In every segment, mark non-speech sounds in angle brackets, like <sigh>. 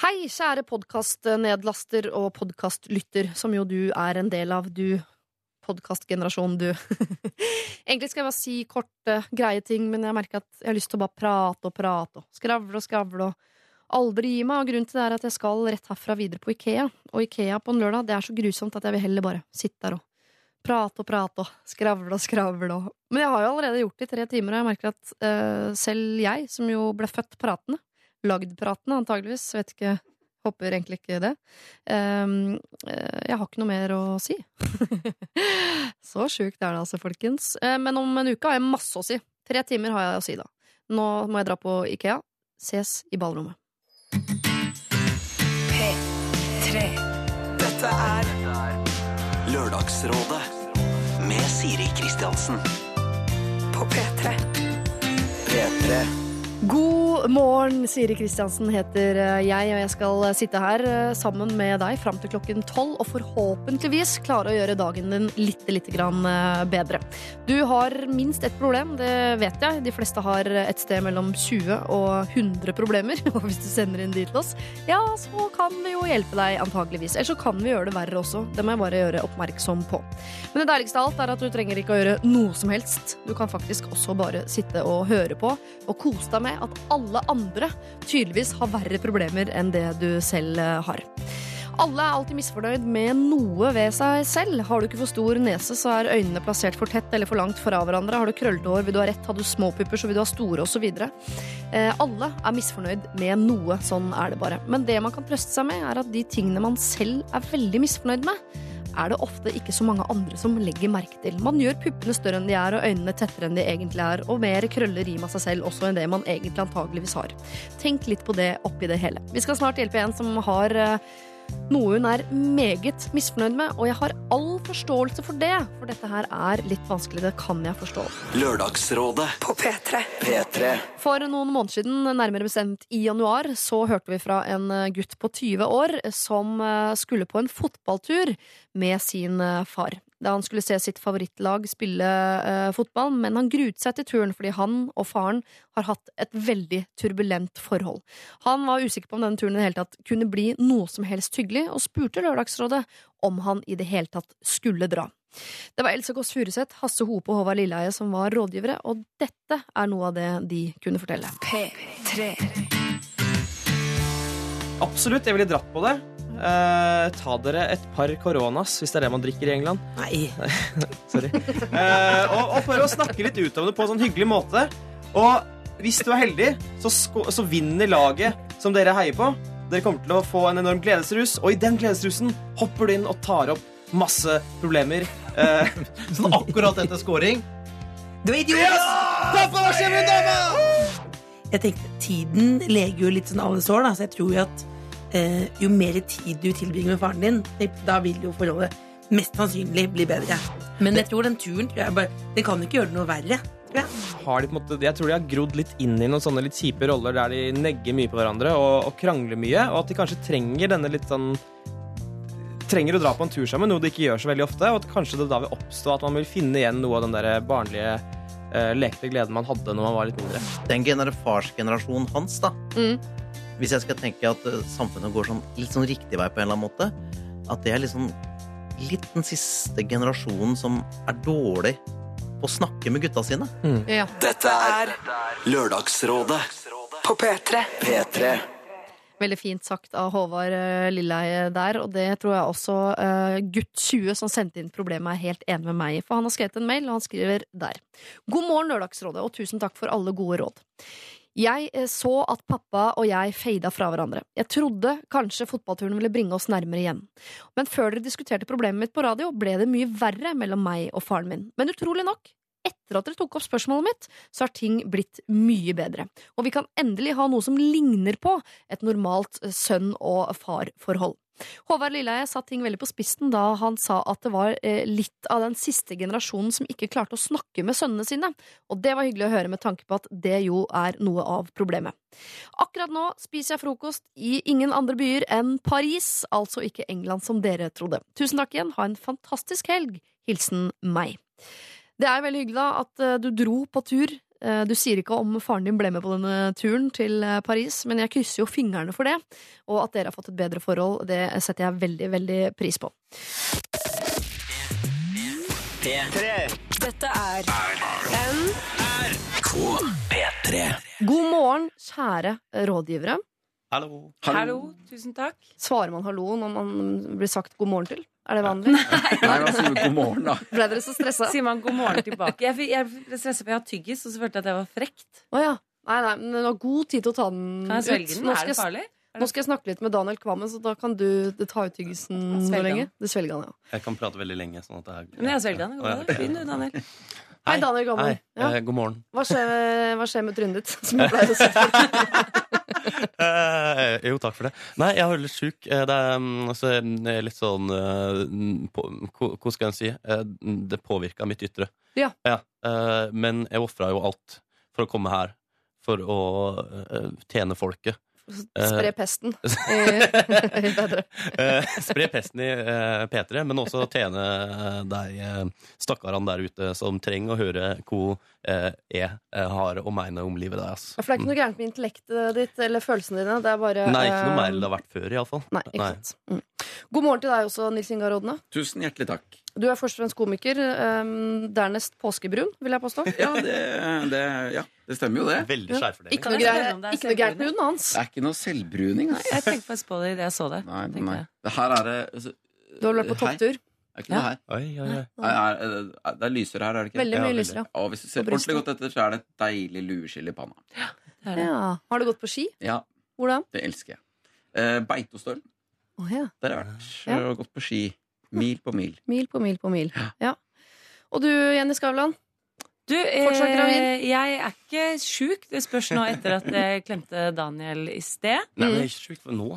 Hei, kjære podkastnedlaster og podkastlytter, som jo du er en del av, du podkastgenerasjon, du. <laughs> Egentlig skal jeg bare si korte, greie ting, men jeg merker at jeg har lyst til å bare prate og prate og skravle og skravle og aldri gi meg. Og grunnen til det er at jeg skal rett herfra videre på Ikea. Og Ikea på en lørdag, det er så grusomt at jeg vil heller bare sitte der og prate og prate og skravle og skravle og Men jeg har jo allerede gjort det i tre timer, og jeg merker at uh, selv jeg, som jo ble født pratende, lagd pratende antageligvis, vet ikke Håper egentlig ikke det. Ehm, eh, jeg har ikke noe mer å si. <laughs> Så sjukt er det altså, folkens. Eh, men om en uke har jeg masse å si. Tre timer har jeg å si, da. Nå må jeg dra på Ikea. Ses i ballrommet. P3. Dette er Lørdagsrådet med Siri Kristiansen. på P3. P3. God morgen, Siri Kristiansen heter eh, jeg, og jeg skal sitte her eh, sammen med deg fram til klokken tolv og forhåpentligvis klare å gjøre dagen din litt, litt grann eh, bedre. Du har minst ett problem, det vet jeg. De fleste har et sted mellom 20 og 100 problemer. <laughs> Og hvis du sender inn de til oss, ja, så kan vi jo hjelpe deg antageligvis. Eller så kan vi gjøre det verre også. Det må jeg bare gjøre oppmerksom på. Men det deiligste av alt er at du trenger ikke å gjøre noe som helst. Du kan faktisk også bare sitte og høre på og kose deg med at alle andre tydeligvis har verre problemer enn det du selv eh, har. Alle er alltid misfornøyd med noe ved seg selv. Har du ikke for stor nese, så er øynene plassert for tett eller for langt fra hverandre. Har du krøllete hår, vil du ha rett. Har du små pupper, så vil du ha store, osv. Eh, alle er misfornøyd med noe. Sånn er det bare. Men det man kan trøste seg med, er at de tingene man selv er veldig misfornøyd med, er det ofte ikke så mange andre som legger merke til. Man gjør puppene større enn de er, og øynene tettere enn de egentlig er, og mer krøller rim av seg selv også enn det man egentlig antageligvis har. Tenk litt på det oppi det hele. Vi skal snart hjelpe en som har eh, noe hun er meget misfornøyd med, og jeg har all forståelse for det, for dette her er litt vanskelig, det kan jeg forstå. Lørdagsrådet. På P3. P3. For noen måneder siden, nærmere bestemt i januar, så hørte vi fra en gutt på 20 år som eh, skulle på en fotballtur med sin eh, far. Da han skulle se sitt favorittlag spille eh, fotball, men han gruet seg til turen fordi han og faren har hatt et veldig turbulent forhold. Han var usikker på om denne turen i det hele tatt kunne bli noe som helst hyggelig, og spurte Lørdagsrådet om han i det hele tatt skulle dra. Det var Else Kåss Furuseth, Hasse Hope og Håvard Lilleheie som var rådgivere, og dette er noe av det de kunne fortelle. P3. Absolutt, jeg ville dratt på det. Eh, ta dere et par koronas, hvis det er det man drikker i England. Nei. <laughs> Sorry. Eh, og, og for å snakke litt ut om det på en sånn hyggelig måte. Og hvis du er heldig, så, så vinner laget som dere heier på. Dere kommer til å få en enorm gledesrus, og i den gledesrusen hopper du inn og tar opp masse problemer. Eh, <laughs> Sånn akkurat etter scoring. Du er idiot! Pappa, hva skjer? Jeg tenkte, Tiden leger jo litt sånn alle sår, da, så jeg tror jo at eh, jo mer tid du tilbringer med faren din, da vil jo forholdet mest sannsynlig bli bedre. Men jeg tror den turen tror jeg bare, det kan ikke gjøre det noe verre. Ja. Har de, på en måte, jeg tror de har grodd litt inn i noen sånne litt kjipe roller der de negger mye på hverandre og, og krangler mye, og at de kanskje trenger denne litt sånn Trenger å dra på en tur sammen, noe de ikke gjør så veldig ofte. Og at kanskje det da vil oppstå at man vil finne igjen noe av den der barnlige eh, lekte gleden man hadde når man var litt mindre. Den gener farsgenerasjonen hans, da. Mm. Hvis jeg skal tenke at eh, samfunnet går sånn, litt sånn riktig vei på en eller annen måte, at det er liksom litt den siste generasjonen som er dårlig på å snakke med gutta sine. Ja. Dette er Lørdagsrådet. på P3. P3. Veldig fint sagt av Håvard eh, Lilleheie der, og det tror jeg også uh, gutt 20 som sendte inn problemet, er helt enig med meg i. For han har skrevet en mail, og han skriver der. God morgen, Lørdagsrådet, og tusen takk for alle gode råd. Jeg eh, så at pappa og jeg feida fra hverandre. Jeg trodde kanskje fotballturen ville bringe oss nærmere igjen. Men før dere diskuterte problemet mitt på radio, ble det mye verre mellom meg og faren min. Men utrolig nok, etter at dere tok opp spørsmålet mitt, så har ting blitt mye bedre. Og vi kan endelig ha noe som ligner på et normalt eh, sønn- og far-forhold. Håvard Lilleheie satte ting veldig på spissen da han sa at det var eh, litt av den siste generasjonen som ikke klarte å snakke med sønnene sine, og det var hyggelig å høre med tanke på at det jo er noe av problemet. Akkurat nå spiser jeg frokost i ingen andre byer enn Paris, altså ikke England som dere trodde. Tusen takk igjen, ha en fantastisk helg. Hilsen meg. Det er veldig hyggelig da at eh, du dro på tur Du sier ikke om faren din ble med på denne turen til eh, Paris, men jeg krysser jo fingrene for det. Og at dere har fått et bedre forhold, det setter jeg veldig, veldig pris på. Dette er P3. God morgen, kjære rådgivere. Hallo. Hallo, tusen takk. Svarer man hallo når man blir sagt god morgen til? Er det vanlig? Nei, man sier god morgen, da? Ble dere så stressa? Sier man god morgen tilbake? Jeg, jeg ble stresset for jeg har tyggis, og så følte jeg at jeg var frekt. Å ja. Nei, nei, men du har god tid til å ta den Kan jeg svelge ut. den? Er det farlig? nå skal jeg snakke litt med Daniel Kvammen, så da kan du ta ut tyggisen hvor lenge. Det Du svelger den, ja. Jeg kan prate veldig lenge. sånn at det er... Men jeg svelger han, den. Å. Det går Fin du, Daniel. <laughs> Hei, Daniel Kvammen. Hei. Ja. Eh, god morgen. Hva, skjer, hva skjer med trynet ditt? <laughs> Som jeg pleier å si. <laughs> Eh, jo, takk for det. Nei, jeg er litt sjuk. Eh, Det er mm, altså, litt sånn eh, på, Hvordan skal en si? Eh, Det påvirka mitt ytre. Ja. eh, Men jeg ofra jo alt for å komme her. For å eh, tjene folket. Spre pesten. <laughs> <laughs> Eh, spre pesten i eh, P3, men også tjene deg, de eh, stakkarene der ute som trenger å høre eh, jeg eh, har å mene om livet deres. For det er ikke noe gærent med intellektet ditt eller følelsene dine. Det er bare Nei, ikke noe eh, mer enn det har vært før, iallfall. Nei, ikke sant. Mm. God morgen til deg også, Nils Ingar Odne. Tusen hjertelig takk. Du er først og fremst komiker. Um, dernest påskebrun, vil jeg påstå. <laughs> Ja, det, det, ja, det stemmer jo, det. Veldig skjærfordeling. Ikke noe, det er ikke noe gærent med huden hans. Det er ikke noe selvbruning. nei. Jeg tenkte faktisk på det idet jeg så det. Nei, nei. Det her er det altså, Du har vært på topptur. Er ikke noe her. Oi, oi, oi. Er, er, er, det er lysere her, er det ikke? Veldig mye ja, lysere. Og hvis du ser ordentlig godt etter, så er det et deilig lueskill i panna. Det er det. Ja. Har du gått på ski? Ja, Hvordan? det elsker jeg. Eh, Beitostølen. Oh, ja. Der har jeg vært. Ja. Og gått på ski. Mil på mil. Mil på mil på mil. Ja. Og du, Jenny Skavlan? Du, Fortsatt gravid? eh, jeg er ikke sjuk. Det spørs nå etter at jeg klemte Daniel i sted. Nei, men jeg er ikke sjuk for nå.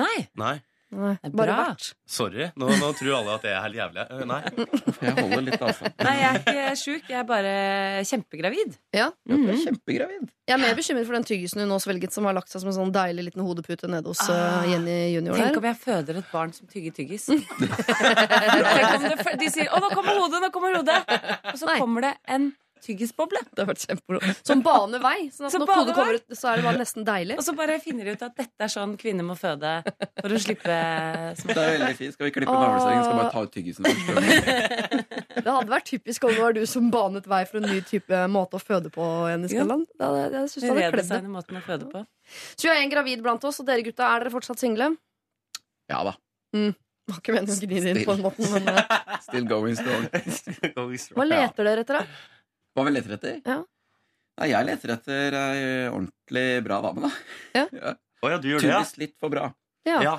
Nei. Nei. Nei, bare bra. vært. Sorry. Nå, nå tror alle at jeg er helt jævlig. Eh, Nei. <laughs> Jeg holder litt avstand. Nei, jeg er ikke sjuk. Jeg er bare kjempegravid. Ja. Ja, du er kjempegravid. Jeg er mer bekymret for den tyggisen hun nå svelget, som har lagt seg som en sånn deilig liten hodepute nede hos ah, Jenny junior Tenk om jeg føder et barn som tygger tyggis. <laughs> Tenk om det, de sier 'Å, nå kommer hodet', nå kommer hodet Og så Nei. kommer det en tyggisboble. Det har vært kjempemoro. Som baner vei. Sånn at Som når hodet kommer ut, så er det bare nesten deilig. Og så bare finner de ut at dette er sånn kvinner må føde for å slippe Det er veldig fint. Skal vi klippe navlestrengen? Skal vi bare ta ut tyggisen først? Det hadde vært typisk om det var du som banet vei for en ny type måte å føde på. Jenny Ja. Skavlan. Det Jeg synes det hadde det. Redesigne måten å føde på. Så vi har en gravid blant oss, og dere gutta, er dere fortsatt single? Ja da. Var ikke meningen å gni det inn på den måten, men eh, Still going strong. hva leter dere etter, da? Hva vi leter etter? Ja. Nei, jeg leter etter ei ordentlig bra dame, da. Ja. <laughs> ja, du gjør det, ja? Tydeligvis litt for bra. Ja. Ja.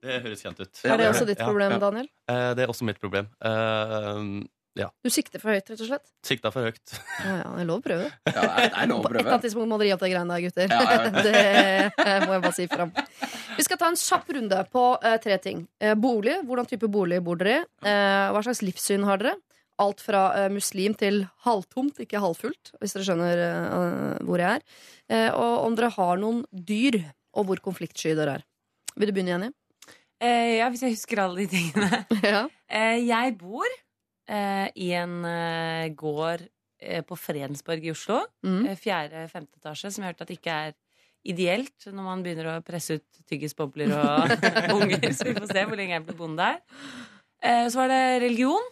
Det høres kjent ut. Er det også ditt problem, ja. Daniel? Eh, Det er også mitt problem. Eh, Du sikter for høyt, rett og slett? Sikta for høyt. <laughs> Ja, ja, det er lov å prøve. Ja, det er, lov å På et eller annet tidspunkt må dere gi opp de greiene der, gutter. Ja, ja. <laughs> det må jeg bare si fram. Vi skal ta en kjapp runde på eh, tre ting. Eh, bolig. Hvordan type bolig bor dere i? Eh, hva slags livssyn har dere? Alt fra uh, muslim til halvtomt, ikke halvfullt, hvis dere skjønner uh, hvor jeg er. Eh, og om dere har noen dyr, og hvor konfliktsky dere er. Vil du begynne, Jenny? Ja, hvis jeg husker alle de tingene. <laughs> ja. Jeg bor i en gård på Fredensborg i Oslo. Mm. Fjerde-femte etasje, som jeg har hørt at ikke er ideelt når man begynner å presse ut tyggisbobler og <laughs> <laughs> unger. Så vi får se hvor lenge jeg blir bonde der. Så var det religion.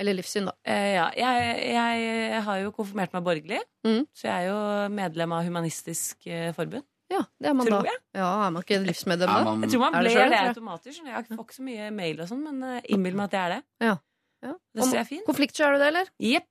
Eller livssyn, da. Eh, ja, jeg, jeg, har jo konfirmert meg borgerlig, Mm. så jeg er jo medlem av Humanistisk eh, Forbund. Ja, det er man Tror da. jeg. Ja, Er man ikke livsmedlem da? man, Jeg tror man blir det selv, det automatisk. Jeg får ikke så mye mail og sånn, men uh, innbill meg at jeg er det. Ja. Det ser jeg fint. Konfliktsky er du det, eller? Jepp.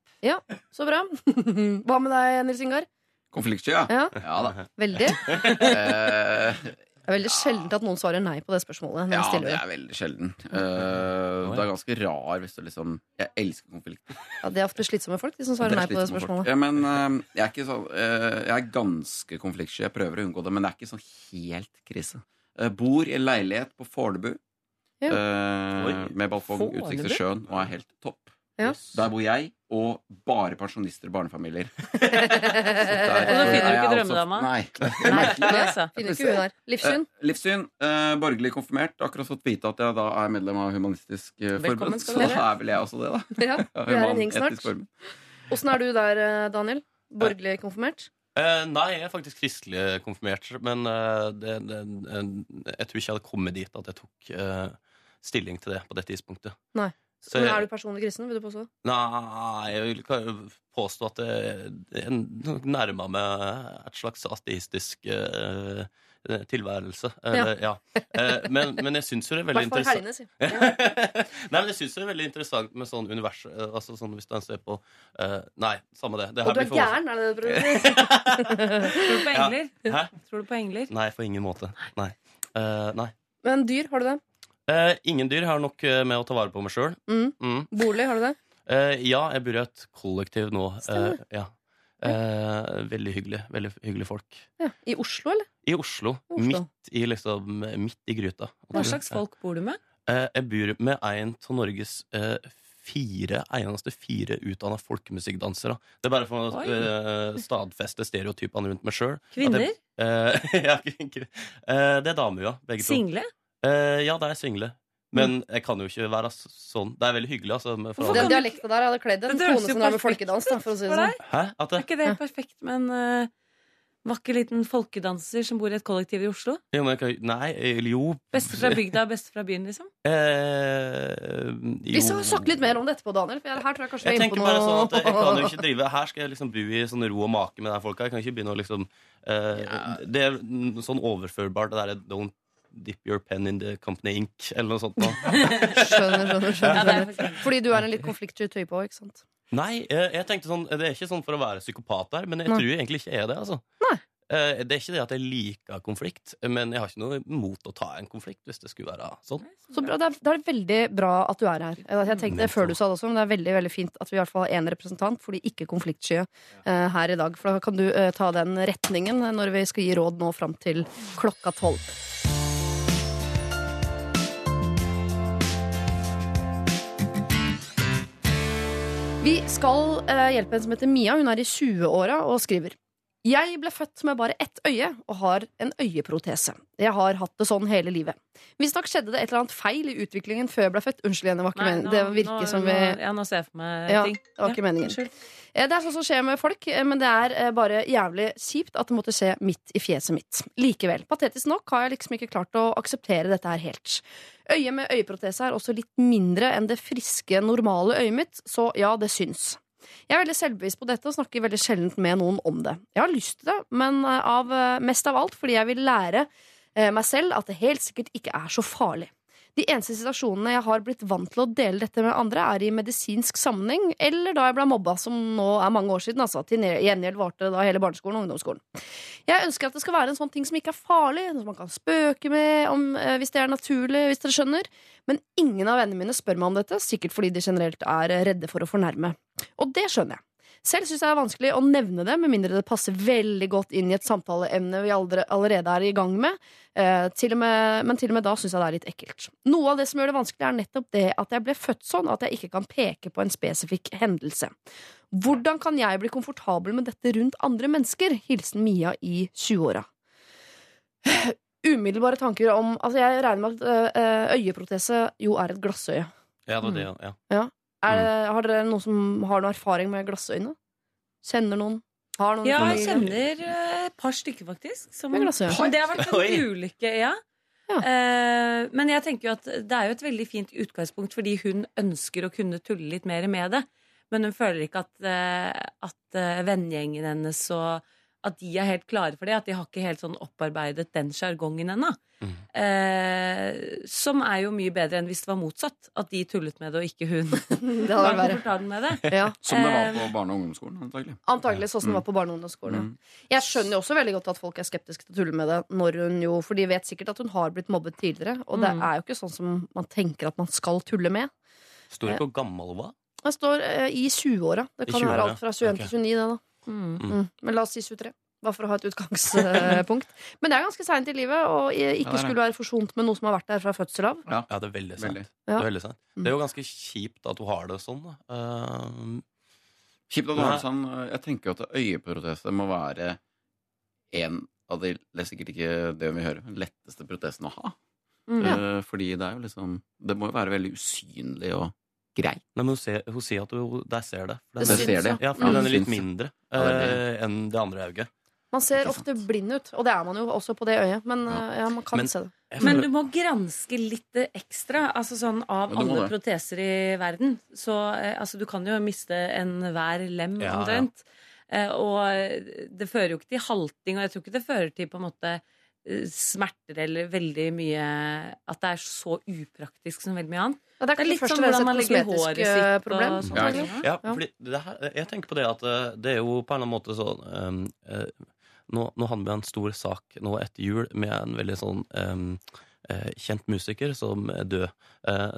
Så bra. <laughs> Hva med deg, Nils Ingar? Konfliktsky, ja. Ja. Ja da. Veldig. <laughs> Det er veldig sjeldent at noen svarer nei på det spørsmålet. ja, det er veldig sjelden. Uh, det er ganske rar hvis du liksom Jeg elsker konflikter. Ja, det er ofte slitsomme folk, de som svarer er nei på det spørsmålet. Ja, men uh, jeg er ikke sånn eh, Jeg er ganske konfliktsky. Jeg prøver å unngå det, men det er ikke sånn helt krise. Eh, bor i en leilighet på Fornebu. Ja. eh, med balkong, utsikt til sjøen, og er helt topp. Ja. Der bor jeg, og bare pensjonister og barnefamilier. <laughs> Så der, Og da finner du ikke drømmedama? altså-? Nei. <laughs> det er Nei, merkelig. det, altså. Finner ikke hun der. Livssyn? Uh, livssyn. Uh, borgerlig konfirmert. Akkurat fått vite at jeg da er medlem av Humanistisk uh, Forbund. Så da er vel jeg også det, da. Ja, <laughs> vi er en snart. Åssen er du der, eh, Daniel? Borgerlig konfirmert? Uh, nei, jeg er faktisk kristelig konfirmert, men eh, det, det, eh, jeg tror ikke jeg hadde kommet dit at jeg tok eh, stilling til det på dette tidspunktet. Nei. Så Men er du personlig kristen? vil du påstå? Nei, jeg vil ikke påstå at jeg, nærma meg et slags ateistisk uh, tilværelse. Eller, ja. Eh, men, men jeg syns jo det er veldig interessant. helgene, si. <laughs> Nei, men jeg syns det er veldig interessant med sånn univers eh, Altså sånn hvis man ser på uh, Nei, samme det. det her Og du er gæren, er det det du prøver å si? <laughs> Tror du på Ja. engler? Hæ? Tror du på engler? Nei, på ingen måte. Nei. Uh, nei. Men dyr, har du det? Eh, ingen dyr har nok eh, med å ta vare på meg sjøl. Mm. Mm. Bolig, har du det? Eh, ja, jeg bor i et kollektiv nå. Eh, ja. Eh, veldig hyggelig. Veldig hyggelig folk. Ja. I Oslo, eller? I Oslo. Oslo. Midt i liksom Midt i gryta. Hva slags folk bor du med? Jeg bor med en av Norges fire eneste fire utdanna folkemusikkdansere. Det er bare for å eh, stadfeste stereotypene rundt meg sjøl. Kvinner? <laughs> ja, uh, det er damer, ja. Begge to. Single? Eh, ja, det er single. Men jeg kan jo ikke være sånn. Det er veldig hyggelig, altså. Med for Den dialekta der hadde kledd en Det kone som drev med folkedans. Da, for å si det sånn. Hæ? At Er ikke det perfekt med en uh, vakker liten folkedanser som bor i et kollektiv i Oslo? jo, men kan, nei, eller jo Beste fra bygda, beste fra byen, liksom? <laughs> Eh, Vi skal snakke litt mer om det etterpå, Daniel. For her tror jeg kanskje Jeg vi er inne på noe. sånn at jeg kan jo ikke drive Her skal jeg liksom bo i sånn ro og make med de folka. Jeg kan ikke begynne å liksom eh, Det er sånn overførbart, det derre Don't dip your pen in the company ink, eller noe sånt. Nå. <laughs> Skjønner, skjønner, er skjønner. Ja, Fordi du er en litt konfliktsky type òg, ikke sant? Nei, jeg, jeg tenkte sånn Det er ikke sånn for å være psykopat der, men jeg Nei. tror egentlig ikke jeg er det. altså Nei. Eh, Det er ikke det at jeg liker konflikt, men jeg har ikke noe imot å ta en konflikt hvis det skulle være sånn. Så bra, det er, det er veldig bra at du er her. Jeg tenkte det før du sa det også, men det er veldig veldig fint at vi i hvert fall har én representant for de ikke-konfliktskye eh, her i dag. For da kan du uh, ta den retningen når vi skal gi råd nå fram til klokka tolv. Vi skal eh, hjelpe en som heter Mia. Hun er i 20-åra og skriver. Jeg ble født med bare ett øye og har en øyeprotese. Jeg har hatt det sånn hele livet. Visstnok skjedde det et eller annet feil i utviklingen før jeg ble født. Unnskyld igjen, det var ikke Nei, nå- Det virker nå- som vi Ja, nå ser jeg for meg Ja, ting. det var ikke meningen. unnskyld. Eh, Det er sånt som skjer med folk, eh, men det er eh, bare jævlig kjipt at det måtte skje midt i fjeset mitt. Likevel, patetisk nok har jeg liksom ikke klart å akseptere dette her helt. Øyet med øyeprotese er også litt mindre enn det friske, normale øyet mitt, så ja, det syns. Jeg er veldig selvbevisst på dette og snakker veldig sjelden med noen om det. Jeg har lyst til det, men eh, av, eh, mest av alt fordi jeg vil lære eh, meg selv at det helt sikkert ikke er så farlig. De eneste situasjonene jeg har blitt vant til å dele dette med andre, er i medisinsk sammenheng, eller da jeg ble mobba, som nå er mange år siden. Altså, til gjengjeld varte det da hele barneskolen og ungdomsskolen. Jeg ønsker at det skal være en sånn ting som ikke er farlig, som man kan spøke med om, eh, hvis det er naturlig, hvis dere skjønner. Men ingen av vennene mine spør meg om dette, sikkert fordi de generelt er redde for å fornærme. Og det skjønner jeg. Selv syns jeg det er vanskelig å nevne det, med mindre det passer veldig godt inn i et samtaleemne vi allerede er i gang med. Eh, til med men til og med da syns jeg det er litt ekkelt. Noe av det som gjør det vanskelig, er nettopp det at jeg ble født sånn, at jeg ikke kan peke på en spesifikk hendelse. Hvordan kan jeg bli komfortabel med dette rundt andre mennesker? Hilsen Mia i 20-åra. Umiddelbare tanker om Altså, jeg regner med at eh, øyeprotese jo er et glassøye. Ja, det var det, ja. Er det, har dere noen som har noen erfaring med glassøyne? Kjenner noen? Har noen Ja, jeg kjenner eh, et par stykker, faktisk. Som, Med glassøyne. men det har vært en ulykke, ja. Ja. Uh, men jeg tenker jo at det er jo et veldig fint utgangspunkt, fordi hun ønsker å kunne tulle litt mer med det. Men hun føler ikke at, uh, at uh, vennegjengen hennes og at de er helt klare for det. At de har ikke helt sånn opparbeidet den sjargongen ennå. Mm. Eh, som er jo mye bedre enn hvis det var motsatt. At de tullet med det, og ikke hun <laughs> Det hadde var vært komfortabel med det. Ja. Som det var Eh, på barne- og ungdomsskolen, antagelig. Antagelig sånn som det var på barne- og ungdomsskolen. Mm. Jeg skjønner jo også veldig godt at folk er skeptiske til å tulle med det, når hun jo, for de vet sikkert at hun har blitt mobbet tidligere. Og det Mm. er jo ikke sånn som man tenker at man skal tulle med. Står det hvor gammel hun var? Det står eh, i 20-åra. Det kan 20-åra, være alt fra 21 okay. til 29, det, da. Mm. Mm. Men la oss si 23. Bare for å ha et utgangspunkt. <laughs> Men det er ganske seint i livet, og ikke det skulle være forsont med noe som har vært der fra fødsel av. Ja, det er veldig sant. Veldig. Det, er veldig sant. Mm. det er jo ganske kjipt at hun har det sånn. Eh, Kjipt at du har det sånn. Jeg tenker at øyeprotese må være en av de Det er sikkert ikke det vi hører, letteste protesene å ha. Mm. Eh, fordi det er jo liksom Det må jo være veldig usynlig og greit. Nei, men hun, ser, hun sier at hun der ser det. For Det den, syns, ser det. ja, for den er litt mindre Ja, det er eh, enn det andre øyet. Man ser ofte blind ut, og det er man jo også på det øyet. Men eh, ja, man kan Men- se det. Men du må granske litt ekstra. Altså sånn Av Ja, alle det. proteser i verden. Så eh, altså, du kan jo miste enhver lem, Ja, omtrent. Ja. og det fører jo ikke til halting, og jeg tror ikke det fører til på en måte eh, smerter eller veldig mye At det er så upraktisk som veldig mye annet. Ja, det er Det er litt sånn hvordan man legger hår håret eh, sitt problem. og sånt. Ja. Ja, Ja. fordi det her, jeg tenker på det at eh, det er jo på en eller annen måte sånn um, uh, nå, nå hadde vi en stor sak nå etter jul med en veldig sånn um, kjent musiker som er død.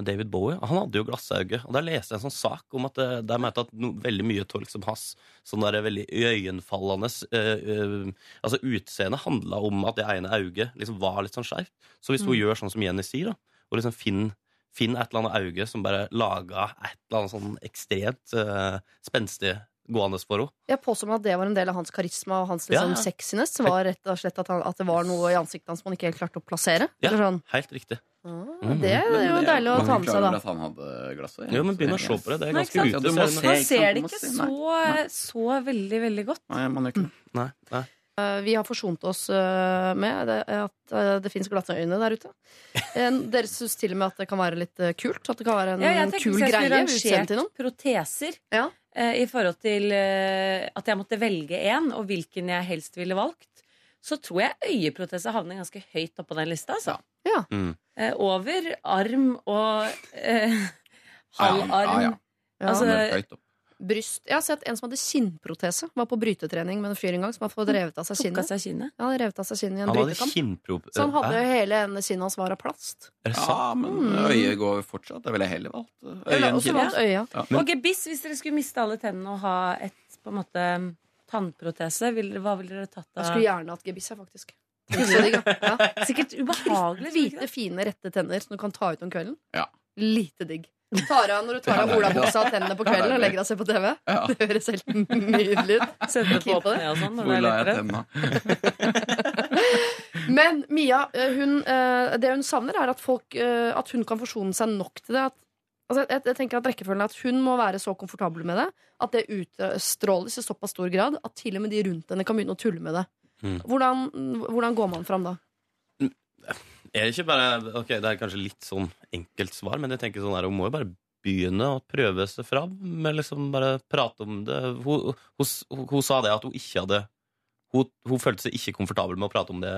David Bowie. Han hadde jo glassauge. Og der leste jeg en sånn sak om at det, er ment at no, veldig mye tolk som hans sånn der veldig øyenfallende uh, uh, Altså utseendet handla om at det ene auget liksom var litt sånn skeivt. Så hvis hun gjør sånn som Jenny sier, da, og liksom finner Finn et eller annet auge som bare laga et eller annet sånn ekstremt uh, spenstig gående for henne. Jeg påstår meg at det var en del av hans karisma og hans liksom, ja. sexiness. Var rett og slett at, han, at det var noe i ansiktet hans man ikke helt klarte å plassere. Ja. Sånn. Helt riktig. Ah, det er jo deilig å ta med seg, da. At han hadde glasset, Jo, men begynn å se på det. Det er ganske ute. du må ser se. det. Man ser det ikke så, så veldig, veldig godt. Nei, man gjør ikke det. Nei, nei. Eh, Vi har forsont oss eh, med at eh, det fins glatte øyne der ute. Eh, Dere syns til og med at det kan være litt kult? At det kan være en Ja, jeg tenker kul hvis jeg greie? skulle ved utseendet til rangert proteser Ja. eh, i forhold til at jeg måtte velge én, og hvilken jeg helst ville valgt, så tror jeg øyeprotese havner ganske høyt oppå den lista. Altså. Ja. Mm. Over arm og eh, halv Ja, arm. ja, ja. Ja. Altså, høyt opp. Bryst. Jeg har sett en som hadde kinnprotese. Var på brytetrening med en fyr en gang som har fått revet av seg kinnet. av kinnet. Ja, han hadde revet av seg kinnet i en Han hadde brytekamp. Så han hadde jo hele ene kinnet hans var av plast. Er det Ja, men øyet går fortsatt. Det ville jeg heller valgt. Øyet enn valgt øya. Men- Og gebiss, hvis dere skulle miste alle tennene og ha et på en måte tannprotese, hva ville dere tatt av Jeg skulle gjerne hatt gebiss, faktisk. Ja. Ja. Sikkert ubehagelig. Hvite, fine, rette tenner som du kan ta ut om kvelden. Ja. Lite digg. Tar av når du tar av olabuksa og tennene på kvelden og legger deg og ser på TV. Ja. <laughs> Det høres helt nydelig ut. Sette på på det. åpne og sånn når Hvor er la jeg tenna? <laughs> Men Mia, eh, hun, eh, det hun savner, er at, folk, eh, at hun kan forsone seg nok til det. At, altså, jeg, jeg tenker at rekkefølgen er at Hun må være så komfortabel med det at det utstråles i såpass stor grad at til og med de rundt henne kan begynne å tulle med det. Mm. Hvordan, hvordan går man fram da? Er det ikke bare Ok, det er kanskje litt sånn enkelt svar, men jeg tenker sånn her, hun må jo bare begynne å prøve seg fram. Med liksom bare prate om det. Hun, hun, hun, hun sa det at hun ikke hadde hun, hun følte seg ikke komfortabel med å prate om det.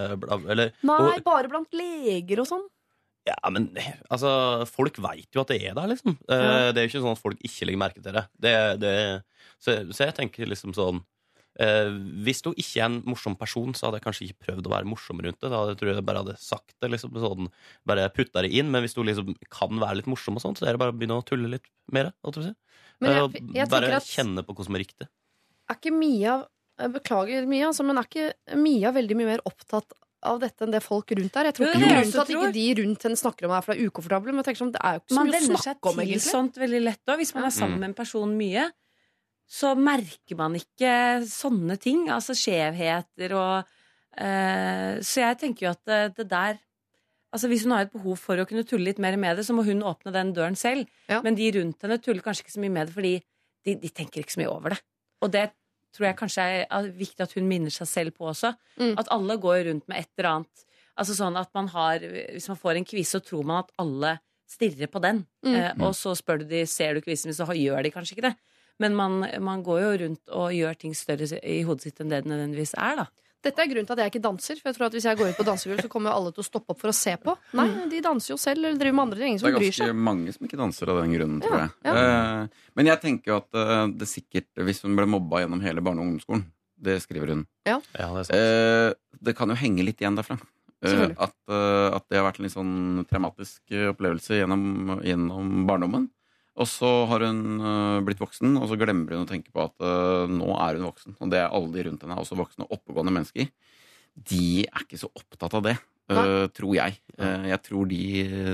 Eller, Nei, og- bare blant leger og sånn. Ja, men altså, folk veit jo at det er der, liksom. Eh, Ja. Det er jo ikke sånn at folk ikke legger merke til det. det, det så, så jeg tenker liksom sånn eh, Hvis du ikke er en morsom person, så hadde jeg kanskje ikke prøvd å være morsom rundt det. Da hadde, tror jeg jeg bare hadde sagt det, liksom sånn, bare putta det inn. Men hvis du liksom kan være litt morsom, og sånt, så er det bare å begynne å tulle litt mer. jeg jeg- Eh, jeg bare at- kjenne på hva som er riktig. Er ikke Mia Beklager, Mia, altså, men er ikke Mia veldig mye mer opptatt av dette enn det folk rundt er? Jeg tror ikke det er grunnen til at ikke de rundt henne snakker om det er for det er ukomfortable. Men jeg tenker sånn, det er jo ikke så Man mye å venner seg til sånt veldig lett òg. Hvis man er sammen Mm. med en person mye, så merker man ikke sånne ting. Altså skjevheter og eh, Så jeg tenker jo at det, det der Altså Hvis hun har et behov for å kunne tulle litt mer med det, så må hun åpne den døren selv. Ja. Men de rundt henne tuller kanskje ikke så mye med det, fordi de, de tenker ikke så mye over det. Og det tror jeg kanskje er viktig at hun minner seg selv på også. Mm. At alle går rundt med et eller annet. Altså sånn at man har Hvis man får en quiz, så tror man at alle stirrer på den. Mm. Eh, og så spør du de ser du quizen min, så gjør de kanskje ikke det. Men man, man går jo rundt og gjør ting større i hodet sitt enn det det nødvendigvis er, da. Dette er grunnen til at jeg ikke danser. For jeg tror at Hvis jeg går ut på dansegulv, så kommer jo alle til å stoppe opp for å se på. Nei, de danser jo selv eller driver med andre ting. Ingen som bryr seg. Det er ganske seg. mange som ikke danser av den grunnen, tror Ja, jeg. Ja. men jeg tenker jo at eh, det sikkert Hvis hun ble mobba gjennom hele barne- og ungdomsskolen, det skriver hun, Ja, det er sant. eh, det kan jo henge litt igjen derfra. Eh, at, eh, at det har vært en litt sånn traumatisk eh, opplevelse gjennom, gjennom barndommen. Og så har hun eh, blitt voksen, og så glemmer hun å tenke på at eh, nå er hun voksen. Og det er alle de rundt henne, også voksne, oppegående mennesker. De er ikke så opptatt av det, eh, tror jeg. Jeg tror de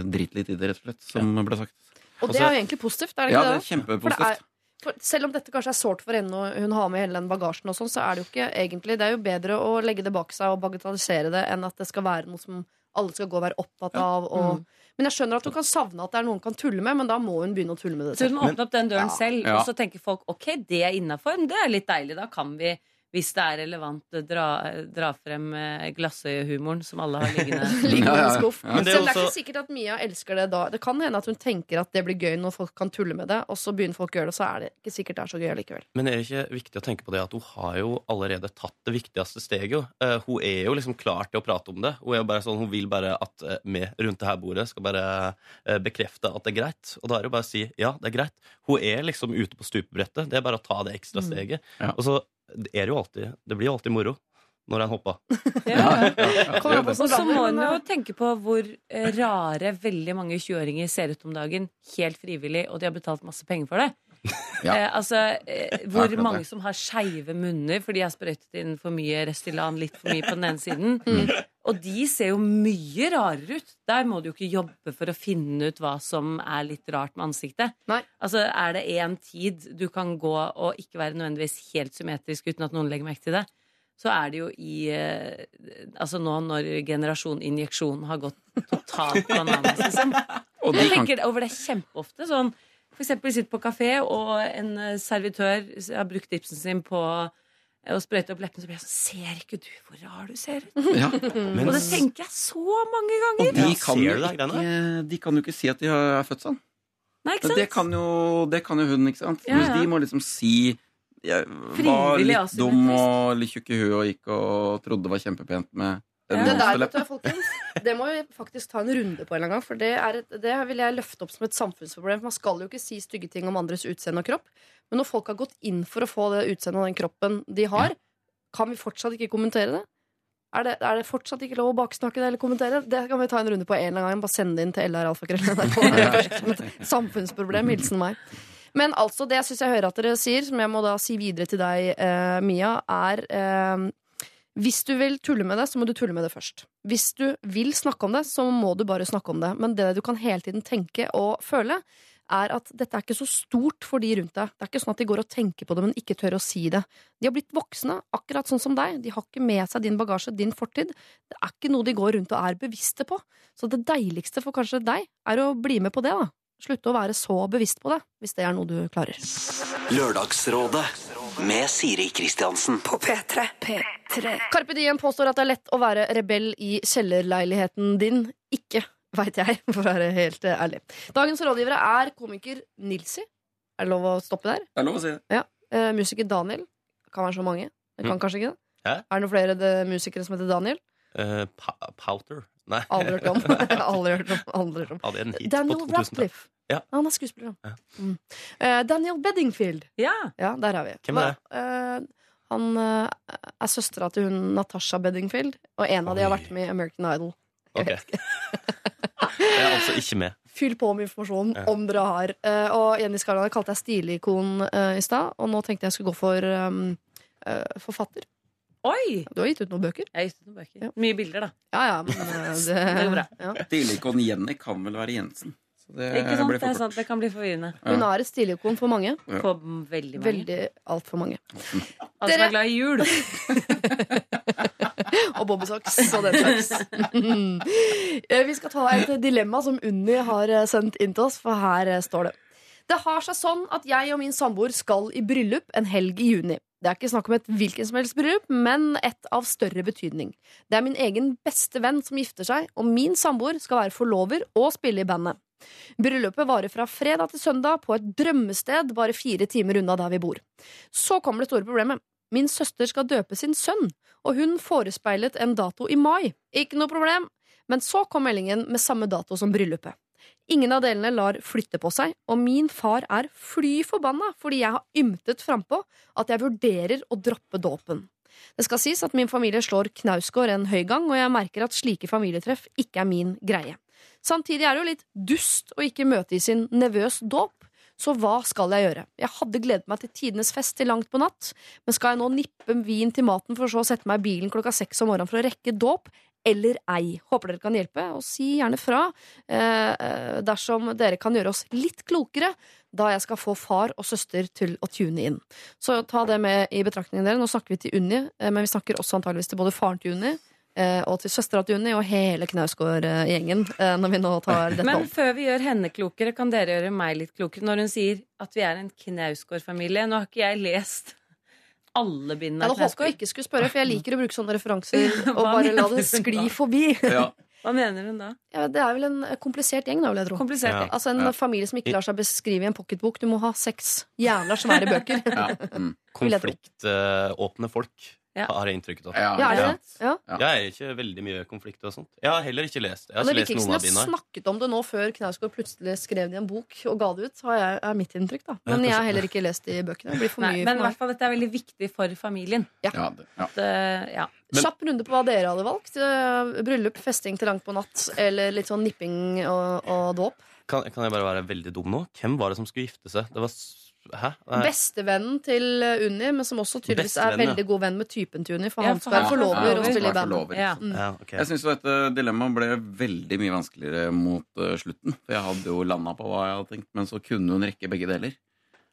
driter litt i det, rett og slett, som ble sagt. Og det er jo egentlig positivt. Er det ikke det det? er det kjempepositivt. er, for selv om dette kanskje er sårt for henne, og hun har med hele den bagasjen, og sånn, så er det jo ikke egentlig Det er jo bedre å legge det bak seg og bagatellisere det enn at det skal være noe som alle skal gå og være opptatt av. Og, Men jeg skjønner at hun kan savne at det er noen kan tulle med, men da må hun begynne å tulle med det Så hun må åpne opp den døren Ja. selv, og så tenker folk ok, det er innafor. Det er litt deilig. Da kan vi, hvis det er relevant, dra, dra frem eh, glassøyehumoren som alle har liggende. <laughs> <laughs> Liggende Ja, i ja, skuff. ja. Men det er også... det er ikke sikkert at Mia elsker det da. Det kan hende at hun tenker at det blir gøy når folk kan tulle med det, og så begynner folk å gjøre det, og så er det ikke sikkert det er så gøy likevel. Men er det ikke viktig å tenke på det at hun har jo allerede tatt det viktigste steget? Eh, hun er jo liksom klar til å prate om det. Hun, er jo bare sånn, hun vil bare at eh, vi rundt det her bordet skal bare uh, bekrefte at det er greit. Og da er det jo bare å si ja, det er greit. Hun er liksom ute på stupebrettet. Det er bare å ta det ekstra steget. Ja. Og så er det jo alltid Det blir jo alltid moro når han hopper. <laughs> Ja. Kommer an på Og så må en jo tenke på hvor eh, rare veldig mange 20-åringer ser ut om dagen. Helt frivillig, og de har betalt masse penger for det. <laughs> Ja. Eh, altså, eh, hvor mange som har skeive munner fordi de har sprøytet inn for mye Restylan, litt for mye på den ene siden. <laughs> Mm. Og de ser jo mye rarere ut. Der må du jo ikke jobbe for å finne ut hva som er litt rart med ansiktet. Nei. Altså, Er det én tid du kan gå og ikke være nødvendigvis helt symmetrisk uten at noen legger merke til det, så er det jo i eh, Altså nå når generasjon injeksjon har gått totalt bananas, liksom. <laughs> Og de Jeg tenker over det kjempeofte. Sånn, for eksempel sitter på kafé, og en eh, servitør har brukt dipsen sin på eh, å sprøyte opp leppene, så blir jeg sånn Ser ikke du hvor rar du ser ut? ja. Men Og det tenker jeg så mange ganger. Og de kan, jo ikke, de kan jo ikke si at de er født sånn. Nei, ikke sant? det kan jo, det kan jo hun, ikke sant? Ja, Mens ja. de må liksom si jeg var litt dum og litt tjukk i huet og gikk og trodde det var kjempepent med Ja. Det der, vet du, folkens, det må vi faktisk ta en runde på en gang. For det, er et, det vil jeg løfte opp som et samfunnsproblem. Man skal jo ikke si stygge ting om andres utseende og kropp. Men når folk har gått inn for å få det utseendet og den kroppen de har, kan vi fortsatt ikke kommentere det? Er det, er det fortsatt ikke lov å baksnakke det eller kommentere? Det kan vi ta en runde på en eller annen gang. Bare send det inn til LR-alfakrøll. <laughs> Samfunnsproblem. Hilsen meg. Men altså, det jeg syns jeg hører at dere sier, som jeg må da si videre til deg, eh, Mia, er eh, hvis du vil tulle med det, så må du tulle med det først. Hvis du vil snakke om det, så må du bare snakke om det. Men det du kan hele tiden tenke og føle, er at dette er ikke så stort for de rundt deg. Det er ikke sånn at de går og tenker på det, men ikke tør å si det. De har blitt voksne, akkurat sånn som deg. De har ikke med seg din bagasje, din fortid. Det er ikke noe de går rundt og er bevisste på. Så det deiligste for kanskje deg, er å bli med på det, da. Slutte å være så bevisst på det, hvis det er noe du klarer. Lørdagsrådet med Siri Kristiansen. På P3. Carpe Diem påstår at det er lett å være rebell i kjellerleiligheten din. Ikke, veit jeg, <laughs> for å være helt eh, ærlig. Dagens rådgivere er komiker Nilsi. Er det lov å stoppe der? Det er lov å si det. Eh, musiker Daniel. Kan være så mange. Det kan Mm. kanskje ikke det? Hæ? Er det noen flere de- musikere som heter Daniel? Uh, pa Powter? Nei. <laughs> <laughs> Aldri hørt om. Aldri hørt om. Aldri hørt om. Daniel på 2000 Radcliffe. Ja. Han er skuespiller, Ja. Mm. Eh, Daniel Beddingfield. Ja. Ja, der er vi. Hvem er det? Hva- eh, han eh, er søstera til hun Natasha Beddingfield, og en av de har Oi. vært med i American Idol. Jeg Ok. vet ikke. <laughs> Jeg er altså ikke med. Fyll på med informasjon Ja. om dere har. Eh, og Jenny Skavlan kalte jeg stilikon uh, i stad, og nå tenkte jeg skulle gå for um, eh, forfatter. Oi! Du har gitt ut noen bøker? Jeg har gitt ut noen bøker. Ja. Mye bilder, da. Ja, ja, men eh, <laughs> det, Det går bra. Ja. Stilikon Jenny kan vel være Jensen. Det Ikke sant? blir Det er sant, det kan bli forvirrende. Hun er et stilikon for mange. Ja. For veldig mange. Veldig altfor mange. Alle som er glad i jul. <laughs> Og bobbysocks og den slags. Eh, Vi skal ta et dilemma som Unni har eh, sendt inn til oss, for her eh, står det. Det har seg sånn at jeg og min samboer skal i bryllup en helg i juni. Det er ikke snakk om et hvilken som helst bryllup, men et av større betydning. Det er min egen beste venn som gifter seg, og min samboer skal være forlover og spille i bandet. Bryllupet varer fra fredag til søndag på et drømmested bare fire timer unna der vi bor. Så kommer det store problemet. Min søster skal døpe sin sønn, og hun forespeilet en dato i mai. Ikke noe problem. Men så kom meldingen med samme dato som bryllupet. Ingen av delene lar flytte på seg, og min far er fly forbanna fordi jeg har ymtet frampå at jeg vurderer å droppe dåpen. Det skal sies at min familie slår Knausgård en høy gang, og jeg merker at slike familietreff ikke er min greie. Samtidig er det jo litt dust å ikke møte i sin nevøs dåp, så hva skal jeg gjøre? Jeg hadde gledet meg til tidenes fest til langt på natt, men skal jeg nå nippe vin til maten for så å sette meg i bilen klokka seks om morgenen for å rekke dåp, eller ei? Håper dere kan hjelpe, og si gjerne fra eh, eh, dersom dere kan gjøre oss litt klokere da jeg skal få far og søster til å tune inn. Så ta det med i betraktningen dere. Nå snakker vi til Unni, eh, men vi snakker også antageligvis til både faren til Unni, og til søstera til Unni og hele Knausgård-gjengen eh, når vi nå tar dette Men opp. før vi gjør henne klokere, kan dere gjøre meg litt klokere når hun sier at vi er en Knausgård-familie. Nå har ikke jeg lest alle bindene Jeg håper håpet jeg ikke skulle spørre, for jeg liker å bruke sånne referanser <laughs> og bare la det skli forbi. <laughs> Hva mener hun da? Ja, det er vel en komplisert gjeng, da, vil jeg tro. Komplisert. Ja. Altså En Ja. familie som ikke lar seg beskrive i en pocketbok. Du må ha seks jævla svære bøker. Ja. Mm. <laughs> Konfliktåpne folk, Ja. har jeg inntrykket av. Ja, Ja, er det ja. det? Ja. Jeg er ikke veldig mye konflikt og sånt. Jeg har heller ikke lest. Jeg har ikke lest noen av jeg har snakket om det nå før Knausgård plutselig skrev det i en bok og ga det ut. Har jeg, er mitt inntrykk da Men jeg har heller ikke lest de bøkene. Det blir for Nei, mye men i hvert fall dette er veldig viktig for familien. Ja, det, ja. Det, ja. Men- Kjapp runde på hva dere hadde valgt. Eh, Bryllup, festing til langt på natt eller litt sånn nipping og, og dåp. Kan, kan jeg bare være veldig dum nå? Hvem var det som skulle gifte seg? Det var Hæ? Nei. Bestevennen til eh, Unni, men som også tydeligvis er veldig god venn med typen til Unni, for Ja, han for skal være forlover og spille i bandet. Ja. Mm. Ja, ok. Jeg syns dette dilemmaet ble veldig mye vanskeligere mot eh, slutten. For jeg hadde jo landa på hva jeg hadde tenkt, men så kunne hun rekke begge deler.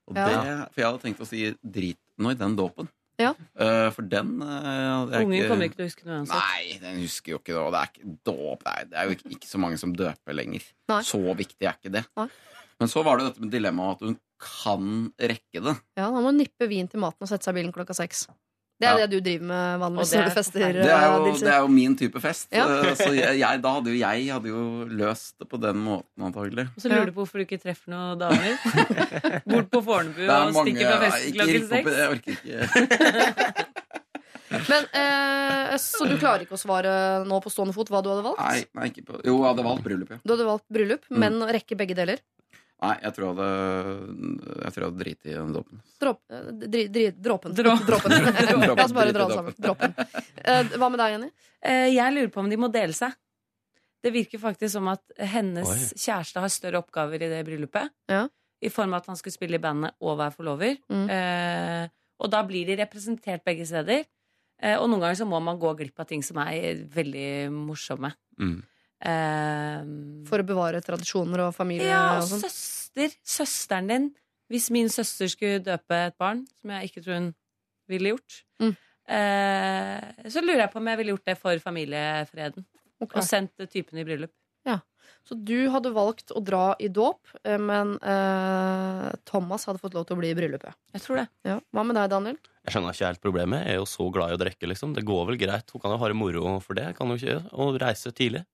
Og Ja. det, for jeg hadde tenkt å si drit nå i den dåpen. Ja. Eh, for den eh, hadde jeg Ungen ikke- kommer ikke til å huske noe uansett. Nei, den husker jo ikke det. Og det er ikke dåp. Det det er jo ikke, ikke så mange som døper lenger. Nei. Så viktig er ikke det. Nei. Men så var det dette med dilemmaet at hun kan rekke det. Ja, Han må nippe vin til maten og sette seg i bilen klokka seks. Det er Ja. det du driver med vanligvis når du fester. Det er jo, det er jo min type fest. Ja. Eh, Så jeg, jeg, da hadde jo jeg hadde jo løst det på den måten, antagelig. Og så lurer du på hvorfor du ikke treffer noen damer. <laughs> Bort på Fornebu og mange- stikker fra fest klokka klokken seks. Jeg orker ikke. Men, eh, så du klarer ikke å svare nå på stående fot hva du hadde valgt? Nei, nei ikke på Jo, jeg hadde valgt bryllup, ja. Du hadde valgt bryllup, Mm. men å rekke begge deler? Nei, jeg tror jeg hadde Jeg tror jeg hadde driti i den dåpen. Dråp, eh, dråpen. Dråpen. <laughs> La oss bare dra det sammen. Dråpen. Eh, hva med deg, Jenny? Eh, Jeg lurer på om de må dele seg. Det virker faktisk som at hennes Oi. kjæreste har større oppgaver i det bryllupet. Ja. I form av at han skulle spille i bandet og være forlover. Mm. Eh, og da blir de representert begge steder. Eh, og noen ganger så må man gå glipp av ting som er veldig morsomme. Mm. Eh, For å bevare tradisjoner og familie ja, og og sånn? søster. Søsteren din. Hvis min søster skulle døpe et barn, som jeg ikke tror hun ville gjort, Mm. eh, så lurer jeg på om jeg ville gjort det for familiefreden. Okay. Og sendt typen i bryllup. Så du hadde valgt å dra i dåp, eh, men eh, Thomas hadde fått lov til å bli i bryllupet. Jeg tror det. Ja. Hva med deg, Daniel? Jeg skjønner ikke helt problemet. Jeg er jo så glad i å drikke, liksom. Det går vel greit. Hun kan jo ha det moro for det. Kan jo ikke gjøre? Og reise tidlig.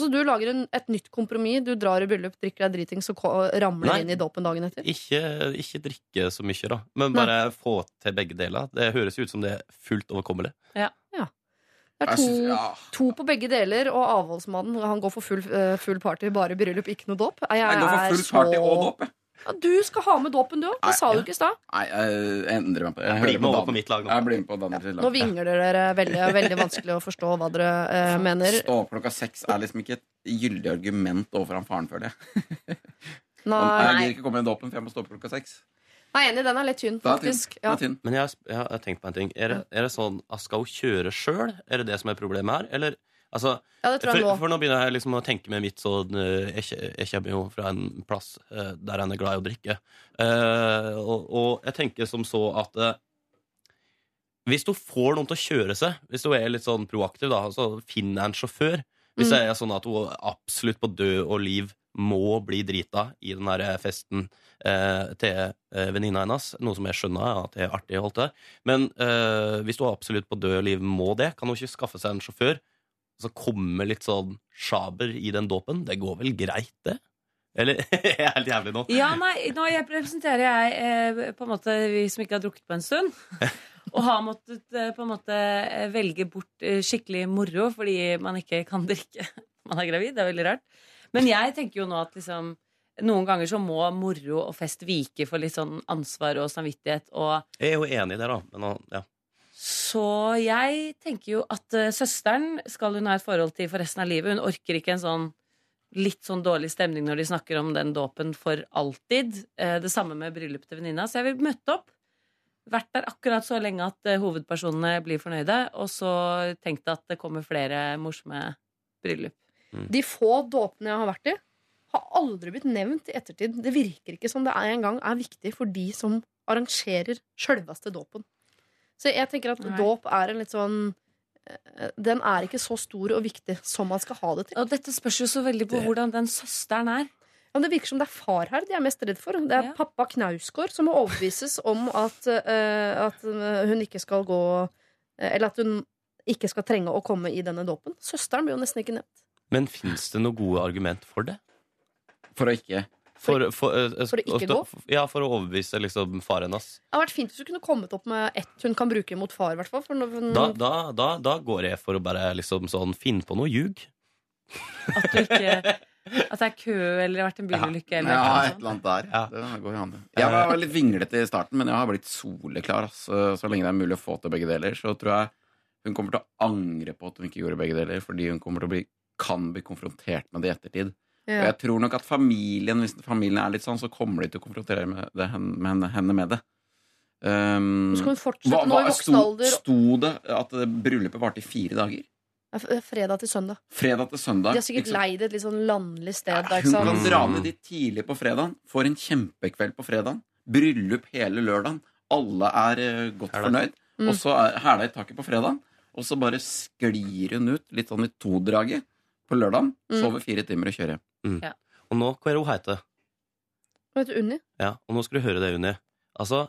Altså, du lager en, et nytt kompromiss. Du drar i bryllup, drikker deg dritings og ramler Nei. inn i dåpen dagen etter. Ikke, ikke drikke så mye, da. Men bare få til begge deler. Det høres ut som det er fullt overkommelig. Ja Det er to, synes- ja. to på begge deler, og avholdsmannen han går for full, eh, full party, bare bryllup, ikke noe dåp. Jeg, Jeg går for full så- party og dåp, jeg. Ja, du skal ha med dåpen, du òg. Det Nei, sa du ja. ikke i stad. Nei, jeg endrer meg på det. Jeg Bli hører med over Dan- på mitt lag nå. Jeg blir med på Daniels Nå lag. vingler dere veldig. Veldig vanskelig å forstå hva dere eh, mener. Stå opp klokka seks er liksom ikke et gyldig argument overfor han faren, føler jeg. <laughs> Jeg Nei, gidder ikke komme i dåpen, for jeg må stå opp klokka seks. Nei enig, den er litt tynn, Det er tynn. faktisk. Ja. er tynn. Men jeg, har- jeg har tenkt på en ting. Er det, er det sånn at skal hun kjøre sjøl? Er det det som er problemet her? Eller altså ja, det tror jeg for, nå. for nå begynner jeg liksom å tenke med mitt sånn Jeg jeg kommer jo fra en plass uh, der en er glad i å drikke. Uh, og, og jeg tenker som så at uh, hvis du får noen til å kjøre seg, hvis du er litt sånn proaktiv, da, så jeg en sjåfør. Hvis Mm. det er sånn at hun absolutt på død og liv må bli drita i den der festen eh, til eh, venninna hennes, noe som jeg skjønner at det er artig, holdt det. Men eh, hvis hun absolutt på død og liv må det, kan hun ikke skaffe seg en sjåfør? Og så kommer litt sånn sjaber i den dåpen? Det går vel greit, det? Eller <laughs> jeg er helt jævlig nå? Ja, nei, nå representerer jeg eh, på en måte vi som ikke har drukket på en stund. <laughs> Og har måttet eh, på en måte eh, velge bort eh, skikkelig moro fordi man ikke kan drikke. <laughs> Man er gravid, det er veldig rart. Men jeg tenker jo nå at liksom noen ganger så må moro og fest vike for litt sånn ansvar og samvittighet. Og Jeg er jo enig i det, da. Men ja. Så jeg tenker jo at uh, søsteren skal hun ha et forhold til for resten av livet. Hun orker ikke en sånn litt sånn dårlig stemning når de snakker om den dåpen for alltid. Uh, det samme med bryllupet til venninna. Så jeg vil møte opp. Vært der akkurat så lenge at uh, hovedpersonene blir fornøyde. Og så tenkt at det kommer flere morsomme bryllup. De få dåpene jeg har vært i, har aldri blitt nevnt i ettertid. Det virker ikke som det engang er viktig for de som arrangerer sjølveste dåpen. Så jeg tenker at Nei. dåp er en litt sånn eh, den er ikke så stor og viktig som man skal ha det til. Og dette spørs jo så veldig på hvordan den søsteren er. Ja, men det virker som det er far her de er mest redd for. Det er Ja. pappa Knausgård som må overbevises om at, uh, at eh, hun ikke skal gå Eller at hun ikke skal trenge å komme i denne dåpen. Søsteren blir jo nesten ikke nevnt. Men fins det noe gode argument for det? For å ikke For, for, for, For å ikke gå? Ja, for å overbevise liksom, faren hennes. Det hadde vært fint hvis du kunne kommet opp med ett hun kan bruke mot far. i for når- Da, da, da, da går jeg for å bare liksom sånn finne på noe ljug. At, du ikke, at det er kø eller har vært en bilulykke. Eller Ja, noe et sånt. eller annet der. Ja. Det går an. Jeg var litt vinglete i starten, men jeg har blitt soleklar. Så, så lenge det er mulig å få til begge deler, så tror jeg hun kommer til å angre på at hun ikke gjorde begge deler, fordi hun kommer til å bli, kan bli konfrontert med det i ettertid. Og jeg tror nok at familien, hvis familien er litt sånn, så kommer de til å konfrontere med, det, med henne, henne med det. Um, Så skal hun fortsette hva, nå i hva, voksen sto, alder. sto det at bryllupet varte i fire dager? Er f- Fredag til søndag. Fredag til søndag. De har sikkert leid et litt sånn landlig sted. Ja, hun kan dra ned dit tidlig på fredagen, får en kjempekveld på fredagen, bryllup hele lørdagen, alle er eh, godt Herlig. fornøyd, Mm. og så er hæla i taket på fredagen, og så bare sklir hun ut litt sånn i todraget på lørdagen, Mm. sover fire timer og kjører hjem. Og nå, hva er det hun heter? Vet du, Unni? Ja, og nå skal du høre det, Unni. Altså,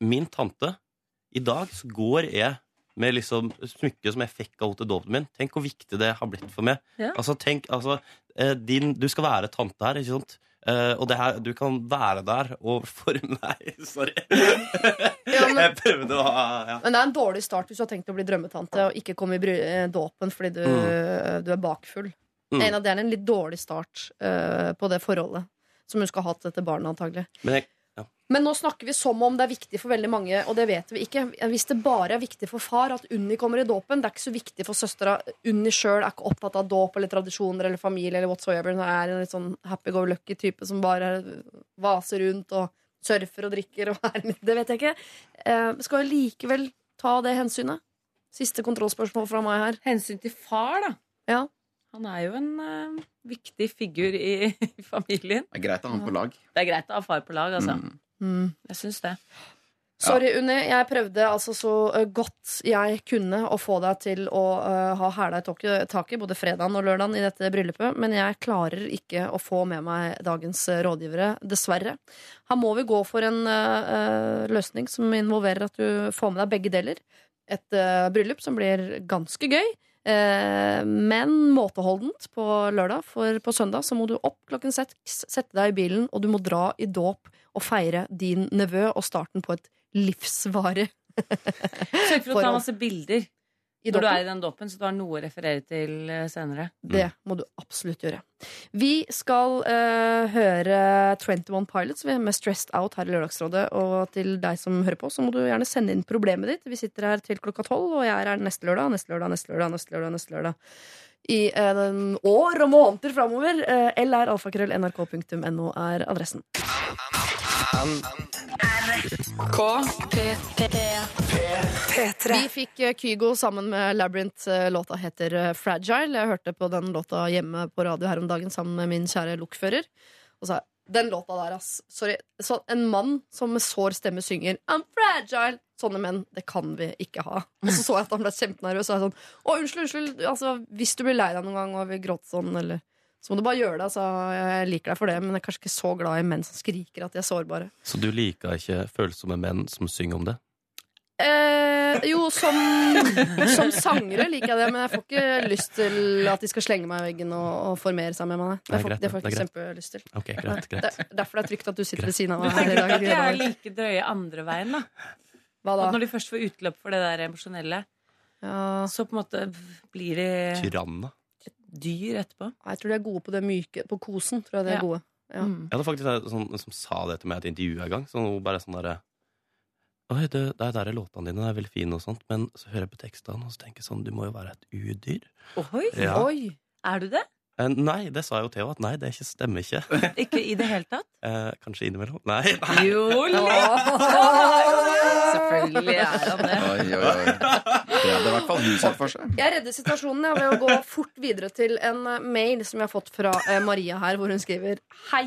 min tante I dag så går jeg med liksom smykket som jeg fikk av henne til dåpen min. Tenk hvor viktig det har blitt for meg. Ja. Altså, tenk, altså eh, din, Du skal være tante her, ikke sant? Eh, og det her, du kan være der og <laughs> for meg sorry. Ja, men- Jeg prøvde å ha ja. Men det er en dårlig start hvis du har tenkt å bli drømmetante og ikke komme i eh, dåpen fordi du, du er bakfull. Mm. En av Det er en litt dårlig start uh, på det forholdet som hun skal ha til dette barnet, antagelig. Men jeg, Men nå snakker vi som om det er viktig for veldig mange, og det vet vi ikke. Hvis det bare er viktig for far at Unni kommer i dåpen, det er ikke så viktig for søstera. Unni sjøl er ikke opptatt av dåp eller tradisjoner eller familie eller whatsoever. Hun er en litt sånn happy-go-lucky-type som bare vaser rundt og surfer og drikker og <laughs> er litt Det vet jeg ikke. Eh, skal vi likevel ta det hensynet? Siste kontrollspørsmål fra meg her. Hensyn til far, da. Ja. Han er jo en uh, viktig figur i, <laughs> i familien. Det er greit å ha han på lag. Det er greit å ha far på lag, altså. Mm. Mm. Jeg syns det. Sorry, Unni. Jeg prøvde altså så eh, godt jeg kunne å få deg til å uh, ha hæla i taket, både fredagen og lørdagen i dette bryllupet, men jeg klarer ikke å få med meg dagens rådgivere, dessverre. Her må vi gå for en eh, løsning som involverer at du får med deg begge deler. Et uh, bryllup som blir ganske gøy. Eh, men måteholdent på lørdag, for på søndag så må du opp klokken seks, sette deg i bilen, og du må dra i dåp og feire din nevø og starten på et livsvarig Sørg for å ta masse bilder i når du er i den dåpen, så du har noe å referere til eh, senere. Det må du absolutt gjøre. Vi skal uh, høre 21 Pilots vi er med Stressed Out her i Lørdagsrådet. Og til deg som hører på, så må du gjerne sende inn problemet ditt. Vi sitter her til klokka tolv, og jeg er her neste lørdag, neste lørdag, neste lørdag, neste lørdag. neste lørdag I en år og måneder framover. alfakrøll lralfakrøll.nrk.no er adressen. Vi fikk eh, Kygo sammen med Labyrinth. Eh, Låta heter eh, Fragile. Jeg hørte på den låta hjemme på radio her om dagen sammen med min kjære lokfører. Og sa den låta der, ass. Sorry. Så en mann som med sår stemme synger I'm fragile. Sånne menn, det kan vi ikke ha. Og så så jeg at han ble kjempenervøs. Og jeg sånn, å, unnskyld, unnskyld. Altså, hvis du blir lei deg noen gang og vil gråte sånn, eller så må du bare gjøre det. Altså, jeg liker deg for det, men jeg er kanskje ikke så glad i menn som skriker at de er sårbare. Så du liker ikke følsomme menn som synger om det? Eh, jo, som, som sangere liker jeg det, men jeg får ikke lyst til at de skal slenge meg i veggen og, og formere seg med meg. Det får, greit, det får jeg det ikke kjempelyst til. Okay, greit, greit. er derfor det er trygt at du sitter ved siden av meg her i tenker ikke at de er like drøye andre veien, da? Hva da? At når de først får utløp for det der emosjonelle, Ja, så på en måte blir de Tyranna. dyr etterpå. jeg tror de er gode på det myke. På kosen tror jeg de er Ja. gode. Ja. Mm. Jeg hadde faktisk en sånn, som sa det til meg i et intervju en gang. Så hun bare sånn derre Oi, det, det er der er låtene dine, det er veldig fine og sånt, men så hører jeg på tekstene og så tenker jeg sånn, du må jo være et udyr. Oi, Ja. Oi! er du det? Eh, nei, det sa jo Theo at nei, det ikke, stemmer ikke. <laughs> Ikke i det hele tatt? Eh, kanskje innimellom. Nei. nei. Jo, <laughs> Selvfølgelig er han det. Oi, oi, oi. Det hadde i hvert fall hun sett for seg. Jeg redder situasjonen jeg, ved å gå fort videre til en eh, mail som jeg har fått fra eh, Maria her, hvor hun skriver Hei,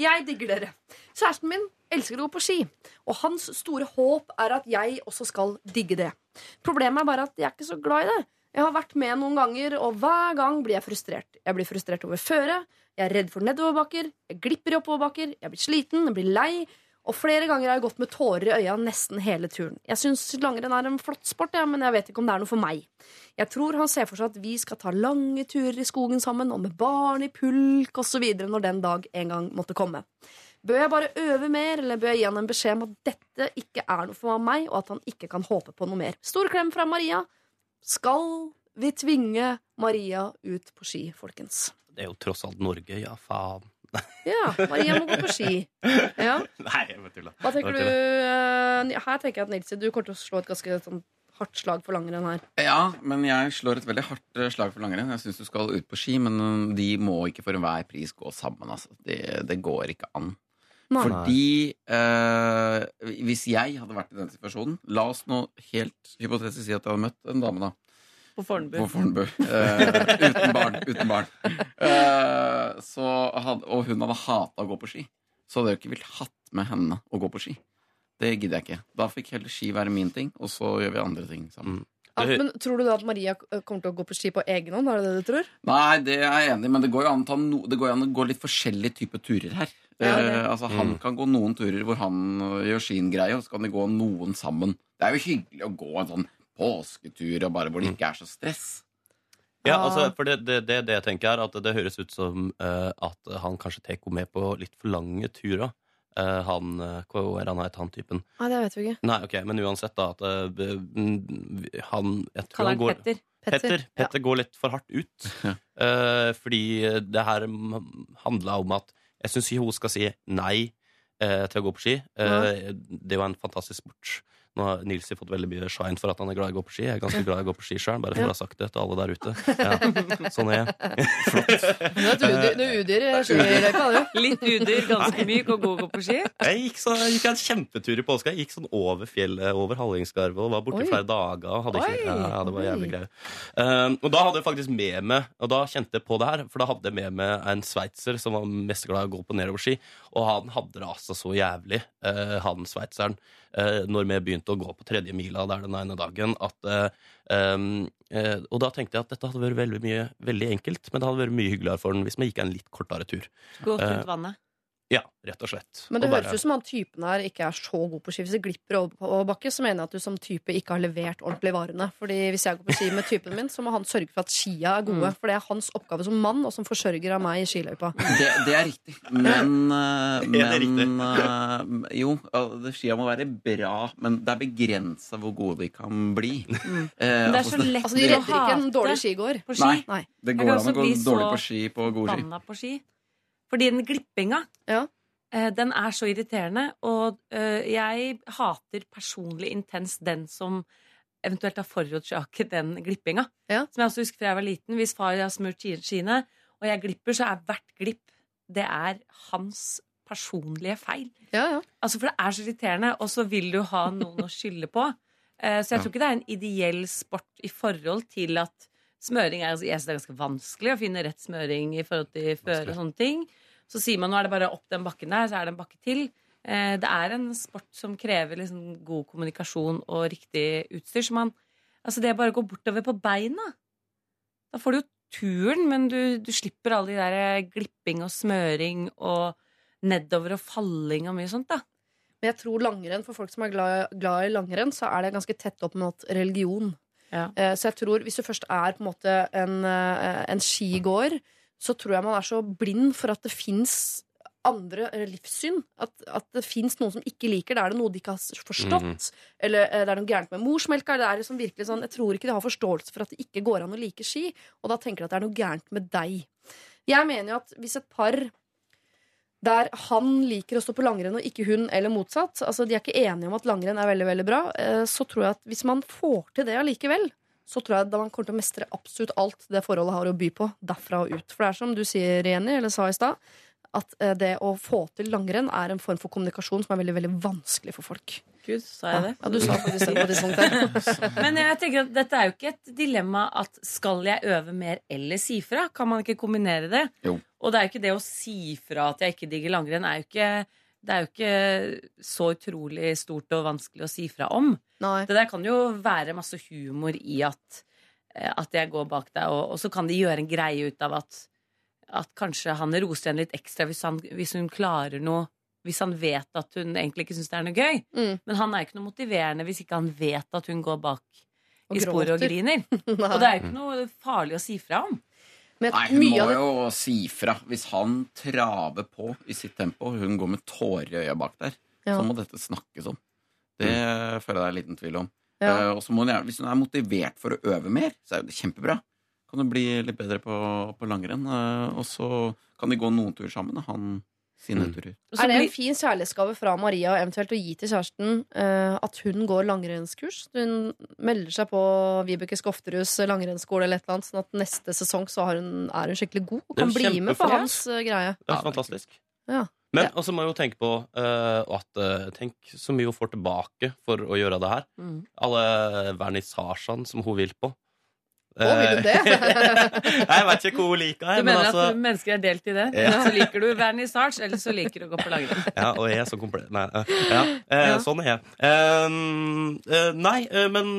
jeg digger dere. Kjæresten min elsker å gå på ski, og hans store håp er at jeg også skal digge det. Problemet er bare at jeg er ikke så glad i det. Jeg har vært med noen ganger, og hver gang blir jeg frustrert. Jeg blir frustrert over føret, jeg er redd for nedoverbakker, jeg glipper i oppoverbakker, jeg blir sliten, jeg blir lei. Og flere ganger har jeg gått med tårer i øya nesten hele turen. Jeg syns langrenn er en flott sport, ja, men jeg vet ikke om det er noe for meg. Jeg tror han ser for seg at vi skal ta lange turer i skogen sammen, og med barn i pulk osv. når den dag en gang måtte komme. Bør jeg bare øve mer, eller bør jeg gi han en beskjed om at dette ikke er noe for meg, og at han ikke kan håpe på noe mer? Stor klem fra Maria. Skal vi tvinge Maria ut på ski, folkens? Det er jo tross alt Norge, ja faen. Ja, Maria må gå på ski. Ja. <laughs> Nei, jeg vet tulla. Hva tenker du? Eh, Her tenker jeg at Nilsi, du kommer til å slå et ganske sånn, hardt slag for langrenn her. Ja, men jeg slår et veldig hardt eh, slag for langrenn. Jeg syns du skal ut på ski, men eh, de må ikke for enhver pris gå sammen. Altså. Det, det går ikke an. Nei. Fordi eh, hvis jeg hadde vært i den situasjonen La oss nå helt hypotetisk si at jeg hadde møtt en dame, da. På Fornebu. På Fornebu. Eh, uten barn. Uten barn. Eh, så hadde, og hun hadde hata å gå på ski. Så hadde jeg ikke villet hatt med henne å gå på ski. Det gidder jeg ikke. Da fikk heller ski være min ting, og så gjør vi andre ting sammen. Ja, men Tror du da at Maria eh, kommer til å gå på ski på egen hånd? Er det det du tror? Nei, det er jeg enig i, men det går jo an, å ta no, det går an å gå litt forskjellige typer turer her. Ja, Eh, altså, han Mm. kan gå noen turer hvor han øh, gjør sin greie, og så kan de gå noen sammen. Det er jo hyggelig å gå en sånn påsketur og bare hvor det ikke er så stress. Ja, Ah. altså, for det, det, det, det jeg tenker er at det høres ut som eh, at han kanskje tar henne med på litt for lange turer. Eh, han, eh, hva er han het, han typen? Nei, det vet vi ikke. Nei, ok, men uansett da at eh, mm, han jeg tror Kaller han går, Petter. Petter, Petter går litt for hardt ut. <laughs> Eh, fordi det her handla om at jeg syns hun skal si nei eh, til å gå på ski. Ja. det er jo en fantastisk sport. Nå har Nilsi fått veldig mye shine for at han er glad i å gå på ski. Jeg er ganske glad i å gå på ski sjøl, bare for å ha sagt det til alle der ute. Ja, sånn er jeg. Du er et udyr, du er udyr i skiløypa, du. Litt udyr, ganske myk og god å gå på ski. Jeg gikk, så, jeg gikk en kjempetur i påska. Jeg gikk sånn over fjellet, over Hallingskarvet, og var borte i flere dager. Og hadde ikke, ja, det var jævlig greit. greier. Um, og da hadde jeg faktisk med meg Og da kjente jeg på det her, for da hadde jeg med meg en sveitser som var mest glad i å gå på nedoverski. Og han hadde det altså så jævlig, uh, han sveitseren, uh, når vi begynte å gå på tredje mila der den ene dagen, at um, Og da tenkte jeg at dette hadde vært veldig, mye, veldig enkelt, men det hadde vært mye hyggeligere for den hvis vi gikk en litt kortere tur. Gå Eh, rundt vannet. Ja, rett og slett. Men det Og høres ut som han typen her ikke er så god på ski. Hvis det glipper over bakke, så mener jeg at du som type ikke har levert ordentlig varene. Fordi hvis jeg går på ski med typen min, så må han sørge for at skia er gode. For det er hans oppgave som mann og som forsørger av meg i skiløypa. Det, det er riktig, men, øh, <laughs> <laughs> det er men øh, Jo, skia må være bra, men det er begrensa hvor gode de kan bli. Eh, Men det er altså, så lett Altså, de retter redder ikke en dårlig skigåer. på ski. Nei. Det går an å gå dårlig på ski på gode ski. På ski. Fordi den glippinga, Ja. eh, den er så irriterende. Og eh, jeg hater personlig intenst den som eventuelt har forårsaket den glippinga. Ja. Som jeg også husker fra jeg var liten. Hvis far har smurt skiene, og jeg glipper, så er hvert glipp det er hans personlige feil. Ja, ja. Altså, For det er så irriterende, og så vil du ha noen å skylde på. Eh, Så jeg tror ikke det er en ideell sport i forhold til at smøring er, jeg synes det er ganske vanskelig å finne rett smøring i forhold til føre og sånne ting. Så sier man nå er det bare opp den bakken der, så er det en bakke til. Eh, Det er en sport som krever liksom god kommunikasjon og riktig utstyr. Så man, altså det er bare å gå bortover på beina. Da får du jo turen, men du, du slipper alle de der glipping og smøring og nedover og falling og mye sånt, da. Men jeg tror langrenn, for folk som er glad, glad i langrenn, så er det ganske tett opp mot religion. Ja. Eh, Så jeg tror hvis du først er på en måte en, eh, en skigåer, så tror jeg man er så blind for at det fins andre livssyn. At, at det fins noen som ikke liker det. Er det noe de ikke har forstått? Mhm. Eller eh, det er noe gærent med morsmelka? Det er liksom virkelig sånn, jeg tror ikke de har forståelse for at det ikke går an å like ski. Og da tenker de at det er noe gærent med deg. Jeg mener jo at hvis et par der han liker å stå på langrenn og ikke hun, eller motsatt, altså de er ikke enige om at langrenn er veldig veldig bra, eh, så tror jeg at hvis man får til det allikevel, så tror jeg da man kommer til å mestre absolutt alt det forholdet har å by på, derfra og ut. For det er som du sier, Jenny, eller sa i stad, at eh, det å få til langrenn er en form for kommunikasjon som er veldig veldig vanskelig for folk. Gud, sa jeg det? Ja, du sa faktisk det på det punktet. <laughs> Men jeg tenker at dette er jo ikke et dilemma at skal jeg øve mer eller si fra? Kan man ikke kombinere det? Jo. Og det er jo ikke det å si fra at jeg ikke digger langrenn, er jo ikke, det er jo ikke så utrolig stort og vanskelig å si fra om. Nei. Det der kan jo være masse humor i at eh, at jeg går bak deg, og, og så kan de gjøre en greie ut av at, at kanskje han roser henne litt ekstra hvis, han, hvis hun klarer noe hvis han vet at hun egentlig ikke syns det er noe gøy. Mm. Men han er ikke noe motiverende hvis ikke han vet at hun går bak Og i sporet og griner. <laughs> Og det er jo ikke noe farlig å si fra om. Men Nei, hun må det jo si fra. Hvis han traver på i sitt tempo, og hun går med tårer i øya bak der, Ja. så må dette snakkes om. Det føler jeg det er liten tvil om. Ja. Uh, og så må hun gjerne, Hvis hun er motivert for å øve mer, så er jo det kjempebra. Kan hun bli litt bedre på, på langrenn. eh, og så kan de gå noen turer sammen. Han sine Mm. turer. Så Er det en fin kjærlighetsgave fra Maria eventuelt å gi til kjæresten uh, at hun går langrennskurs? Hun melder seg på Vibeke Skofterhus langrennsskole eller et eller annet, sånn at neste sesong så har hun, er hun skikkelig god og kan bli med på hans uh, greie. Det er fantastisk. Ja. Men Ja. også må jo tenke på uh, at uh, Tenk så mye hun får tilbake for å gjøre det her. Mm. Alle vernissasjene som hun vil på. Å, vil du det? <laughs> jeg vet ikke hvor hun liker. Du mener men altså, at mennesker er delt i det? Ja. Så liker du vernissasje, eller så liker du å gå på langrenn. Ja, og jeg er så komplett Nei, eh, ja, eh, sånn er jeg. Eh, eh, nei, eh, men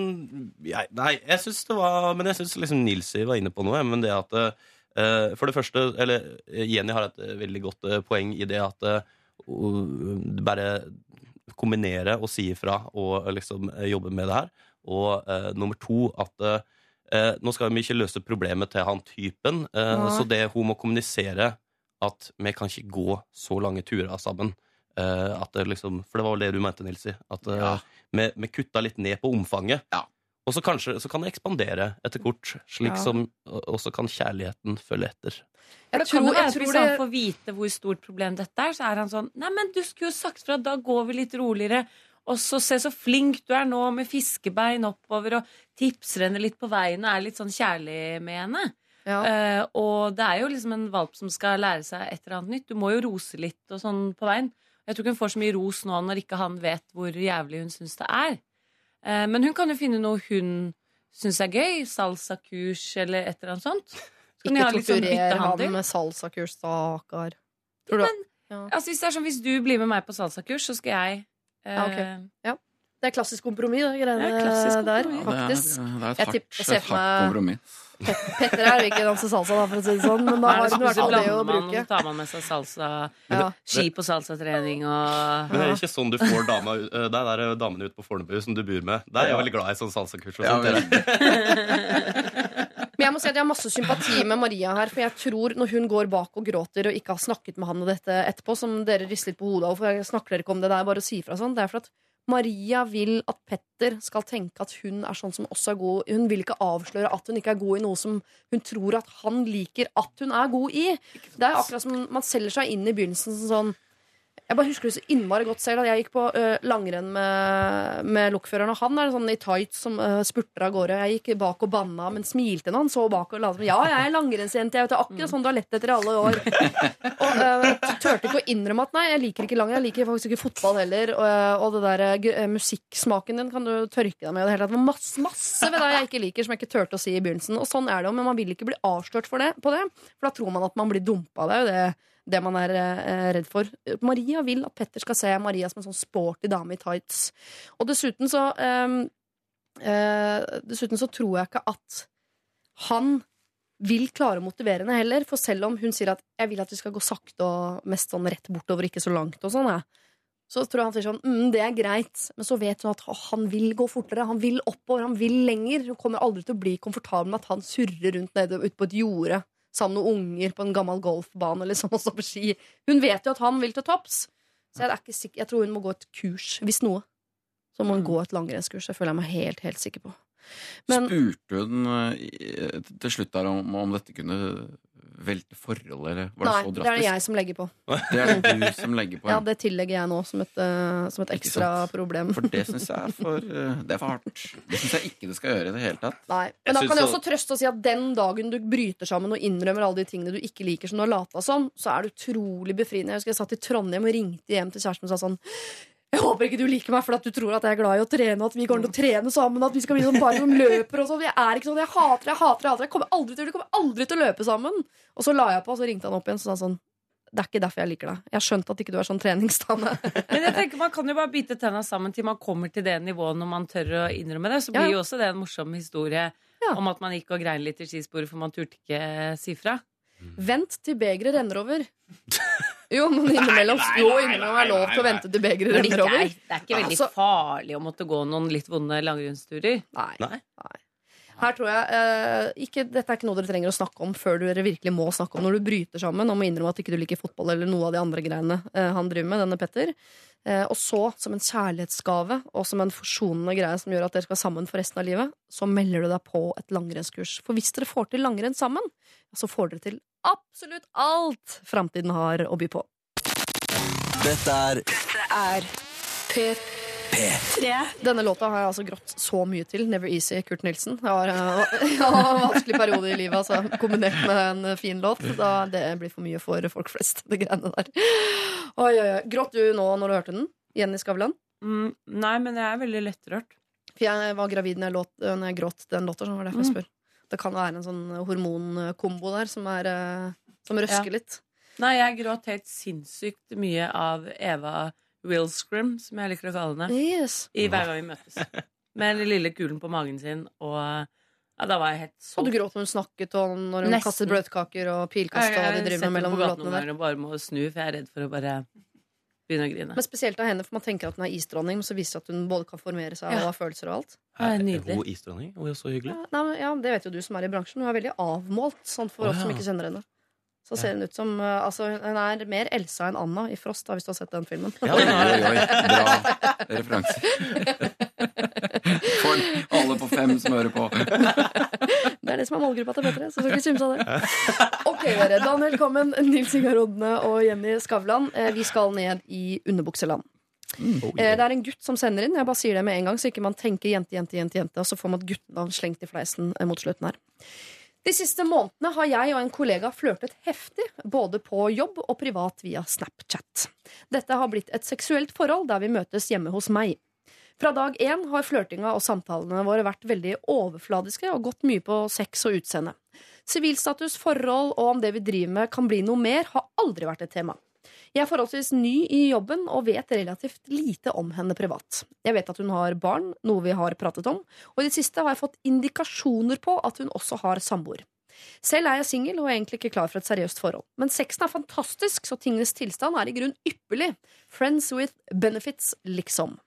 jeg, Nei, jeg syns det var Men jeg syns liksom Nilsi var inne på noe. Men det at eh, For det første Eller eh, Jenny har et eh, veldig godt eh, poeng i det at eh, bare kombinere og si ifra og eh, liksom eh, jobbe med det her. Og eh, nummer to at eh, nå skal vi ikke løse problemet til han typen, eh, så det hun må kommunisere at vi kan ikke gå så lange turer sammen. Eh, at det liksom, for det var vel det du mente, Nilsi. At eh, Ja. vi, vi kutta litt ned på omfanget. Ja. Og så kanskje så kan det ekspandere etter kort, slik Ja. som og så kan kjærligheten følge etter. Jeg tror, jeg at tror Hvis han får vite hvor stort problem dette er, så er han sånn Nei, men du skulle jo sagt fra, da går vi litt roligere. Og så se så flink du er nå med fiskebein oppover og tipser henne litt på veien og er litt sånn kjærlig med henne. ja. Uh, og det er jo liksom en valp som skal lære seg et eller annet nytt. Du må jo rose litt og sånn på veien. Jeg tror ikke hun får så mye ros nå når ikke han vet hvor jævlig hun syns det er. Uh, men hun kan jo finne noe hun syns er gøy. Salsakurs eller et eller annet sånt. Så kan Ikke sånn torturer byttehandel. han med salsakurs, stakkar. Tror du Ja. altså, hvis sånn, hvis du blir med meg på salsakurs, så skal jeg eh, Ja, ok. Det er klassisk kompromiss, det greiene er der, faktisk. Ja, det er, det er et hardt, jeg et hardt meg- kompromiss. Petter er jo ikke danse salsa, da, for å si det sånn, men da har hun vært det å bruke. tar man med seg salsa, Ja. ski på salsatrening og Men det er ikke sånn du får dama, eh, det er der damene ute på Fornebu som du bor med. Der er jeg veldig glad i sånn salsakurs. og Ja, sånt. veldig. <laughs> Men jeg må si at jeg har masse sympati med Maria her, for jeg tror når hun går bak og gråter og ikke har snakket med han og dette etterpå, som dere rister litt på hodet av, for jeg snakker dere ikke om det, der, er bare si fra sånn, det er for at Maria vil at Petter skal tenke at hun er sånn som også er god. Hun vil ikke avsløre at hun ikke er god i noe som hun tror at han liker at hun er god i. Det er akkurat som man selger seg inn i begynnelsen som sånn jeg bare husker det så innmari godt selv. At jeg gikk på uh, langrenn med, med lokføreren, og han er sånn i tights som uh, spurter av gårde. Jeg gikk bak og banna, men smilte når han så bak og la som Ja, jeg er langrennsjente. Jeg vet det, akkurat sånn du har lett etter i alle år. Og uh, turte ikke å innrømme at nei, jeg liker ikke langrenn. Jeg liker faktisk ikke fotball heller. Og, og det der musikksmaken din kan du tørke deg med. i Det hele tatt. Var masse, masse ved deg jeg ikke liker, som jeg ikke turte å si i begynnelsen. Og sånn er det jo, men man vil ikke bli avslørt for det, på det. For da tror man at man blir dumpa. Det er jo det det man er eh, redd for. Maria vil at Petter skal se Maria som en sånn sporty dame i tights. Og dessuten så ehm, eh, Dessuten så tror jeg ikke at han vil klare å motivere henne heller. For selv om hun sier at 'jeg vil at vi skal gå sakte og mest sånn rett bortover, ikke så langt', og sånn, ja. så tror jeg han sier sånn mm, 'det er greit', men så vet hun at han vil gå fortere, han vil oppover, han vil lenger. Hun kommer aldri til å bli komfortabel med at han surrer rundt nede ute på et jorde sammen med noen unger på en gammel golfbane liksom, og står på ski. Hun vet jo at han vil til topps. Så jeg, er ikke sikker, jeg tror hun må gå et kurs, hvis noe. Så må hun gå et langrennskurs. Det føler jeg meg helt, helt sikker på. Men Spurte hun eh, til slutt der om, om dette kunne velte forholdet, eller var det nei, så det er det jeg som legger på. Det er det du som legger på. Ja, Ja, Det tillegger jeg nå som et, uh, som et ekstra problem. For det syns jeg er for, uh, det er for hardt. Det syns jeg ikke det skal gjøre i det hele tatt. Nei, Jeg Men da kan jeg så- også trøste og si at den dagen du bryter sammen og innrømmer alle de tingene du ikke liker, som du har lata som, så er det utrolig befriende. Jeg husker jeg satt i Trondheim og ringte hjem til kjæresten og sa sånn jeg håper ikke du liker meg for at du tror at jeg er glad i å trene, at vi kommer til å trene sammen, at vi skal bli sånn bare som løper og sånn. Jeg er ikke sånn. Jeg hater det, jeg hater det. Jeg, hater jeg kommer aldri til, vi kommer aldri til å løpe sammen. Og så la jeg på, og så ringte han opp igjen og sa han sånn Det er ikke derfor jeg liker deg. Jeg har skjønt at ikke du er sånn treningsdame. <laughs> Men jeg tenker Man kan jo bare bite tenna sammen til man kommer til det nivået når man tør å innrømme det. Så blir ja. jo også det en morsom historie Ja. om at man gikk og grein litt i skisporet, for man turte ikke si fra. Vent til begeret renner over. <laughs> Jo, men innimellom jo, innimellom er lov til å vente til begeret det, renner ikke over. er, det er ikke veldig Altså- farlig å måtte gå noen litt vonde langrennsturer. Nei. Nei. Her tror jeg eh, ikke, Dette er ikke noe dere trenger å snakke om før dere virkelig må snakke om når du bryter sammen og må innrømme at ikke du liker fotball eller noe av de andre greiene eh, han driver med, denne Petter. Eh, og så, som en kjærlighetsgave og som en forsonende greie som gjør at dere skal sammen for resten av livet, så melder du deg på et langrennskurs. For hvis dere får til langrenn sammen, så får dere til absolutt alt framtiden har å by på. Dette er Er P3. Denne låta har jeg altså grått så mye til. Never Easy, Kurt Nilsen. Jeg har, eh, <laughs> jeg har en vanskelig periode i livet, altså, kombinert med en fin låt. Da det blir for mye for folk flest, det greiene der. Oi, oi, oi. Gråt du nå når du hørte den? Jenny Skavlan? Mm, nei, men jeg er veldig lettrørt. For jeg var gravid når jeg, låt, når jeg gråt den låta, så var det derfor jeg spør. Det kan være en sånn hormonkombo der som, er, eh, som røsker Ja. litt. Nei, jeg gråt helt sinnssykt mye av Eva Wilscrim, som jeg liker å kalle henne, Yes. i hver gang vi møtes. <laughs> Med den lille kulen på magen sin, og ja, da var jeg helt så Og du gråt når hun snakket og når hun Nesten. kastet bløtkaker og pilkast og de driver med mellom låtene der. Jeg og bare må snu, for jeg er redd for å bare begynne å grine. Men spesielt av henne, for man tenker at hun er isdronning, men så viser det at hun både kan formere seg Ja. og ha følelser og alt. Er, Er hun isdronning? Hun er så hyggelig. Ja, nei, ja, Det vet jo du som er i bransjen. Hun er veldig avmålt, sånn for Å, oss som ja. ikke kjenner henne. Så ser hun ut som uh, Altså, hun er mer Elsa enn Anna i Frost, da, hvis du har sett den filmen. Ja, Oi, er- oi. Bra <laughs> referanse. <laughs> For alle på fem som hører på. <laughs> Det er det som er målgruppa til Petre. Så skal ikke kimse av det. <laughs> Ok, dere. Daniel Kammen, Nils Ingar Rodne og Jenny Skavlan. Eh, Vi skal ned i underbukseland. Oh, Eh, Det er en gutt som sender inn. Jeg bare sier det med en gang, så ikke man tenker jente, jente, jente, jente, og så får man et guttenavn slengt i fleisen eh, mot slutten her. De siste månedene har jeg og en kollega flørtet heftig, både på jobb og privat via Snapchat. Dette har blitt et seksuelt forhold der vi møtes hjemme hos meg. Fra dag én har flørtinga og samtalene våre vært veldig overfladiske og gått mye på sex og utseende. Sivilstatus, forhold og om det vi driver med kan bli noe mer, har aldri vært et tema. Jeg er forholdsvis ny i jobben og vet relativt lite om henne privat. Jeg vet at hun har barn, noe vi har pratet om, og i det siste har jeg fått indikasjoner på at hun også har samboer. Selv er jeg singel og er egentlig ikke klar for et seriøst forhold. Men sexen er fantastisk, så tingenes tilstand er i grunn ypperlig. Friends with benefits, liksom.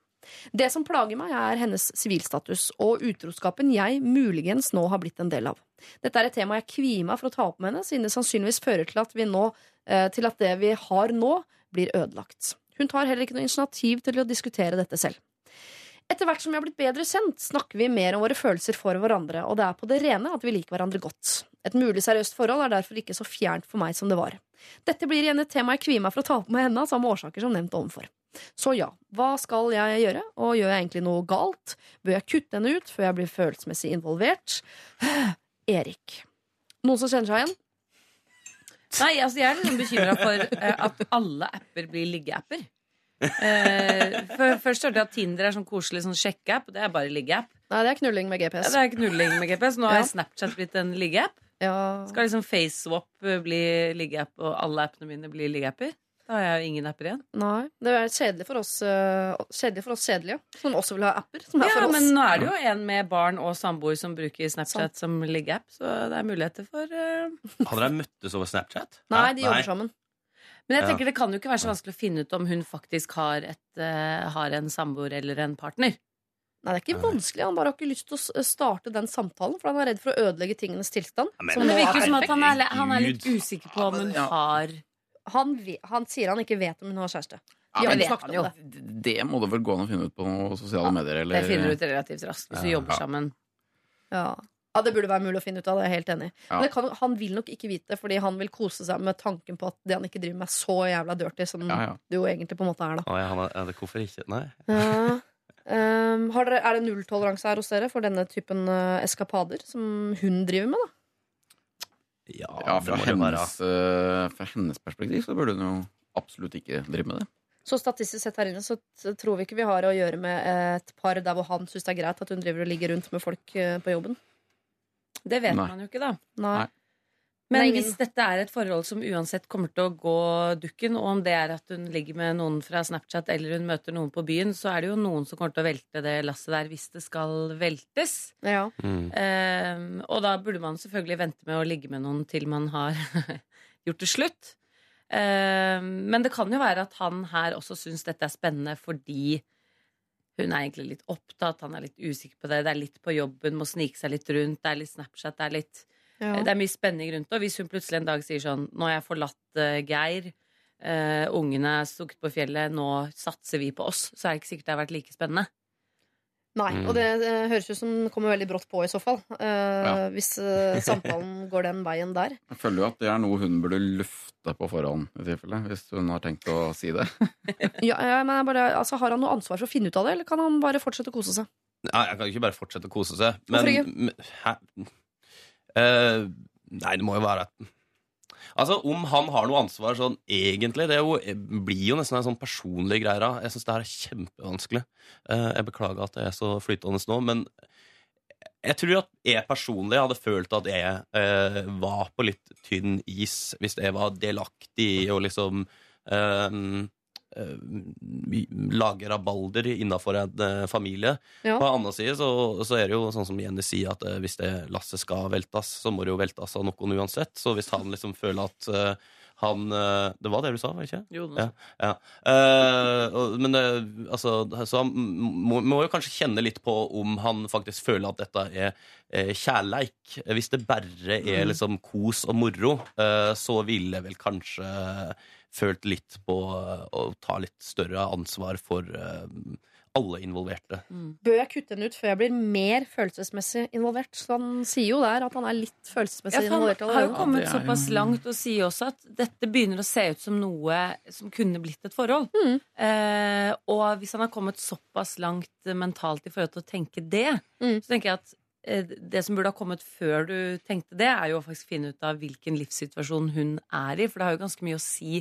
Det som plager meg, er hennes sivilstatus og utroskapen jeg muligens nå har blitt en del av. Dette er et tema jeg kvier meg for å ta opp med henne, siden det sannsynligvis fører til at, nå, eh, til at det vi har nå, blir ødelagt. Hun tar heller ikke noe initiativ til å diskutere dette selv. Etter hvert som vi har blitt bedre kjent, snakker vi mer om våre følelser for hverandre, og det er på det rene at vi liker hverandre godt. Et mulig seriøst forhold er derfor ikke så fjernt for meg som det var. Dette blir igjen et tema jeg kvier meg for å ta opp med henne av samme årsaker som nevnt ovenfor. Så ja, hva skal jeg gjøre, og gjør jeg egentlig noe galt? Bør jeg kutte henne ut før jeg blir følelsesmessig involvert? <sighs> Erik. Noen som kjenner seg igjen? Nei, altså jeg er litt bekymra for eh, at alle apper blir liggeapper. Eh, for, først hørte jeg at Tinder er sånn koselig sånn sjekkeapp, det er bare liggeapp. Nei, det er knulling med Ja, GPS. det er knulling med GPS. Nå har Ja. Snapchat blitt en liggeapp. Ja. Skal liksom FaceSwap bli liggeapp, og alle appene mine blir liggeapper? Da har jeg jo ingen apper igjen. Nei, det er kjedelig for oss uh, Kjedelig for oss kjedelige, som også vil ha apper. Som er Ja, for oss. men nå er det jo en med barn og samboer som bruker Snapchat som liggeapp, så det er muligheter for uh... Hadde dere møttes over Snapchat? <laughs> Nei, de de jobber sammen. Men jeg Ja. tenker det kan jo ikke være så vanskelig å finne ut om hun faktisk har, et, uh, har en samboer eller en partner. Nei, det er ikke vanskelig. Han bare har ikke lyst til å starte den samtalen, for han er redd for å ødelegge tingenes tilstand. Ja, men- Men det virker jo som at han er, han er litt usikker på om hun Ja. har han, han sier han ikke vet om hun har kjæreste. Ja, men om det. Det må det vel gå an å finne ut på sosiale medier? Eller? Det finner du ut relativt raskt hvis du Ja. jobber sammen. Ja. ja, det burde være mulig å finne ut av. Det jeg er helt enig. Ja. Men det kan, han vil nok ikke vite, fordi han vil kose seg med tanken på at det han ikke driver med, er så jævla dirty som Ja, ja. det jo egentlig på en måte er. da Å, ja, han er, er det, hvorfor ikke? Nei. Ja. Um, har dere, er det nulltoleranse her hos dere for denne typen uh, eskapader som hun driver med? da? Ja, Ja, fra hennes, eh, fra hennes perspektiv så burde hun jo absolutt ikke drive med det. Så statistisk sett her inne så tror vi ikke vi har å gjøre med et par der hvor han syns det er greit at hun driver og ligger rundt med folk uh, på jobben. Det vet Nei. man jo ikke, da. Nei. Nei. Men Det ingen- hvis dette er et forhold som uansett kommer til å gå dukken, og om det er at hun ligger med noen fra Snapchat eller hun møter noen på byen, så er det jo noen som kommer til å velte det lasset der hvis det skal veltes. Ja. Mm. Um, og da burde man selvfølgelig vente med å ligge med noen til man har <laughs> gjort det slutt. Um, men det kan jo være at han her også syns dette er spennende fordi hun er egentlig litt opptatt, han er litt usikker på det, det er litt på jobben, må snike seg litt rundt, det er litt Snapchat, det er litt Ja. Det er mye spenning rundt det. Og hvis hun plutselig en dag sier sånn Nå har jeg forlatt uh, Geir, Uh, ungene er stukket på fjellet, nå satser vi på oss, så er det ikke sikkert det har vært like spennende. Nei, Mm. og det uh, høres ut som det kommer veldig brått på i så fall. Ja. Hvis eh, samtalen <laughs> går den veien der. Jeg føler jo at det er noe hun burde lufte på forhånd, i tilfelle, hvis hun har tenkt å si det. <laughs> Ja, ja, men jeg bare, altså, har han noe ansvar for å finne ut av det, eller kan han bare fortsette å kose seg? Nei, jeg kan ikke bare fortsette å kose seg. Men, Hvorfor ikke? Eh, nei, det må jo være Altså, Om han har noe ansvar sånn egentlig Det jo, blir jo nesten en sånn personlig greie. da. Jeg syns det her er kjempevanskelig. Uh, jeg beklager at det er så flytende nå, men jeg tror at jeg personlig hadde følt at jeg eh, var på litt tynn is hvis jeg var delaktig å liksom eh, eh, lage rabalder innafor en eh, familie. Ja. På den annen side så, så er det jo sånn som Jenny sier, at eh, hvis det lasset skal veltes, så må det jo veltes av noen uansett. Så hvis han liksom føler at eh, han eh, Det var det du sa, var det ikke? Jo, Ja. ja. Uh, men det, altså, så han må, må jo kanskje kjenne litt på om han faktisk føler at dette er eh, kjærleik. Hvis det bare er liksom kos og moro, uh, så ville vel kanskje følt litt på eh, å ta litt større ansvar for eh, alle involverte. Bør jeg kutte den ut før jeg blir mer følelsesmessig involvert? Så han sier jo der at han er litt følelsesmessig ja, involvert han har jo kommet er såpass langt og sier også at dette begynner å se ut som noe som kunne blitt et forhold. Mm. Eh, og hvis han har kommet såpass langt mentalt i forhold til å tenke det, Mm. så tenker jeg at det som burde ha kommet før du tenkte det, er jo å faktisk finne ut av hvilken livssituasjon hun er i. For det har jo ganske mye å si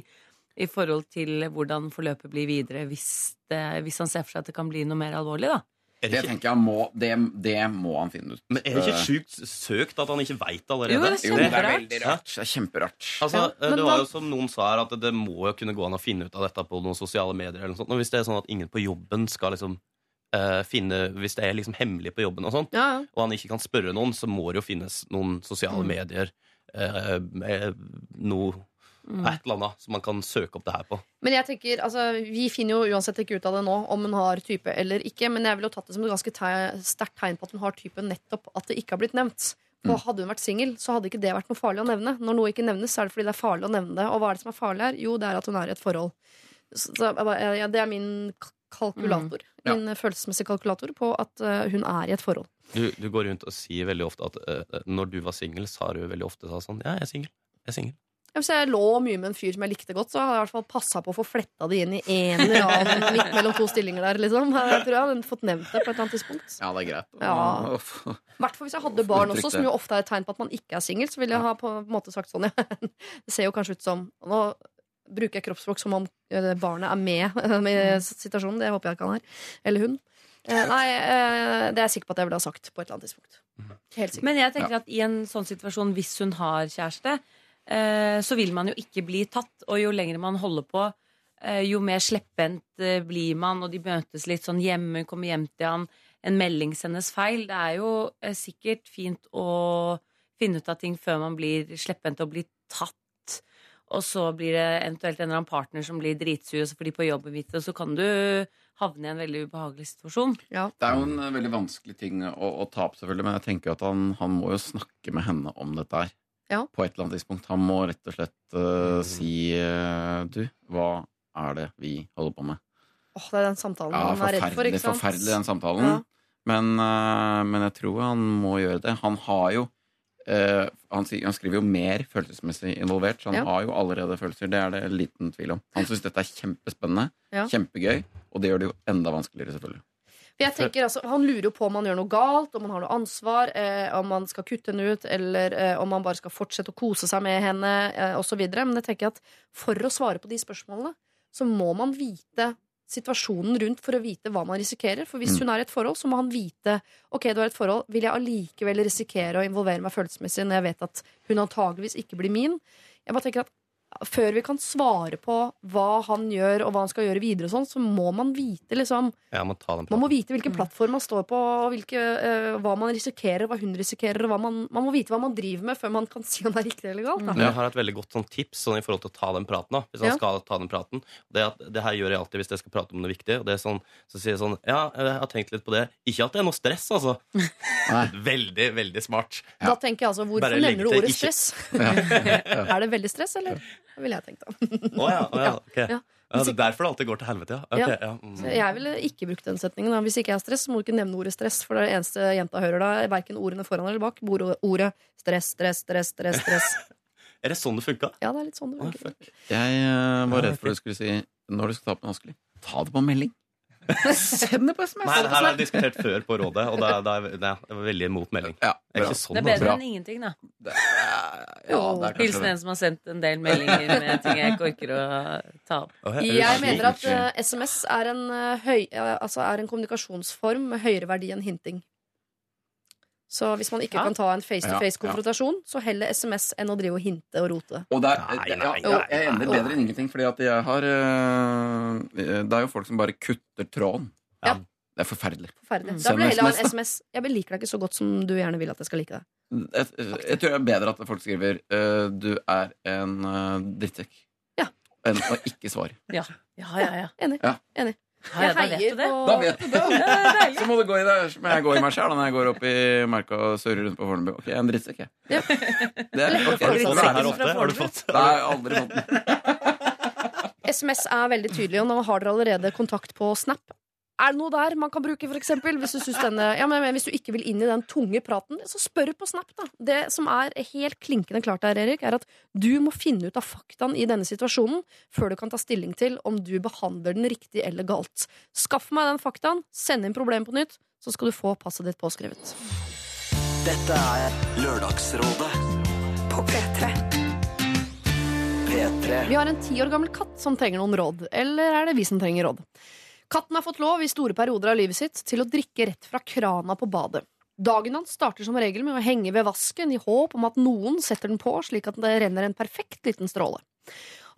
i forhold til hvordan forløpet blir videre hvis, det, hvis han ser for seg at det kan bli noe mer alvorlig. da Det tenker jeg må, det, det må han finne ut. men er det ikke Eh, sjukt søkt at han ikke veit allerede? Jo, det er Jo, det er veldig rart. Det er kjemperart. Altså, Ja, eh, men det var jo som noen sa her, at det må jo kunne gå an å finne ut av dette på noen sosiale medier. eller noe sånt. Og hvis det er sånn at ingen på jobben skal liksom eh, finne Hvis det er liksom hemmelig på jobben, og sånt, Ja, ja. og han ikke kan spørre noen, så må det jo finnes noen sosiale Mm. medier. Uh, noe Mm. Et eller annet som man kan søke opp det her på. Men jeg tenker, altså, vi finner jo uansett ikke ut av det nå om hun har type eller ikke. Men jeg ville tatt det som et ganske te sterkt tegn på at hun har type nettopp at det ikke har blitt nevnt. For Hadde hun vært singel, så hadde ikke det vært noe farlig å nevne. Når noe ikke nevnes, så er det fordi det er farlig å nevne det. Og hva er det som er farlig her? Jo, det er at hun er i et forhold. Så, så, ja, det er min kalkulator. Ja. Min følelsesmessige kalkulator på at eh, hun er i et forhold. Du, du går rundt og sier veldig ofte at uh, når du var singel, sa du veldig ofte sa sånn Ja, jeg er singel. Jeg er singel. Ja, Hvis jeg lå mye med en fyr som jeg likte godt, så hadde jeg i hvert fall passa på å få fletta det inn i en eller annen midt mellom to stillinger der, liksom. <laughs> Jeg tror jeg hadde fått nevnt det på et eller annet tidspunkt. Ja, det er greit. Ja. Hvert fall hvis jeg hadde barn også, som jo ofte er et tegn på at man ikke er singel, så ville jeg ha på en måte sagt sånn, ja. <laughs> Det ser jo kanskje ut som Nå bruker jeg kroppsspråk som om eh, barnet er med <laughs> i situasjonen. Det håper jeg ikke han er. Eller hun. Eh, Nei, eh, det er jeg sikker på at jeg ville ha sagt på et eller annet tidspunkt. Helt sikkert. Men jeg tenker at i en sånn situasjon, hvis hun har kjæreste, eh, så vil man jo ikke bli tatt. Og jo lenger man holder på, eh, jo mer slepphendt blir man, og de møtes litt sånn hjemme, kommer hjem til han, en melding sendes feil. Det er jo sikkert fint å finne ut av ting før man blir slepphendt og blir tatt. Og så blir det eventuelt en eller annen partner som blir dritsur, og så får de på jobben vite, og så kan du havne i en veldig ubehagelig situasjon. Ja. Det er jo en eh, veldig vanskelig ting å, å ta opp, selvfølgelig, men jeg tenker at han, han må jo snakke med henne om dette her. Ja. På et eller annet tidspunkt. Han må rett og slett uh, si uh, Du, hva er det vi holder på med? Åh, det er den samtalen Ja, han er redd for, ikke sant? forferdelig den samtalen. Ja. Men, uh, men jeg tror han må gjøre det. Han har jo eh, han, han skriver jo mer følelsesmessig involvert, så han Ja. har jo allerede følelser. Det er det liten tvil om. Han syns dette er kjempespennende, Ja. kjempegøy, og det gjør det jo enda vanskeligere, selvfølgelig. Jeg tenker altså, Han lurer jo på om han gjør noe galt, om han har noe ansvar, eh, om han skal kutte henne ut, eller eh, om han bare skal fortsette å kose seg med henne, eh, osv. Men jeg tenker at for å svare på de spørsmålene, så må man vite situasjonen rundt for å vite hva man risikerer. For hvis Mm. hun er i et forhold, så må han vite Ok, du i et forhold, vil jeg allikevel risikere å involvere meg følelsesmessig når jeg vet at hun antageligvis ikke blir min? Jeg bare tenker at før vi kan svare på hva han gjør, og hva han skal gjøre videre, og sånn, så må man vite liksom Ja, man, Man må vite hvilken plattform man står på, og hvilke, uh, hva man risikerer, hva hun risikerer. Og hva man, man må vite hva man driver med, før man kan si om det er riktig eller galt. Da. Jeg har et veldig godt sånn tips sånn, i forhold til å ta den praten. Da, hvis han Ja. skal ta den praten Det, at, det her gjør jeg alltid hvis jeg skal prate om noe viktig. Og det er sånn, så sier jeg sånn Ja, jeg har tenkt litt på det. Ikke at det er noe stress, altså. <laughs> veldig, veldig smart. Da tenker jeg altså, Hvorfor nevner du ordet ikke- stress? <laughs> Er det veldig stress, eller? Ville jeg tenkt, da. oh, ja, oh, <laughs> ja, Okay. Ja. Ja, det er derfor det alltid går til helvete, ja. Okay, Ja. ja. mm. Så jeg ville ikke brukt den setningen. Da. Hvis ikke jeg har stress, så må du ikke nevne ordet stress. For det er det eneste jenta hører da, er verken ordene foran eller bak. Ordet, ordet stress, stress, stress, stress. stress. <laughs> Er det sånn det funka? Ja, det er litt sånn det funker. Jeg uh, var redd for du skulle si når du skal ta på den vanskelig. Ta det på melding. Send det på SMS. Nei, det her har jeg diskutert før på rådet, og det er, det er, det var veldig imot melding. Ja, det, er ikke sånn, Det er bedre altså. enn ingenting, da. Ja, det er Hilsen en som har sendt en del meldinger med ting jeg ikke orker å ta opp. Jeg mener at eh, SMS er en, eh, høy, eh, altså er en kommunikasjonsform med høyere verdi enn hinting. Så hvis man ikke Ja. kan ta en face-to-face-konfrontasjon, så heller SMS enn å drive og hinte og rote. Og det er, Nei, ja, nei, ja, jeg ender bedre enn ingenting, fordi at jeg har øh, Det er jo folk som bare kutter tråden. Ja. Det er forferdelig. Forferdelig. Mm. Da blir det heller en SMS. Jeg liker deg ikke så godt som du gjerne vil at jeg skal like deg. Jeg, jeg tror det er bedre at folk skriver øh, 'du er en øh, drittsekk', Ja. enn å ikke svare. Ja, ja, ja. ja. Enig. Ja. Enig. Da vet heier det. på- Da vet du det! <laughs> Så må du gå i det. Men jeg går i meg sjæl når jeg går opp i marka og surrer rundt på Fornebu. Ok, jeg er en drittsekk, jeg. Ja. Det er, ok, Har du fått den her ofte? Har du fått Nei, jeg har aldri fått den. <laughs> SMS er veldig tydelig, og nå har dere allerede kontakt på Snap. Er det noe der man kan bruke, eksempel? Hvis du, denne, ja, men hvis du ikke vil inn i den tunge praten, så spør på Snap, da. Det som er helt klinkende klart der, Erik, er at du må finne ut av faktaen i denne situasjonen før du kan ta stilling til om du behandler den riktig eller galt. Skaff meg den faktaen, send inn problemet på nytt, så skal du få passet ditt påskrevet. Dette er Lørdagsrådet På P3. P3. Vi har en ti år gammel katt som trenger noen råd. Eller er det vi som trenger råd? Katten har fått lov i store perioder av livet sitt til å drikke rett fra krana på badet. Dagen hans starter som regel med å henge ved vasken i håp om at noen setter den på, slik at det renner en perfekt liten stråle.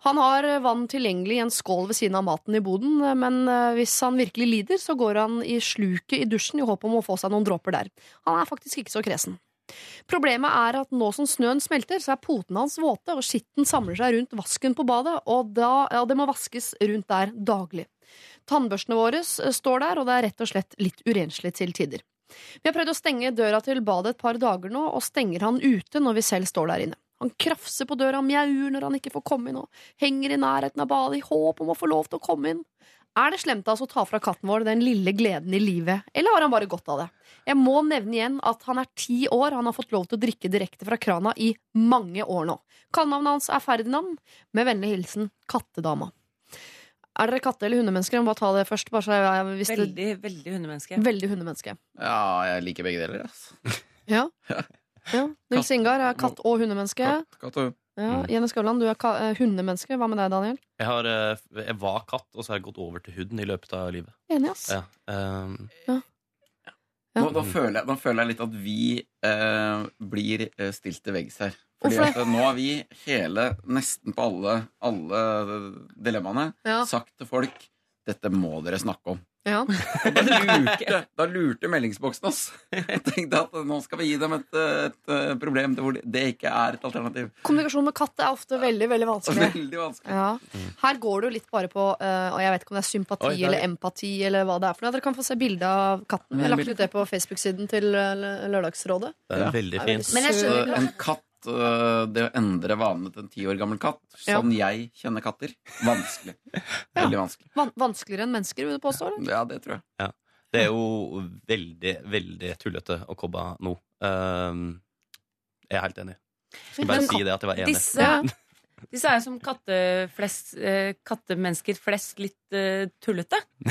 Han har vann tilgjengelig i en skål ved siden av maten i boden, men eh, hvis han virkelig lider, så går han i sluket i dusjen i håp om å få seg noen dråper der. Han er faktisk ikke så kresen. Problemet er at nå som snøen smelter, så er potene hans våte, og skitten samler seg rundt vasken på badet, og da, ja, det må vaskes rundt der daglig. Tannbørstene våre eh, står der, og det er rett og slett litt urenslig til tider. Vi har prøvd å stenge døra til badet et par dager nå, og stenger han ute når vi selv står der inne. Han krafser på døra, mjauer når han ikke får komme inn, og henger i nærheten av badet i håp om å få lov til å komme inn. Er det slemt altså å ta fra katten vår den lille gleden i livet, eller har han bare godt av det? Jeg må nevne igjen at han er ti år, han har fått lov til å drikke direkte fra krana i mange år nå. Kallenavnet hans er Ferdinand, med vennlig hilsen Kattedama. Er dere katte- eller hundemennesker? Jeg må bare ta det først. Bare så jeg, hvis Veldig, veldig hundemenneske. veldig hundemenneske. Ja, jeg liker begge deler. Altså. <laughs> <laughs> Ja. ja. Nils Ingar er katt- og hundemenneske. Katt, katt og Ja. Mm. Jenny Skavlan, du er ka eh, hundemenneske. Hva med deg, Daniel? Jeg, har, eh, jeg var katt, og så har jeg gått over til hund i løpet av livet. Enig, ass. Ja. Um, Ja. Nå, nå, føler jeg, nå føler jeg litt at vi eh, blir eh, stilt til veggs her. Fordi at nå har vi hele, nesten på alle, alle dilemmaene, Ja. sagt til folk dette må dere snakke om. Ja. Da lurte, da lurte meldingsboksen oss. Jeg tenkte at nå skal vi gi dem et, et, problem hvor det ikke er et alternativ. Kommunikasjon med katt er ofte veldig veldig vanskelig. Veldig vanskelig. Ja. Her går det jo litt bare på eh, Og jeg vet ikke om det er sympati Oi, er... eller empati. Eller hva det er for noe Dere kan få se bilde av katten. Jeg har lagt ut det på Facebook-siden til eh, Lørdagsrådet. det er veldig fint. Men jeg skjønner en katt, øh, det å endre vanene til en ti år gammel katt, Ja. sånn jeg kjenner katter, vanskelig. <laughs> Veldig vanskelig. Van vanskeligere enn mennesker, vil du påstå? Eller? Ja, det tror jeg. Det er jo veldig, veldig tullete å kobbe nå. Uh, jeg er helt enig. Jeg skal bare Men- si det at jeg var enig. Disse, Ja. Disse er jo som katteflest, eh, kattemennesker flest litt eh, tullete. <laughs>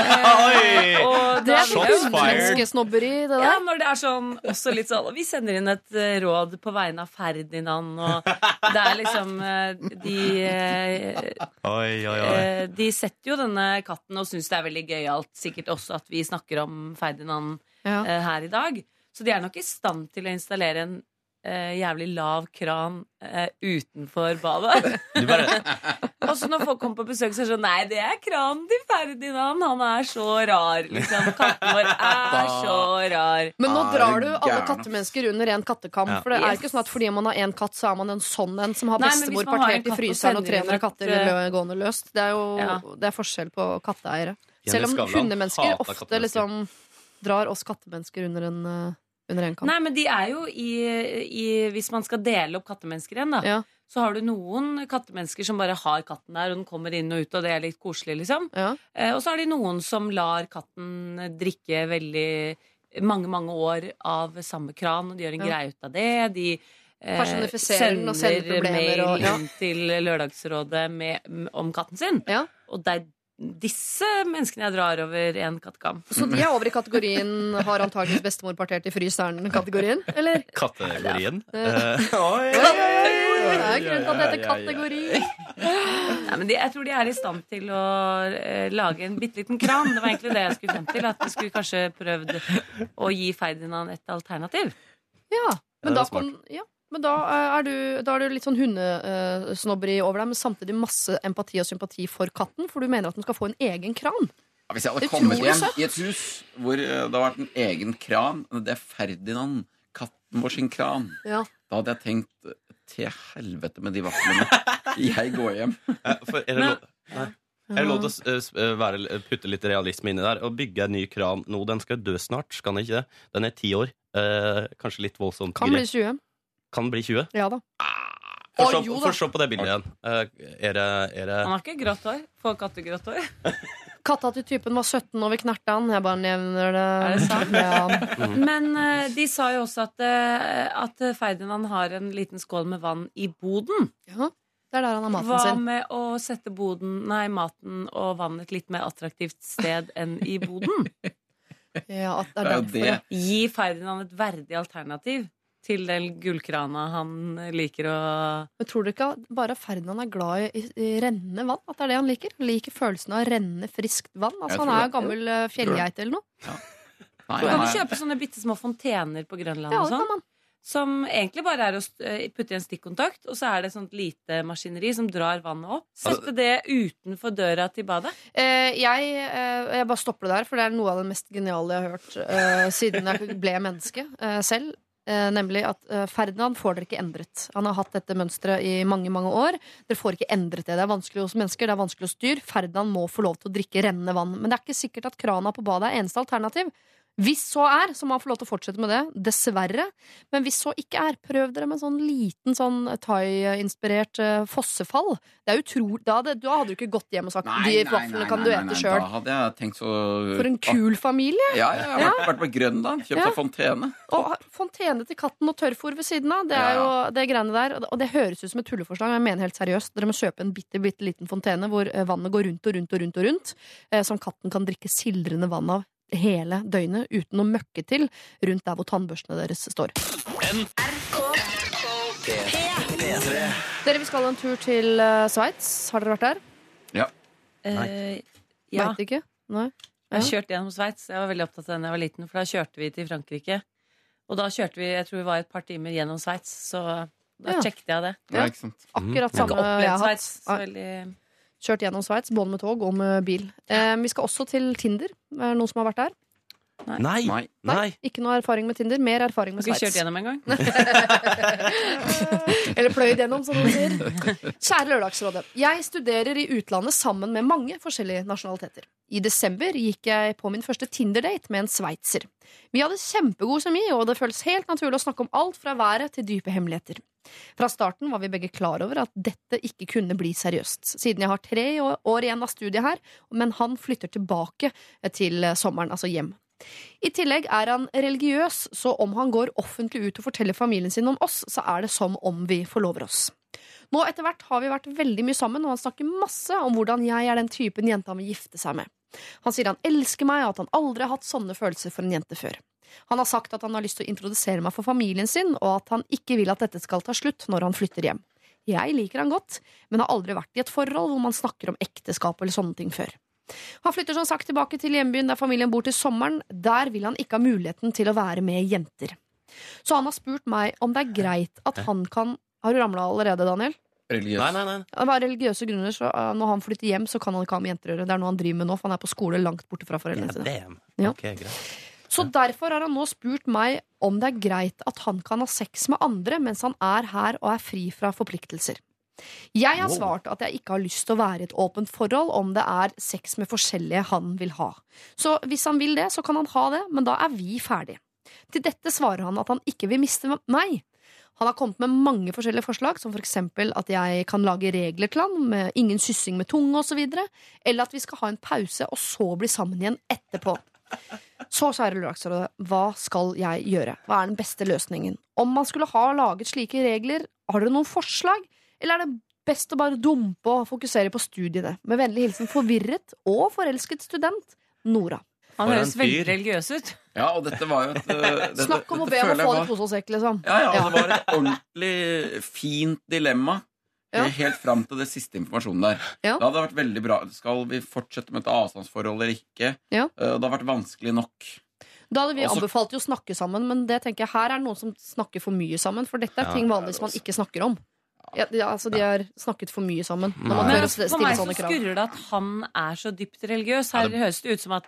Oi! og Det er er menneskesnobberi, det der. Ja, når det er sånn også litt sånn Vi sender inn et eh, råd på vegne av Ferdinand, og det er liksom eh, De eh, Oi, oi, eh, De setter jo denne katten og syns det er veldig gøyalt. Sikkert også at vi snakker om Ferdinand Ja. eh, her i dag. Så de er nok i stand til å installere en eh, jævlig lav kran eh, utenfor badet. Bare, <laughs> Og så når folk kommer på besøk, så er det sånn Nei, det er kranen til Ferdinand. Han er så rar. Liksom. Katten vår er så rar. Men nå Er drar du alle kattemennesker under én kattekam. Ja. For det er ikke sånn at fordi man har én katt, så er man en sånn en som har bestemor man har partert i fryseren og sender 300 katter lø- gående løst. Det er jo Ja. det er forskjell på katteeiere. Selv om hundemennesker ofte liksom drar oss kattemennesker under en, eh, under en kam. Nei, men de er jo i, i Hvis man skal dele opp kattemennesker igjen, da, Ja. så har du noen kattemennesker som bare har katten der, og den kommer inn og ut, og det er litt koselig, liksom. Ja. Eh, og så har de noen som lar katten drikke veldig mange, mange år av samme kran, og de gjør en Ja. greie ut av det. De eh, sender sender mail og- ja. inn til Lørdagsrådet med, om katten sin. Ja. Og det er disse menneskene jeg drar over en kattekam. Så de er over i kategorien 'har antakeligvis bestemor partert i fryseren'-kategorien? Eller? kategorien. Ja. Eh, Det er grunnen til at det heter kategori. Nei, men de, jeg tror de er i stand til å eh, lage en bitte liten kran. Det var egentlig det jeg skulle frem til. At de skulle kanskje prøvd å gi Ferdinand et alternativ. Ja, men da, er smart. kan, ja, men da eh, er du, da er du litt sånn hundesnobberi over deg, men samtidig masse empati og sympati for katten, for du mener at den skal få en egen kran. Ja, Hvis jeg hadde kommet hjem i et hus hvor eh, det har vært en egen kran Det er Ferdinand, katten vår sin kran. Ja. Da hadde jeg tenkt eh, til helvete med de vaflene. Jeg går hjem. <laughs> eh, for er det lov, nei. Er det lov til å eh, eh, putte litt realisme inni der og bygge en ny kran nå? Den skal dø snart, skal den ikke det? Den er ti år. Eh, kanskje litt voldsomt. Kan bli grep. 20. kan bli 20. Ja da. Få Å, se, jo da. få se på det bildet igjen. Eh, er det, er det Han har ikke grått hår. Får kattegrått hår. <laughs> Katta til typen var 17 over han. Jeg bare nevner det. Er det sant? Ja. Men eh, de sa jo også at, eh, at Ferdinand har en liten skål med vann i boden. ja. Det er der han har maten Hva sin. med å sette boden, nei, maten og vann et litt mer attraktivt sted enn i boden? <laughs> Ja, at det Det er er jo derfor. det. Gi Ferdinand et verdig alternativ til den gullkrana han liker å Men tror du ikke at bare Ferdinand er glad i, i rennende vann? At det er det han liker? Han liker følelsen av rennende, friskt vann. Altså, han er jo gammel eh, fjellgeit eller noe. <laughs> Nei, Du kan nei. kjøpe sånne bitte små fontener på Grønland Ja, og det kan sånn. man. Som egentlig bare er å eh, putte i en stikkontakt, og så er det et sånt lite maskineri som drar vannet opp. Sette det utenfor døra til badet. Eh, jeg, eh, jeg bare stopper det der, for det er noe av det mest geniale jeg har hørt eh, siden jeg ble menneske eh, selv. Eh, nemlig at eh, Ferdinand får dere ikke endret. Han har hatt dette mønsteret i mange mange år. Dere får ikke endret det. Det er vanskelig hos mennesker, det er vanskelig hos dyr. Ferdinand må få lov til å drikke rennende vann. Men det er ikke sikkert at krana på badet er eneste alternativ. Hvis så er, så må han få lov til å fortsette med det. Dessverre. Men hvis så ikke er, prøv dere med en sånn liten sånn thai-inspirert uh, fossefall. Det er utrolig da, da hadde du ikke gått hjem og sagt Nei, de vaflene kan du ete sjøl. Da hadde jeg tenkt så For en kul familie! Ja, jeg har vært, vært på Grønland. Kjøpt Ja. seg fontene. Og fontene til katten og tørrfôr ved siden av. Det er Ja, jo det greiene der. Og det- høres ut som et tulleforslag, men jeg mener helt seriøst. Dere må kjøpe en bitte, bitte liten fontene hvor eh, vannet går rundt og rundt og rundt, og rundt eh, som katten kan drikke sildrende vann av hele døgnet uten å møkke til rundt der hvor tannbørstene deres står. Dere, vi skal en tur til uh, Sveits. Har dere vært der? Eh, ja. Vet ikke? Nei? Jeg har kjørt gjennom Sveits. Jeg var veldig opptatt av den da jeg var liten, for da kjørte vi til Frankrike. Og da kjørte vi jeg tror vi var et par timer gjennom Sveits, så da Ja. sjekket jeg det. Ja, ikke sant? Akkurat Jeg har samme ikke jeg opplevd har Sveits hatt. så veldig Kjørt gjennom Sveits, både med tog og med bil. Eh, vi skal også til Tinder. Er det noen som har vært der? Nei! Nei. Nei. Ikke noe erfaring med Tinder, mer erfaring Har med ikke kjørt Sveits. gjennom engang. <laughs> Eller pløyd gjennom, som noen sier. Kjære Lørdagsrådet. Jeg studerer i utlandet sammen med mange forskjellige nasjonaliteter. I desember gikk jeg på min første Tinder-date med en sveitser. Vi hadde kjempegod kjemi, og det føles helt naturlig å snakke om alt fra været til dype hemmeligheter. Fra starten var vi begge klar over at dette ikke kunne bli seriøst, siden jeg har tre år igjen av studiet her, men han flytter tilbake til sommeren, altså hjem. I tillegg er han religiøs, så om han går offentlig ut og forteller familien sin om oss, så er det som om vi forlover oss. Nå etter hvert har vi vært veldig mye sammen, og han snakker masse om hvordan jeg er den typen jente han vil gifte seg med. Han sier han elsker meg, og at han aldri har hatt sånne følelser for en jente før. Han har sagt at han har lyst til å introdusere meg for familien sin, og at han ikke vil at dette skal ta slutt når han flytter hjem. Jeg liker han godt, men har aldri vært i et forhold hvor man snakker om ekteskap eller sånne ting før. Han flytter som sagt tilbake til hjembyen der familien bor til sommeren. Der vil han ikke ha muligheten til å være med jenter. Så han har spurt meg om det er greit at han kan Har du ramla allerede, Daniel? Religiøs. Nei, nei, nei. var religiøse grunner, så uh, når han flytter hjem, så kan han ikke ha med jenter å gjøre. Det er noe han driver med nå, for han er på skole langt borte fra foreldrene sine. damn. Ja. Ok, greit. Så derfor har han nå spurt meg om det er greit at han kan ha sex med andre mens han er her og er fri fra forpliktelser. Jeg har svart at jeg ikke har lyst til å være i et åpent forhold om det er sex med forskjellige han vil ha. Så hvis han vil det, så kan han ha det, men da er vi ferdige. Til dette svarer han at han ikke vil miste meg. Han har kommet med mange forskjellige forslag, som for eksempel at jeg kan lage regler til han, med ingen syssing med tunge osv., eller at vi skal ha en pause og så bli sammen igjen etterpå. Så, kjære Lørdagsrådet, hva skal jeg gjøre? Hva er den beste løsningen? Om man skulle ha laget slike regler, har dere noen forslag? Eller er det best å bare dumpe og fokusere på studiene? Med vennlig hilsen forvirret og forelsket student Nora. Han For høres veldig religiøs ut. Ja, og dette var jo et øh, <laughs> dette, Snakk om å be om å få var... det i pose og sekk, liksom. Ja, ja, og det var et ordentlig fint dilemma. Ja. Helt fram til det siste informasjonen der. Ja. Det hadde vært veldig bra. Skal vi fortsette med et avstandsforhold eller ikke? Ja. Eh, Det hadde vært vanskelig nok. Da hadde vi Også- anbefalt jo å snakke sammen, men det tenker jeg her er noen som snakker for mye sammen. For dette er Ja, ting vanligvis man ikke snakker om. Ja, de, altså, de har snakket for mye sammen. Når man Men for meg så skurrer det at han er så dypt religiøs. Her Ja, det- høres det ut som at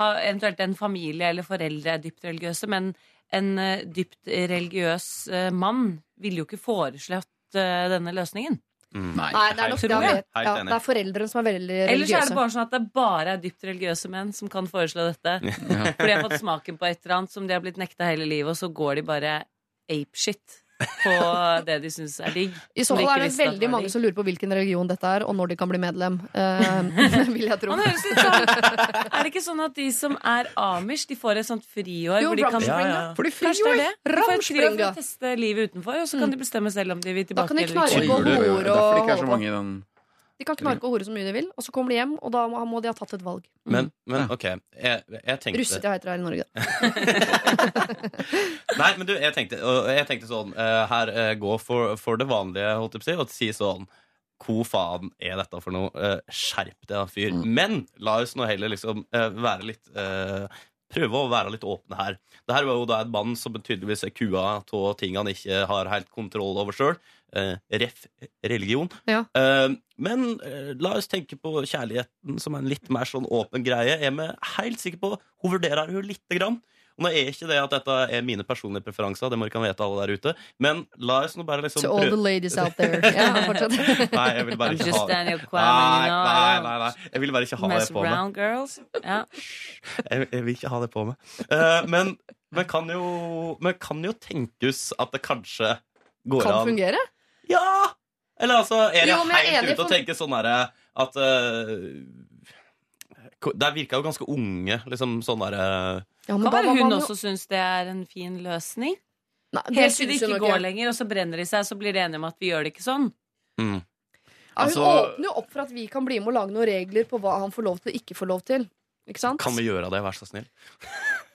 ha, eventuelt en familie eller foreldre er dypt religiøse, men en eh, dypt religiøs eh, mann ville jo ikke foreslått eh, denne løsningen. Mm. Nei. Nei, det er nok det, jeg Ja, det er foreldrene som er veldig religiøse. Ellers er det bare sånn at det bare er dypt religiøse menn som kan foreslå dette. For de har fått smaken på et eller annet som de har blitt nekta hele livet, og så går de bare apeshit på det de syns er digg. I så fall er det veldig mange som lurer på hvilken religion dette er, og når de kan bli medlem. Uh, <laughs> vil jeg tro. Sånn Er det ikke sånn at de som er amish, de får et sånt friår Jo, hvor de kan. Ja, ja. For de det er? De får friår teste livet utenfor, og så kan de bestemme selv om de vil tilbake. Da kan de ikke. På oi, oi. hore Derfor og ikke er så mange i den De kan knarke og hore så mye de vil, og så kommer de hjem, og da må de ha tatt et valg. Men, men OK, jeg, jeg tenkte Russetida heter det her i Norge. da. <laughs> Nei, men du, jeg tenkte, jeg tenkte sånn eh, Her eh, gå for, for det vanlige, holdt jeg på å si, og si sånn Hvor faen er dette for noe? Eh, skjerp deg, fyr. Mm. Men la oss nå heller liksom være litt eh, Prøve å være litt åpne her. Det her var jo da et band som tydeligvis er kua av ting han ikke har helt kontroll over sjøl. Eh, ref religion. Ja. Eh, men eh, la oss tenke på kjærligheten som en litt mer sånn åpen greie. Jeg er helt sikker på Hun vurderer hun lite grann. Og nå er ikke det at dette er mine personlige preferanser, det må dere kan vite alle der ute. Men la oss nå bare liksom To all the ladies out there. Ja, fortsett. <laughs> Nei, jeg vil bare ikke ha det. Nei, you know. nei, nei, nei. Jeg vil bare ikke ha det på meg. girls. Ja. <laughs> Jeg, jeg vil ikke ha det på meg. Uh, men men kan, jo, men kan jo tenkes at det kanskje går Kan an fungere. Ja! Eller altså, er jeg Jo, jeg helt ute og tenker sånn derre at uh, Der virka jo ganske unge, liksom sånn derre Ja, men Kan være hun også syns det er en fin løsning. Nei, det Helt til det ikke nok går jeg. lenger, og så brenner de seg, så blir de enige om at vi gjør det ikke sånn. mm. Ja, hun Altså- åpner jo opp for at vi kan bli med og lage noen regler på hva han får lov til og ikke får lov til. Ikke sant? Kan vi gjøre det, vær så snill?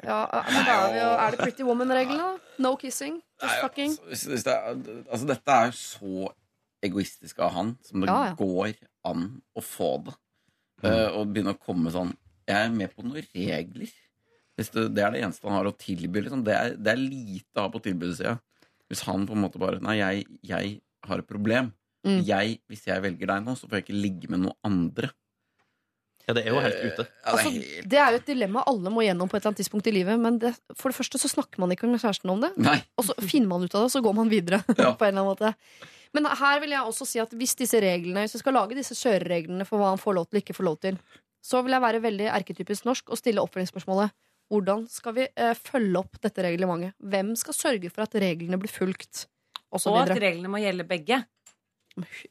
Ja, men da er, vi jo, er det Pretty Woman-reglene? da? No kissing, just fucking. altså, hvis- hvis det er, altså, dette er jo så egoistisk av han som det Ja, ja. går an å få det. Eh, og begynne å komme sånn Jeg er med på noen regler. Hvis det, det er det eneste han har å tilby. Liksom. Det, er, det er lite å ha på tilbudssida. Hvis han på en måte bare Nei, jeg, jeg har et problem. Mm. Jeg, hvis jeg velger deg nå, så får jeg ikke ligge med noen andre. Ja, det er jo helt ute. Ja, det Altså, er helt det er jo et dilemma alle må gjennom på et eller annet tidspunkt i livet. Men det, for det første så snakker man ikke med kjæresten om det. Nei. Og så finner man ut av det, og så går man videre. Ja. <laughs> på en eller annen måte Men her vil jeg også si at hvis disse reglene Hvis vi skal lage disse kjørereglene for hva han får lov til og ikke får lov til, så vil jeg være veldig erketypisk norsk og stille oppfølgingsspørsmålet hvordan skal vi eh, følge opp dette reglementet? Hvem skal sørge for at reglene blir fulgt? Og så Og at reglene må gjelde begge.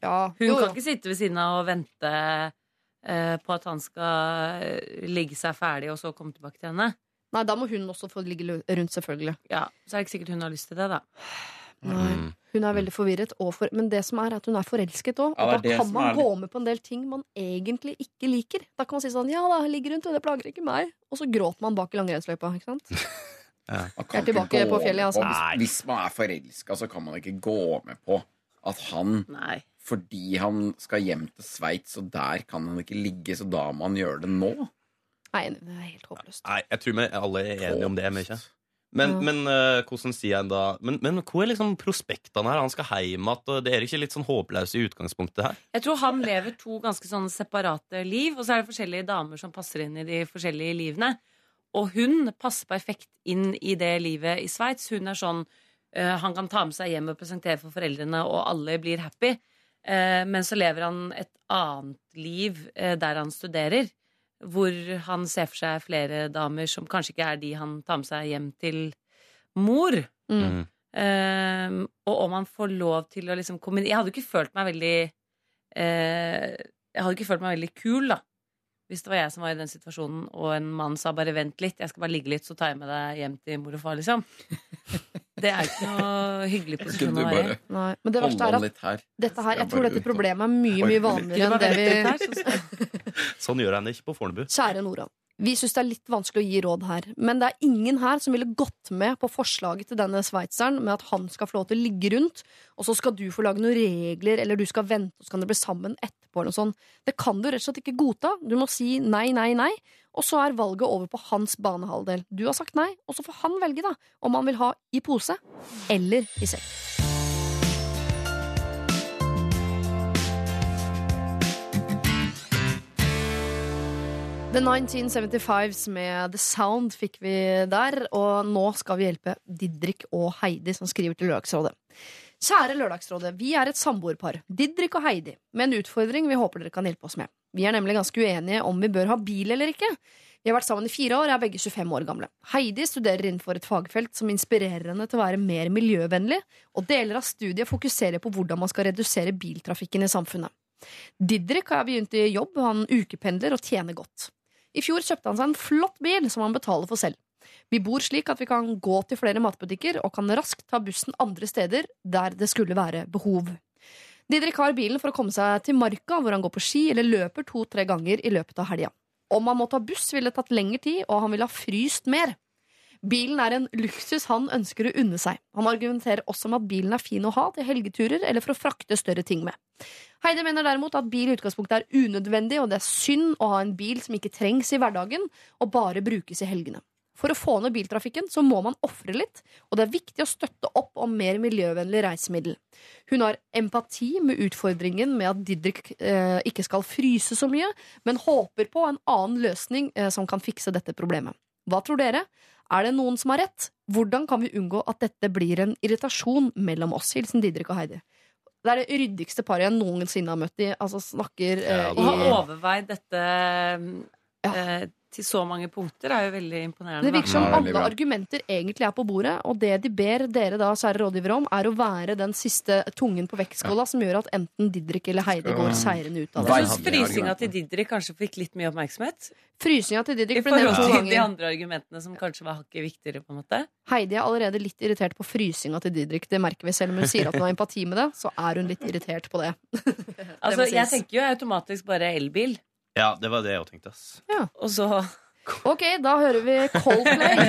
Ja, Hun jo, kan jo. ikke sitte ved siden av og vente på at han skal eh, ligge seg ferdig, og så komme tilbake til henne. Nei, da må hun også få ligge rundt, selvfølgelig. Ja, Så er det ikke sikkert hun har lyst til det, da. Nei. Mm. Hun er veldig forvirret, og for, men det som er at hun er forelsket òg. Ja, og er da kan man er gå med på en del ting man egentlig ikke liker. Da kan man si sånn 'ja da, jeg ligger rundt, og det plager ikke meg'. Og så gråter man bak i langrennsløypa. Ikke sant? <laughs> ja. Jeg er tilbake på fjellet, altså. Hvis man er forelska, så kan man ikke gå med på at han Nei. Fordi han skal hjem til Sveits, og der kan han ikke ligge, så da må han gjøre det nå. Nei, det er helt håpløst. Nei, jeg tror vi alle er enige om det mye. Men, Ja. men uh, hvordan sier jeg da Men, men hvor er liksom prospektene her? Han skal hjem igjen. Det er ikke litt sånn håpløst i utgangspunktet her? Jeg tror han lever to ganske sånn separate liv, og så er det forskjellige damer som passer inn i de forskjellige livene. Og hun passer perfekt inn i det livet i Sveits. Hun er sånn uh, Han kan ta med seg hjem og presentere for foreldrene, og alle blir happy. Eh, men så lever han et annet liv eh, der han studerer. Hvor han ser for seg flere damer som kanskje ikke er de han tar med seg hjem til mor. Mm. Eh, og om han får lov til å liksom kombinere Jeg hadde jo ikke følt meg veldig uh, Jeg hadde ikke følt meg veldig kul, da. Hvis det var jeg som var i den situasjonen, og en mann sa bare 'vent litt, jeg skal bare ligge litt, så tar jeg med deg hjem til mor og far', liksom. <laughs> Det er ikke noe hyggelig posisjon å være i. Nei, men det verste er at her? dette her, jeg tror dette problemet er mye mye vanligere enn det vi <laughs> Sånn gjør han det ikke på Fornebu. Kjære Nora. Vi syns det er litt vanskelig å gi råd her, men det er ingen her som ville gått med på forslaget til denne sveitseren med at han skal få lov til å ligge rundt, og så skal du få lage noen regler, eller du skal vente, og så kan dere bli sammen etterpå, eller noe sånt. Det kan du rett og slett ikke godta. Du må si nei, nei, nei, og så er valget over på hans banehalvdel. Du har sagt nei, og så får han velge, da, om han vil ha i pose eller i sekk. The 1975s med The Sound fikk vi der, og nå skal vi hjelpe Didrik og Heidi, som skriver til Lørdagsrådet. Kjære Lørdagsrådet, vi er et samboerpar, Didrik og Heidi, med en utfordring vi håper dere kan hjelpe oss med. Vi er nemlig ganske uenige om vi bør ha bil eller ikke. Vi har vært sammen i fire år og er begge 25 år gamle. Heidi studerer innenfor et fagfelt som inspirerer henne til å være mer miljøvennlig, og deler av studiet fokuserer på hvordan man skal redusere biltrafikken i samfunnet. Didrik har begynt i jobb, han ukependler og tjener godt. I fjor kjøpte han seg en flott bil som han betaler for selv. Vi bor slik at vi kan gå til flere matbutikker og kan raskt ta bussen andre steder der det skulle være behov. Didrik har bilen for å komme seg til Marka, hvor han går på ski eller løper to-tre ganger i løpet av helga. Om han må ta buss, ville det tatt lengre tid, og han ville ha fryst mer. Bilen er en luksus han ønsker å unne seg. Han argumenterer også med at bilen er fin å ha til helgeturer eller for å frakte større ting med. Heidi mener derimot at bil i utgangspunktet er unødvendig, og det er synd å ha en bil som ikke trengs i hverdagen, og bare brukes i helgene. For å få ned biltrafikken så må man ofre litt, og det er viktig å støtte opp om mer miljøvennlig reisemiddel. Hun har empati med utfordringen med at Didrik eh, ikke skal fryse så mye, men håper på en annen løsning eh, som kan fikse dette problemet. Hva tror dere? Er det noen som har rett? Hvordan kan vi unngå at dette blir en irritasjon mellom oss? Hilsen Didrik og Heidi. Det er det ryddigste paret jeg noensinne har møtt. De altså snakker eh, Ja, Å ha har overveid dette eh, til så mange punkter er jo veldig imponerende. Det virker som alle bra. argumenter egentlig er på bordet, og det de ber dere da, kjære rådgivere, om, er å være den siste tungen på vektskåla som gjør at enten Didrik eller Heidi går seirende ut av det. Jeg syns frysinga til Didrik kanskje fikk litt mye oppmerksomhet. Frysinga til Didrik ble nevnt forhold til de andre argumentene som kanskje var hakket viktigere. på en måte Heidi er allerede litt irritert på frysinga til Didrik. Det merker vi selv om hun sier at hun har empati med det, så er hun litt irritert på det. <laughs> Altså, Jeg tenker jo automatisk bare elbil. Ja, det var det jeg også tenkte. ass. Og så Ok, da hører vi Coldplay. <laughs>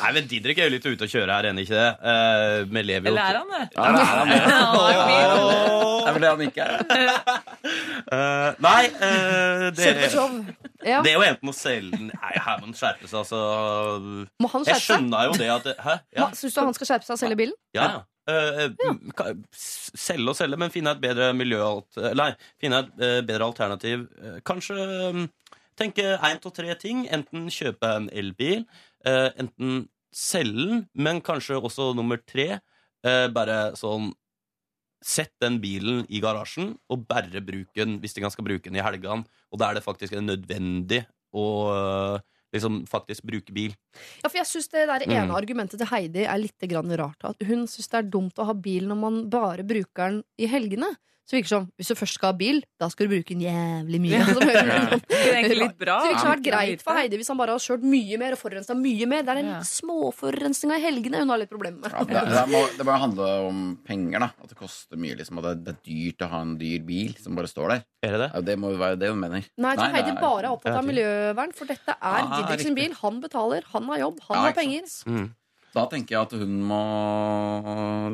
Nei, men Didrik er jo litt ute å kjøre her, enig ikke det? Eh, vi lever jo Eller er han det? Ja, det er han det. <laughs> Det er vel det han ikke er. <laughs> Eh, nei, eh, det. Ja. det er jo enten å selge Nei, her må han skjerpe seg, altså. Må han Jeg skjerpe seg? skjønner jo det at Hæ? Ja. Syns du han skal skjerpe seg og selge bilen? Ja, ja. Eh, eh, Selge og selge, men finne et bedre miljø Nei, finne et eh, bedre alternativ. Eh, Kanskje mm, tenke én til tre ting. Enten kjøpe en elbil, eh, enten selge den, men kanskje også nummer tre eh, bare sånn Sett den bilen i garasjen og bare bruk den hvis de skal bruke den i helgene. Og da er det faktisk nødvendig å eh, liksom faktisk bruke bil. Ja, for jeg synes Det der ene Mm. argumentet til Heidi er litt rart. At hun syns det er dumt å ha bil når man bare bruker den i helgene. Så virker det som hvis du først skal ha bil, da skal du bruke den jævlig mye. <laughs> Altså, det Det er egentlig litt bra. virker som det har vært greit for Heidi hvis han bare har kjørt mye mer og forurensa mye mer. Det er den småforurensninga i helgene hun har litt problemer med. Ja, det, det, må, det må handle om penger, da. At det koster mye. Liksom, at det, det er dyrt å ha en dyr bil som bare står der. Er det det? Ja, det må jo være det hun mener. Nei, jeg tror Heidi bare er opptatt av miljøvern, for dette er Ah, Didrik sin bil. Han betaler, han har jobb, han Ja, har penger. Mm. Da tenker jeg at hun må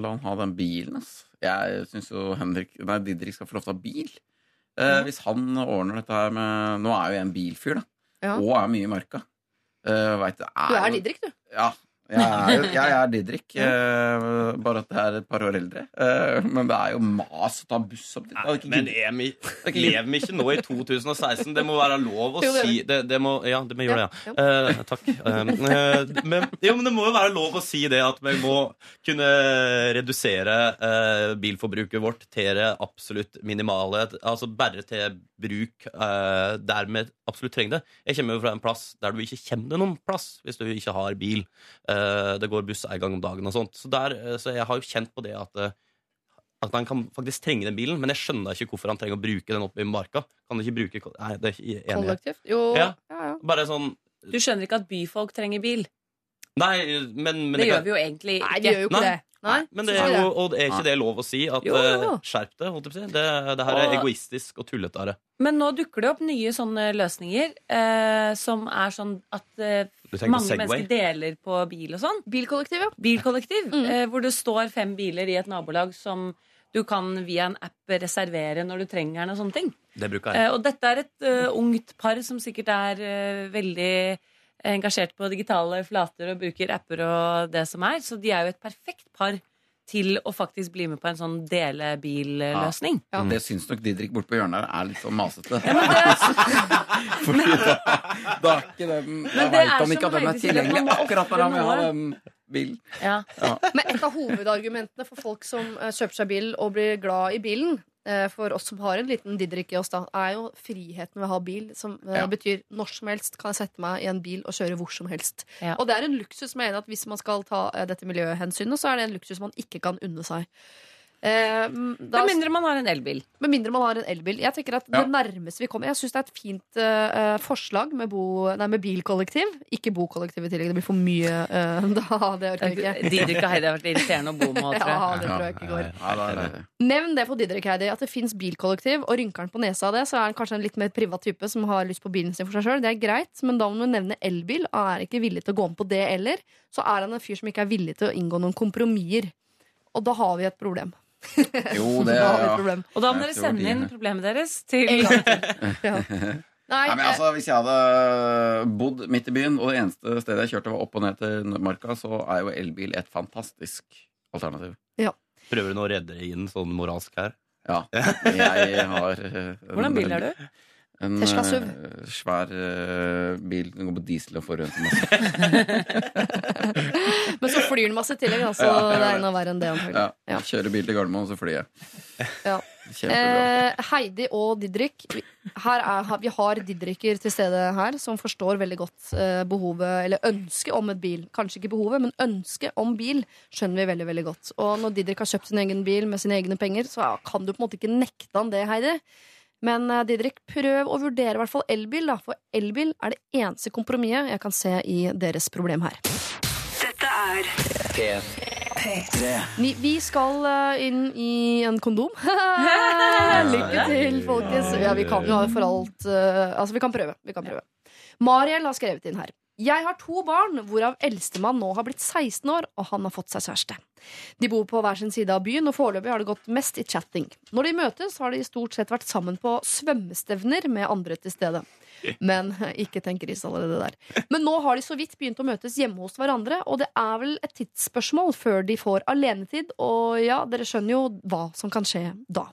la han ha den bilen. ass. Jeg syns jo Henrik, nei, Didrik skal få lov til å ha bil. Eh, hvis han ordner dette her med Nå er jo jeg en bilfyr, da. Ja. Og er mye i marka. Eh, vet, er, Du er Didrik, du. Ja. Jeg er, jo- <laughs> jeg er Didrik, uh, bare at jeg er et par år eldre. Uh, men det er jo mas å ta buss opp dit. Ikke Men Emi, er vi, lever vi ikke nå i 2016? Det må være lov å si det, det må, Ja, det må gjøre det, Ja. Eh, takk. Um, eh, men, jo, men det må jo være lov å si det at vi må kunne redusere eh, bilforbruket vårt til det absolutt minimale. Altså bare til bruk eh, der vi absolutt trenger det. Jeg kommer jo fra en plass der du ikke kommer deg noen plass hvis du ikke har bil. Det går buss en gang om dagen og sånt. Så, der, eh, så jeg har jo kjent på det at eh, at han kan faktisk trenge den bilen, men jeg skjønner ikke hvorfor han trenger å bruke den oppe i marka. Kan du ikke bruke Nei, det er ikke enig. Kollektivt. Jo, Ja. ja, ja. Bare sånn Du skjønner ikke at byfolk trenger bil. Nei, men, men Det gjør vi jo egentlig ikke. Nei, vi gjør jo ikke Nei. det. Nei, Men det er jo, og er ikke det lov å si? At Jo, eh, Skjerp deg, holdt jeg på å si. Det, det her er Og- egoistisk og tullete. det. Men nå dukker det opp nye sånne løsninger eh, som er sånn at eh, mange mennesker deler på bil og sånn. Bilkollektiv, ja. Bilkollektiv. Mm. Eh, hvor det står fem biler i et nabolag som du kan via en app reservere når du trenger den og sånne ting. Det bruker Eh, jeg. og dette er et uh, ungt par som sikkert er uh, veldig engasjert på digitale flater og bruker apper og det som er. Så de er jo et perfekt par til å faktisk bli med på en sånn delebilløsning. Ja. Det syns nok Didrik borte på hjørnet her er litt sånn masete. Ja, men det, <laughs> Fordi da, da er ikke den Da veit om han ikke at den er tilgjengelig akkurat når han vil ha den bilen. ja. Men et av hovedargumentene for folk som eh, kjøper seg bil og blir glad i bilen, for oss som har en liten Didrik i oss, da, er jo friheten ved å ha bil. Som eh, Ja. betyr når som helst kan jeg sette meg i en bil og kjøre hvor som helst. Ja. Og det er en luksus som jeg er enig at hvis man skal ta eh, dette miljøhensynet, så er det en luksus man ikke kan unne seg. Eh, da, Med mindre man har en elbil. med mindre man har en elbil. Jeg tenker at Ja. Det nærmeste vi kommer Jeg syns det er et fint uh, forslag med, bo, nei, med bilkollektiv. Ikke bokollektiv i tillegg. Det blir for mye Uh, <laughs> da. Det orker jeg ikke. Didrik og Heidi har vært irriterende å bo med. tror jeg. <laughs> Ja, det tror jeg ikke går. Ja, det det. Nevn det for Didrik Heidi, at det fins bilkollektiv, og rynker han på nesa av det, så er han kanskje en litt mer privat type som har lyst på bilen sin for seg sjøl. Det er greit, men da må du nevne elbil, og er ikke villig til å gå med på det eller, så er han en fyr som ikke er villig til å inngå noen kompromisser. Og da har vi et problem. Jo, <laughs> det ja. Og da må dere sende de- inn problemet deres til. <laughs> Ja. Nei, Nei, men eh, altså, Hvis jeg hadde bodd midt i byen, og det eneste stedet jeg kjørte var opp og ned til Marka, så er jo elbil et fantastisk alternativ. Prøver du nå å redde deg inn sånn moralsk her? Ja. <laughs> Jeg har eh, Hvordan bil er du? En uh, svær uh, bil som går på diesel og forurenser masse. <laughs> men så flyr den masse i tillegg, så Ja, det er enda verre enn det. Ja. Ja. Kjører bil til Gardermoen, så flyr jeg. Ja. <laughs> Eh, Heidi og Didrik. vi- Her er, vi har Didriker til stede her som forstår veldig godt eh, behovet, eller ønsket om et bil. Kanskje ikke behovet, men ønsket om bil skjønner vi veldig veldig godt. Og når Didrik har kjøpt sin egen bil med sine egne penger, så kan du på en måte ikke nekte han det, Heidi. Men eh, Didrik, prøv å vurdere i hvert fall elbil, da, for elbil er det eneste kompromisset jeg kan se i deres problem her. Dette er Vi, vi skal eh, inn i en kondom. Lykke til, folkens. Ja, vi kan jo ha for alt eh, Altså, vi kan prøve. Vi kan prøve. Mariel har skrevet inn her. Jeg har to barn, hvorav eldstemann nå har blitt 16 år, og han har fått seg kjæreste. De bor på hver sin side av byen, og foreløpig har det gått mest i chatting. Når de møtes, har de stort sett vært sammen på svømmestevner med andre til stede. Men <laughs> ikke tenk gris allerede der. Men nå har de så vidt begynt å møtes hjemme hos hverandre, og det er vel et tidsspørsmål før de får alenetid, og ja, dere skjønner jo hva som kan skje da.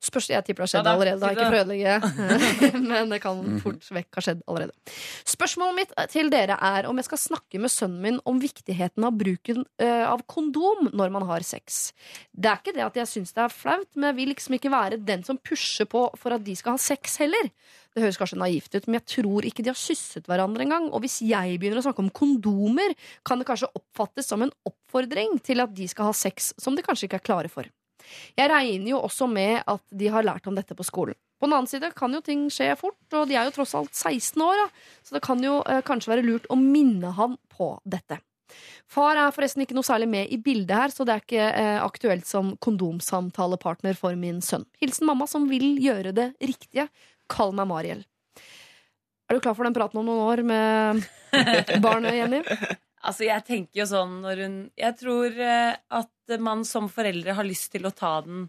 Spørs, jeg tipper det har skjedd Ja da, allerede, da, ikke for å ødelegge, <laughs> <laughs> men det kan fort vekk ha skjedd allerede. Spørsmålet mitt til dere er om jeg skal snakke med sønnen min om viktigheten av bruken eh, av kondom når man har sex. Det er ikke det at jeg syns det er flaut, men jeg vil liksom ikke være den som pusher på for at de skal ha sex heller. Det høres kanskje naivt ut, men jeg tror ikke de har kysset hverandre engang. Og hvis jeg begynner å snakke om kondomer, kan det kanskje oppfattes som en oppfordring til at de skal ha sex som de kanskje ikke er klare for. Jeg regner jo også med at de har lært om dette på skolen. På den annen side kan jo ting skje fort, og de er jo tross alt 16 år, da. så det kan jo eh, kanskje være lurt å minne han på dette. Far er forresten ikke noe særlig med i bildet her, så det er ikke eh, aktuelt som kondomsamtalepartner for min sønn. Hilsen mamma som vil gjøre det riktige. Kall meg Mariel. Er du klar for den praten om noen år med <laughs> barnet, Jenny? Altså, jeg tenker jo sånn når hun Jeg tror eh, man som foreldre har lyst til å ta den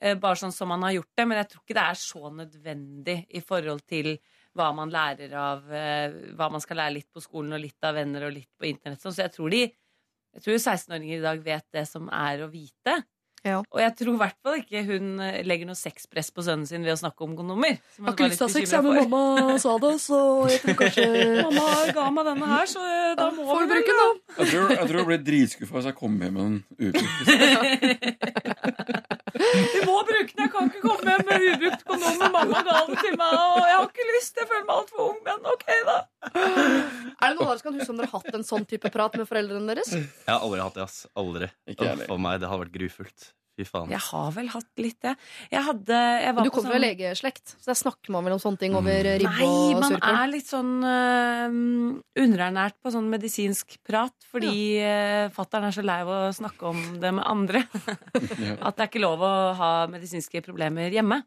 eh, bare sånn som man har gjort det, men jeg tror ikke det er så nødvendig i forhold til hva man lærer av eh, Hva man skal lære litt på skolen og litt av venner og litt på internett. Så jeg tror jeg tror 16-åringer i dag vet det som er å vite. Ja. Og jeg tror i hvert fall ikke hun eh, legger noe sexpress på sønnen sin ved å snakke om kondomer. Jeg Har hun ikke lyst til å ha sex, jeg, men mamma sa det, så jeg tror kanskje <laughs> Mamma ga meg denne her, så eh, da må Får vi bruke den, da? Jeg tror, jeg tror jeg blir dritskuffa hvis jeg kommer hjem med en ubrukt. <laughs> Vi må bruke den! Jeg kan ikke komme hjem med ubrukt kondom. men Mamma ga den til meg, og jeg har ikke lyst. Jeg føler meg altfor ung, men ok, da. Er det noen av dere som kan huske om dere har hatt en sånn type prat med foreldrene deres? Jeg har aldri hatt det, ass. Aldri. For meg, det har vært grufullt. Fy faen. Jeg har vel hatt litt det. Jeg hadde jeg var Du kommer fra sånn- legeslekt, så der snakker man vel om sånne ting over ribbe Nei, man surkål? er litt sånn uh, underernært på sånn medisinsk prat fordi ja. fattern er så lei av å snakke om det med andre. <laughs> At det er ikke lov å ha medisinske problemer hjemme.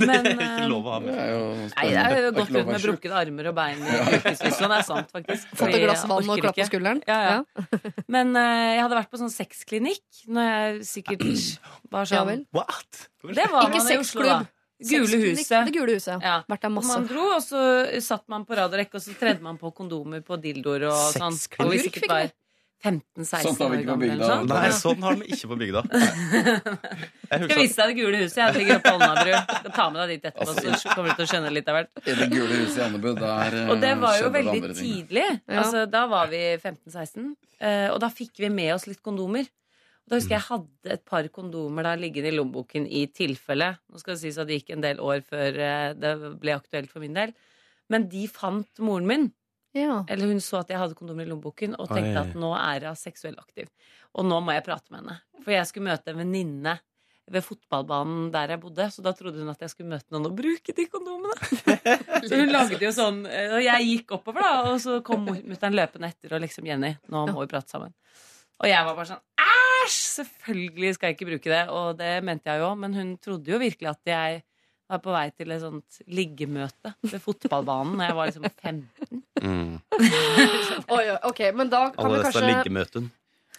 Men <laughs> Det er ikke lov å ha Det med. er jo Nei, det er jo lov rundt med brukkede armer og bein i ukevis. Sånn er sant, faktisk. Fått et glass vann og klapp på skulderen? Ja, ja. <laughs> Men uh, jeg hadde vært på sånn sexklinikk når jeg sikkert <clears throat> var sånn. What? Det var Ikke man i Oslo, da. sexklubb. Gule huset. Det gule huset. Ja. Vært der masse. man dro, og så satt man på rad og rekke, og så tredde man på kondomer på dildoer og sånn. Sexklubb. Og vi Agurk sikkert fikk var 15-16 Sånt har vi år bygda. eller sånn. Nei, sånn har de ikke på bygda. <laughs> Jeg Skal vise deg det gule huset. Jeg ligger oppe på Alnabru. Skal ta med deg dit etterpå, så kommer du til å skjønne litt av hvert. I det gule huset i Andebu, der eh, Og det var jo veldig tidlig. Altså, da var vi 15-16, eh, og da fikk vi med oss litt kondomer. Da husker jeg jeg hadde et par kondomer da liggende i lommeboken i tilfelle. Nå skal det sies at det gikk en del år før eh, det ble aktuelt for min del. Men de fant moren min. Ja. Eller hun så at jeg hadde kondomer i lommeboken og tenkte Oi. at nå er hun seksuell aktiv. Og nå må jeg prate med henne. For jeg skulle møte en venninne ved fotballbanen der jeg bodde. Så da trodde hun at jeg skulle møte noen og bruke de kondomene. <laughs> så hun lagde jo sånn eh, Og jeg gikk oppover, da, og så kom mutter'n løpende etter og liksom Jenny, nå må vi prate sammen. Og jeg var bare sånn Æsj! Selvfølgelig skal jeg ikke bruke det. Og det mente jeg jo, men hun trodde jo virkelig at jeg var på vei til et sånt liggemøte ved fotballbanen da jeg var liksom 15. Mm. <laughs> Oi, ok, men da kan, vi Alle disse kanskje, liggemøtene.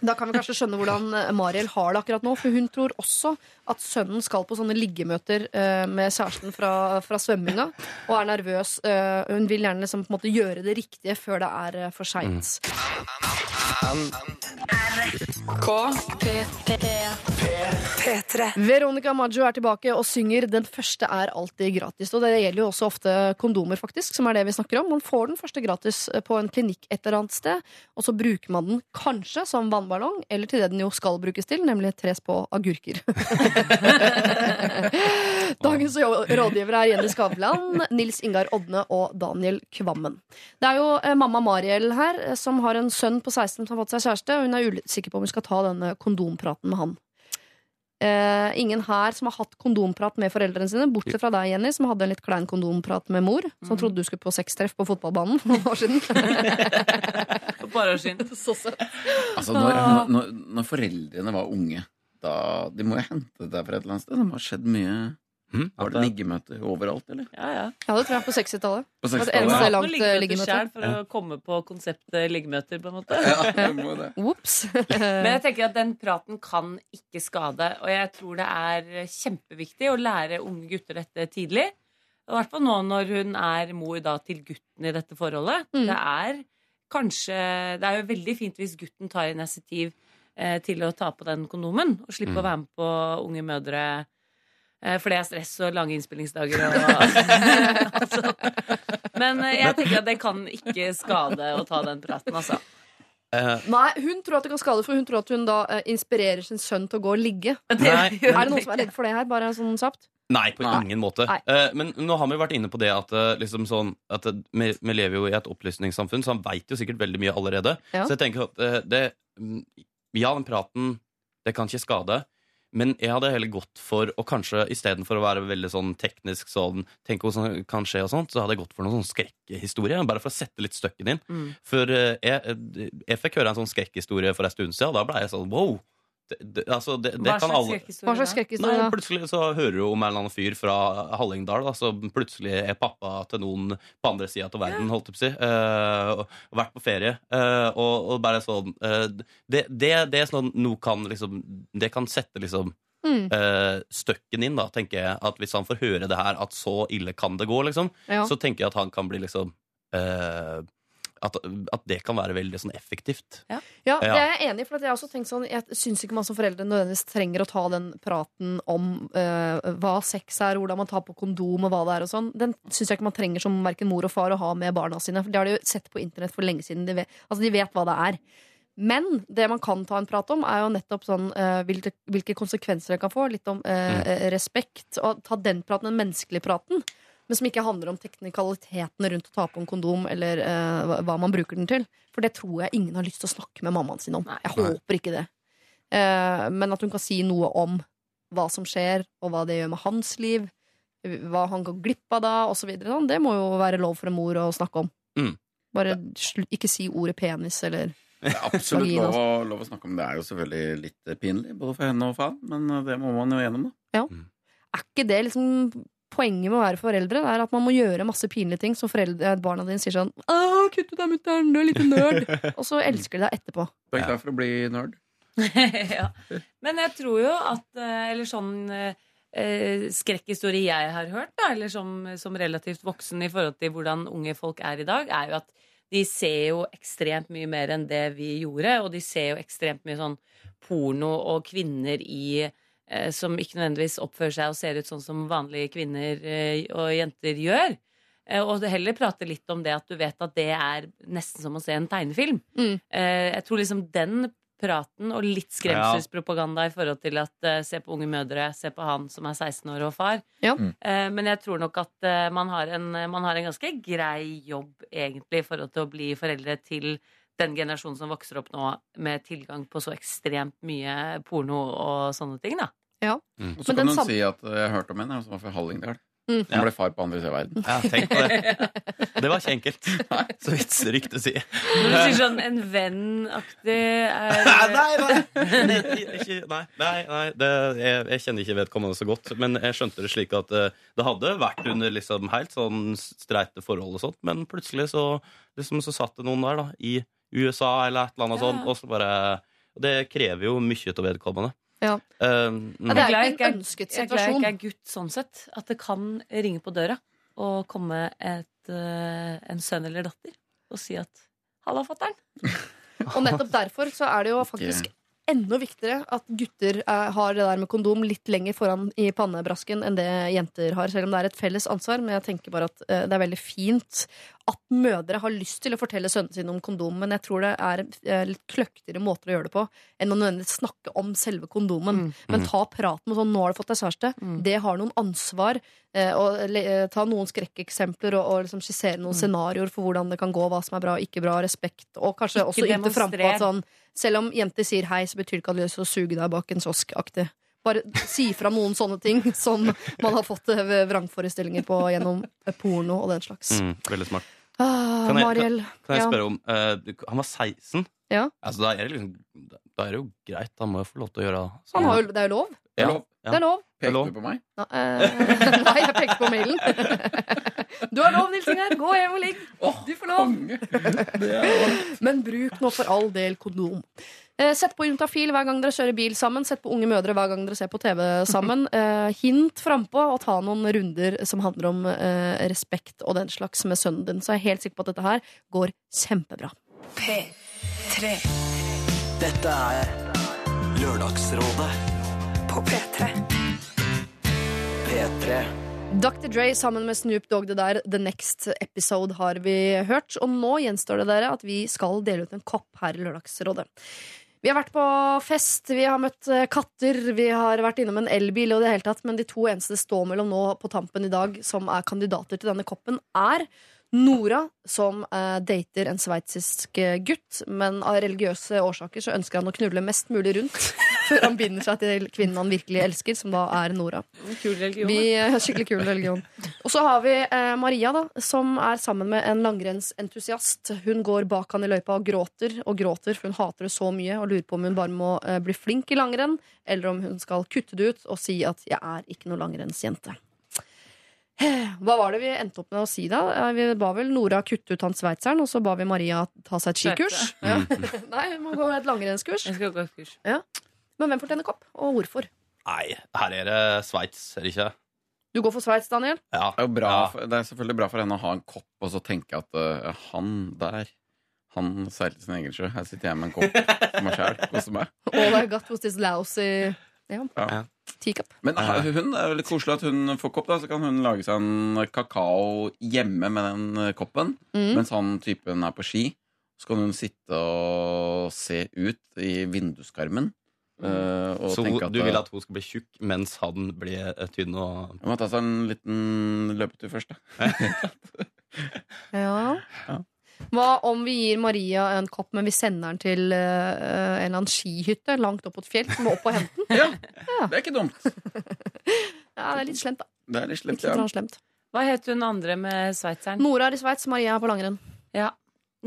da kan vi kanskje skjønne hvordan eh, Mariel har det akkurat nå. For hun tror også at sønnen skal på sånne liggemøter eh, med kjæresten fra, fra svømminga. Og er nervøs. Eh, hun vil gjerne liksom, på en måte gjøre det riktige før det er eh, for seint. Veronica Maggio er tilbake og synger 'Den første er alltid gratis'. Og det gjelder jo også ofte kondomer, faktisk, som er det vi snakker om. Man får den første gratis på en klinikk et eller annet sted, og så bruker man den kanskje som vannballong, eller til det den jo skal brukes til, nemlig tres på agurker. Dagens rådgivere er Jenny Skavlan, Nils Ingar Odne og Daniel Kvammen. Det er jo eh, mamma Mariel her, eh, som har en sønn på 16 som har fått seg kjæreste, og hun er usikker på om hun skal ta denne kondompraten med han. Eh, ingen her som har hatt kondomprat med foreldrene sine, bortsett fra deg, Jenny, som hadde en litt klein kondomprat med mor, som trodde du skulle på sextreff på fotballbanen for noen år siden. <laughs> Et år siden. <laughs> Så søtt. Altså, når, når, når foreldrene var unge, da De må jo hente det der fra et eller annet sted. Det må ha skjedd mye. Mm, Var det liggemøter overalt, eller? Ja, ja. Ja, det tror jeg på 60-tallet. På Det var det 60-tallet? eneste ja. langt, eh, liggemøte. selv For å komme på konseptet liggemøter, på en måte. Ja. <laughs> Ops. <laughs> Men jeg tenker at den praten kan ikke skade. Og jeg tror det er kjempeviktig å lære unge gutter dette tidlig. I hvert fall nå når hun er mor da, til gutten i dette forholdet. Mm. Det er kanskje Det er jo veldig fint hvis gutten tar initiativ eh, til å ta på den kondomen, og slippe Mm. å være med på Unge mødre. Eh, for det er stress og lange innspillingsdager og <laughs> altså. Men eh, jeg tenker at det kan ikke skade å ta den praten, altså. Uh, Nei, hun tror at det kan skade, for hun tror at hun da uh, inspirerer sin sønn til å gå og ligge. <laughs> Nei. Er det noen som er redd for det her? Bare sånn kjapt? Nei, på Nei. ingen måte. Eh, men nå har vi vært inne på det at, liksom sånn, at vi, vi lever jo i et opplysningssamfunn, så han veit jo sikkert veldig mye allerede. Ja. Så jeg tenker at det mm, Ja, den praten, det kan ikke skade. Men jeg hadde heller gått for å kanskje istedenfor å være veldig sånn teknisk sånn Tenk hva som kan skje og sånt, så hadde jeg gått for noen sånn skrekkhistorie. Bare for å sette litt støkken inn. Mm. For eh, jeg, jeg fikk høre en sånn skrekkhistorie for en stund siden, og da ble jeg sånn wow. Det, det, altså, det, det Hva kan slags alle Hva skrekkhistorie slags skrekkhistorie? Da? plutselig så hører du om en eller annen fyr fra Hallingdal da, som plutselig er pappa til noen på andre sida av verden, holdt jeg på å si, Uh, og vært på ferie. Uh, og, og bare sånn uh, det, det, det er sånn nå kan liksom Det kan sette liksom Mm. Uh, støkken inn, da, tenker jeg. At hvis han får høre det her, at så ille kan det gå, liksom, Ja. så tenker jeg at han kan bli liksom eh, at, at det kan være veldig sånn effektivt. Ja, Ja. det er jeg enig i. For jeg har også tenkt sånn Jeg syns ikke man som foreldre nødvendigvis trenger å ta den praten om eh, hva sex er, hvordan man tar på kondom og hva det er og sånn. Den syns jeg ikke man trenger som verken mor og far å ha med barna sine. For det har de jo sett på internett for lenge siden. De vet, altså de vet hva det er. Men det man kan ta en prat om, er jo nettopp sånn uh, hvilke, hvilke konsekvenser det kan få. Litt om uh, respekt. Og ta den praten, den menneskelige praten. Men som ikke handler om teknikalitetene rundt å ta på en kondom, eller uh, hva- man bruker den til. For det tror jeg ingen har lyst til å snakke med mammaen sin om. Jeg håper ikke det. Uh, men at hun kan si noe om hva som skjer, og hva det gjør med hans liv. Hva han går glipp av da, osv. Det må jo være lov for en mor å snakke om. Mm. Bare ikke si ordet penis, eller Det er absolutt lov å, lov å snakke om. Det er jo selvfølgelig litt pinlig, både for henne og for han, men det må man jo gjennom, da. Ja. Er ikke det liksom poenget med å være foreldre? Det er at man må gjøre masse pinlige ting, så foreldre, barna dine sier sånn 'Å, kutt ut av mutter'n, du er liten nerd'. <laughs> og så elsker de deg etterpå. Du er klar for å bli nerd? <laughs> ja. Men jeg tror jo at eh, Eller sånn eh, eh, skrekkhistorie jeg har hørt, da, eller som, som relativt voksen i forhold til hvordan unge folk er i dag, er jo at de ser jo ekstremt mye mer enn det vi gjorde, og de ser jo ekstremt mye sånn porno og kvinner i eh, som ikke nødvendigvis oppfører seg og ser ut sånn som vanlige kvinner eh, og jenter gjør. Eh, Og det heller prate litt om det at du vet at det er nesten som å se en tegnefilm. Mm. Eh, Jeg tror liksom den praten og litt skremselspropaganda i forhold til at eh, se på unge mødre, se på han som er 16 år og far. Ja. Mm. Eh, Men jeg tror nok at eh, man har, en, man har en ganske grei jobb egentlig i forhold til å bli foreldre til den generasjonen som vokser opp nå med tilgang på så ekstremt mye porno og sånne ting, da. Ja. Og så kan hun sam- si at eh, jeg hørte om en som var fra Hallingdal. Mm. Han ble far på andre siden av verden. Ja, tenk på det. <laughs> Det var ikke enkelt. Så vidt ryktet sier. Du sier sånn en venn-aktig er Nei, nei, nei. Ikke, nei, nei, nei det, jeg, jeg kjenner ikke vedkommende så godt. Men jeg skjønte det slik at eh, det hadde vært under liksom helt sånn streite forhold og sånt, men plutselig så, liksom, så satt det noen der da, i USA eller et eller annet Ja. sånt, og så bare Det krever jo mye av vedkommende. Ja. Um, Ja, det er jo ikke en ønsket situasjon. Jeg er glad jeg ikke er gutt sånn sett. At det kan ringe på døra og komme et, uh, en sønn eller datter og si at 'halla, fatter'n'. Og nettopp derfor så er det jo faktisk enda viktigere at gutter eh, har det der med kondom litt lenger foran i pannebrasken enn det jenter har, selv om det er et felles ansvar. Men jeg tenker bare at eh, det er veldig fint at mødre har lyst til å fortelle sønnene sine om kondom, men jeg tror det er eh, litt kløktigere måter å gjøre det på enn å nødvendigvis snakke om selve kondomen. Mm. Men ta praten med sånn 'nå har du fått deg kjæreste'. Mm. Det har noen ansvar. Og ta noen skrekkeksempler og, og liksom skissere noen Mm. scenarioer for hvordan det kan gå, hva som er bra og ikke bra, respekt, og kanskje Ikke også ymte frampå at sånn selv om jenter sier hei, så betyr det ikke at du har lyst til å suge deg bak en kiosk-aktig. Bare si fra noen sånne ting som man har fått eh, vrangforestillinger på gjennom eh, porno og den slags. mm, veldig smart. Ah, Kan jeg- Mariell. Kan jeg Ja. spørre om uh, Han var 16. Ja. Altså, da, er det liksom, da er det jo greit. Han må jo få lov til å gjøre Han har jo, det er jo lov. Ja, Det er lov. Pekte du på meg? Nei, <laughs> jeg pekte på mailen. <laughs> Du har lov, Nils Ingar. Gå hjem og ligg. Du får lov. Men bruk nå for all del kondom. Eh, Sett på Juntafil hver gang dere kjører bil sammen. Sett på Unge mødre hver gang dere ser på TV sammen. <laughs> Eh, hint frampå og ta noen runder som handler om eh, respekt og den slags med sønnen din. Så jeg er helt sikker på at dette her går kjempebra. P3 Dette er Lørdagsrådet på P3. P3. Dr. Dre sammen med Snoop Dogg, det der The Next Episode har vi hørt. Og nå gjenstår det dere at vi skal dele ut en kopp her i Lørdagsrådet. Vi har vært på fest, vi har møtt eh, katter, vi har vært innom en elbil og det hele tatt, men de to eneste det står mellom nå på tampen i dag som er kandidater til denne koppen, er Nora, som eh, dater en sveitsisk eh, gutt, men av religiøse årsaker så ønsker han å knulle mest mulig rundt <laughs> før <laughs> han binder seg til kvinnen han virkelig elsker, som da er Nora. Kul religion. Vi, eh, skikkelig kul religion. Og så har vi eh, Maria, da, som er sammen med en langrennsentusiast. Hun går bak han i løypa og gråter og gråter, for hun hater det så mye og lurer på om hun bare må eh, bli flink i langrenn, eller om hun skal kutte det ut og si at 'jeg er ikke noe langrennsjente'. <sighs> Hva var det vi endte opp med å si da? Eh, Vi ba vel Nora kutte ut han sveitseren, og så ba vi Maria ta seg et skikurs. Ja. <laughs> Nei, hun må gå et langrennskurs. Jeg skal gå et kurs. Men hvem fortjener kopp, og hvorfor? Nei, her er det Sveits, er det ikke? Du går for Sveits, Daniel? Ja. Det er, jo bra, Ja. for, det er selvfølgelig bra for henne å ha en kopp og så tenke at uh, han der han seilte sin egen sjø. Her sitter jeg med en kopp for meg sjæl. Koser meg. <laughs> All I got was this lousy ja, Ja. teacup. Men ha- hun er jo litt koselig at hun får kopp, da. Så kan hun lage seg en kakao hjemme med den eh, koppen. Mm. Mens han typen er på ski. Så kan hun sitte og se ut i vinduskarmen. Eh, og Så hun, at du vil at hun skal bli tjukk mens han blir eh, tynn og Jeg må ta seg en liten løpetur først, da. Ja. Ja. Hva om vi gir Maria en kopp, men vi sender den til uh, en eller annen skihytte langt opp på et fjell? Som må opp og hente den? <laughs> Ja, Det er ikke dumt. Ja, det er litt slemt, da. Det er litt slemt, litt ja. slemt. Hva het hun andre med sveitseren? Nora er i Sveits, Maria er på langrenn. Ja.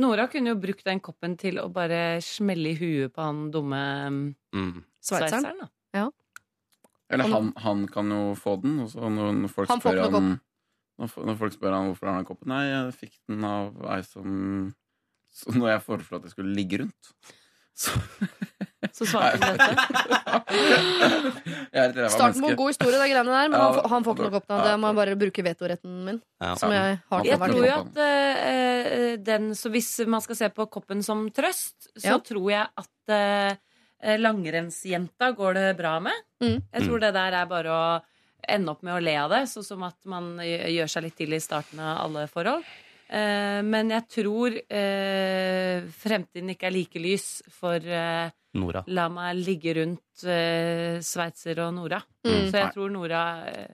Nora kunne jo brukt den koppen til å bare smelle i huet på han dumme mm. Sveitseren. sveitseren. da. Eller han, han kan jo få den, og når folk Han spør han når, når folk spør han hvorfor han har koppen Nei, jeg fikk den av ei som Når jeg foreslo at jeg skulle ligge rundt. Så, <laughs> Så svarte han dette. <laughs> Starten på en god historie, de greiene der, men Ja, han, får- han får ikke nok da. Det må bare bruke vetoretten min. Ja. Som jeg har Jeg tror jo at uh, den Så hvis man skal se på koppen som trøst, så Ja. tror jeg at uh, langrennsjenta går det bra med. Mm. Jeg tror det der er bare å ende opp med å le av det, sånn som at man gjør seg litt til i starten av alle forhold. Eh, men jeg tror eh, fremtiden ikke er like lys for eh, Nora. La meg ligge rundt eh, Sveitser og Nora. Mm. Så jeg tror Nora eh,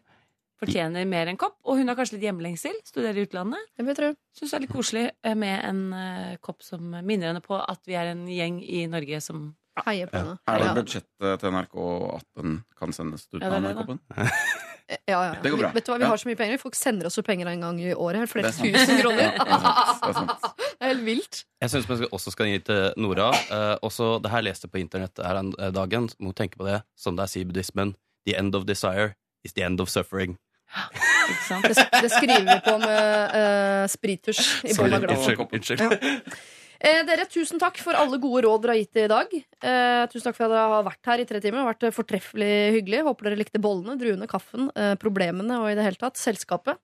fortjener mer enn kopp. Og hun har kanskje litt hjemlengsel, studerer i utlandet. Syns det er litt koselig eh, med en eh, kopp som minner henne på at vi er en gjeng i Norge som Heier på henne. Er det budsjettet til NRK at den kan sendes ut Ja, er av det, den da. koppen? Ja, ja. Det går bra. Vet du hva, Vi Ja. har så mye penger. Folk sender oss jo penger en gang i året. Flere er tusen kroner. <laughs> Ja, det er sant. Det er sant. Det er helt vilt. Jeg syns vi også skal gi til Nora. Eh, også, det her leste jeg på internett her en eh, dagen. Må tenke på det, som det er sier buddhismen. The end of desire is the end of suffering. Ikke sant? Det, det skriver vi på med uh, sprittusj i bånn glasset. Unnskyld. <laughs> Eh, dere, tusen takk for alle gode råd dere har gitt i dag. Eh, tusen takk for at dere har vært her i tre timer. Det har vært eh, fortreffelig hyggelig. Håper dere likte bollene, druene, kaffen, eh, problemene og i det hele tatt selskapet.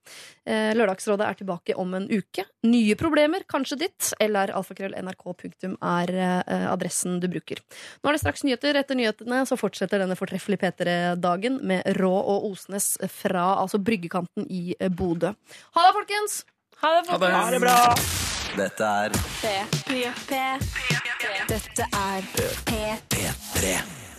Eh, Lørdagsrådet er tilbake om en uke. Nye problemer, kanskje ditt. Eller alfakrøll.nrk.no er eh, adressen du bruker. Nå er det straks nyheter. Etter nyhetene så fortsetter denne fortreffelige P3-dagen med Rå og Osnes fra altså bryggekanten i Bodø. Ha det, folkens! Ha det, folkens. Ha det bra! Dette er P3. Dette er P3. P3.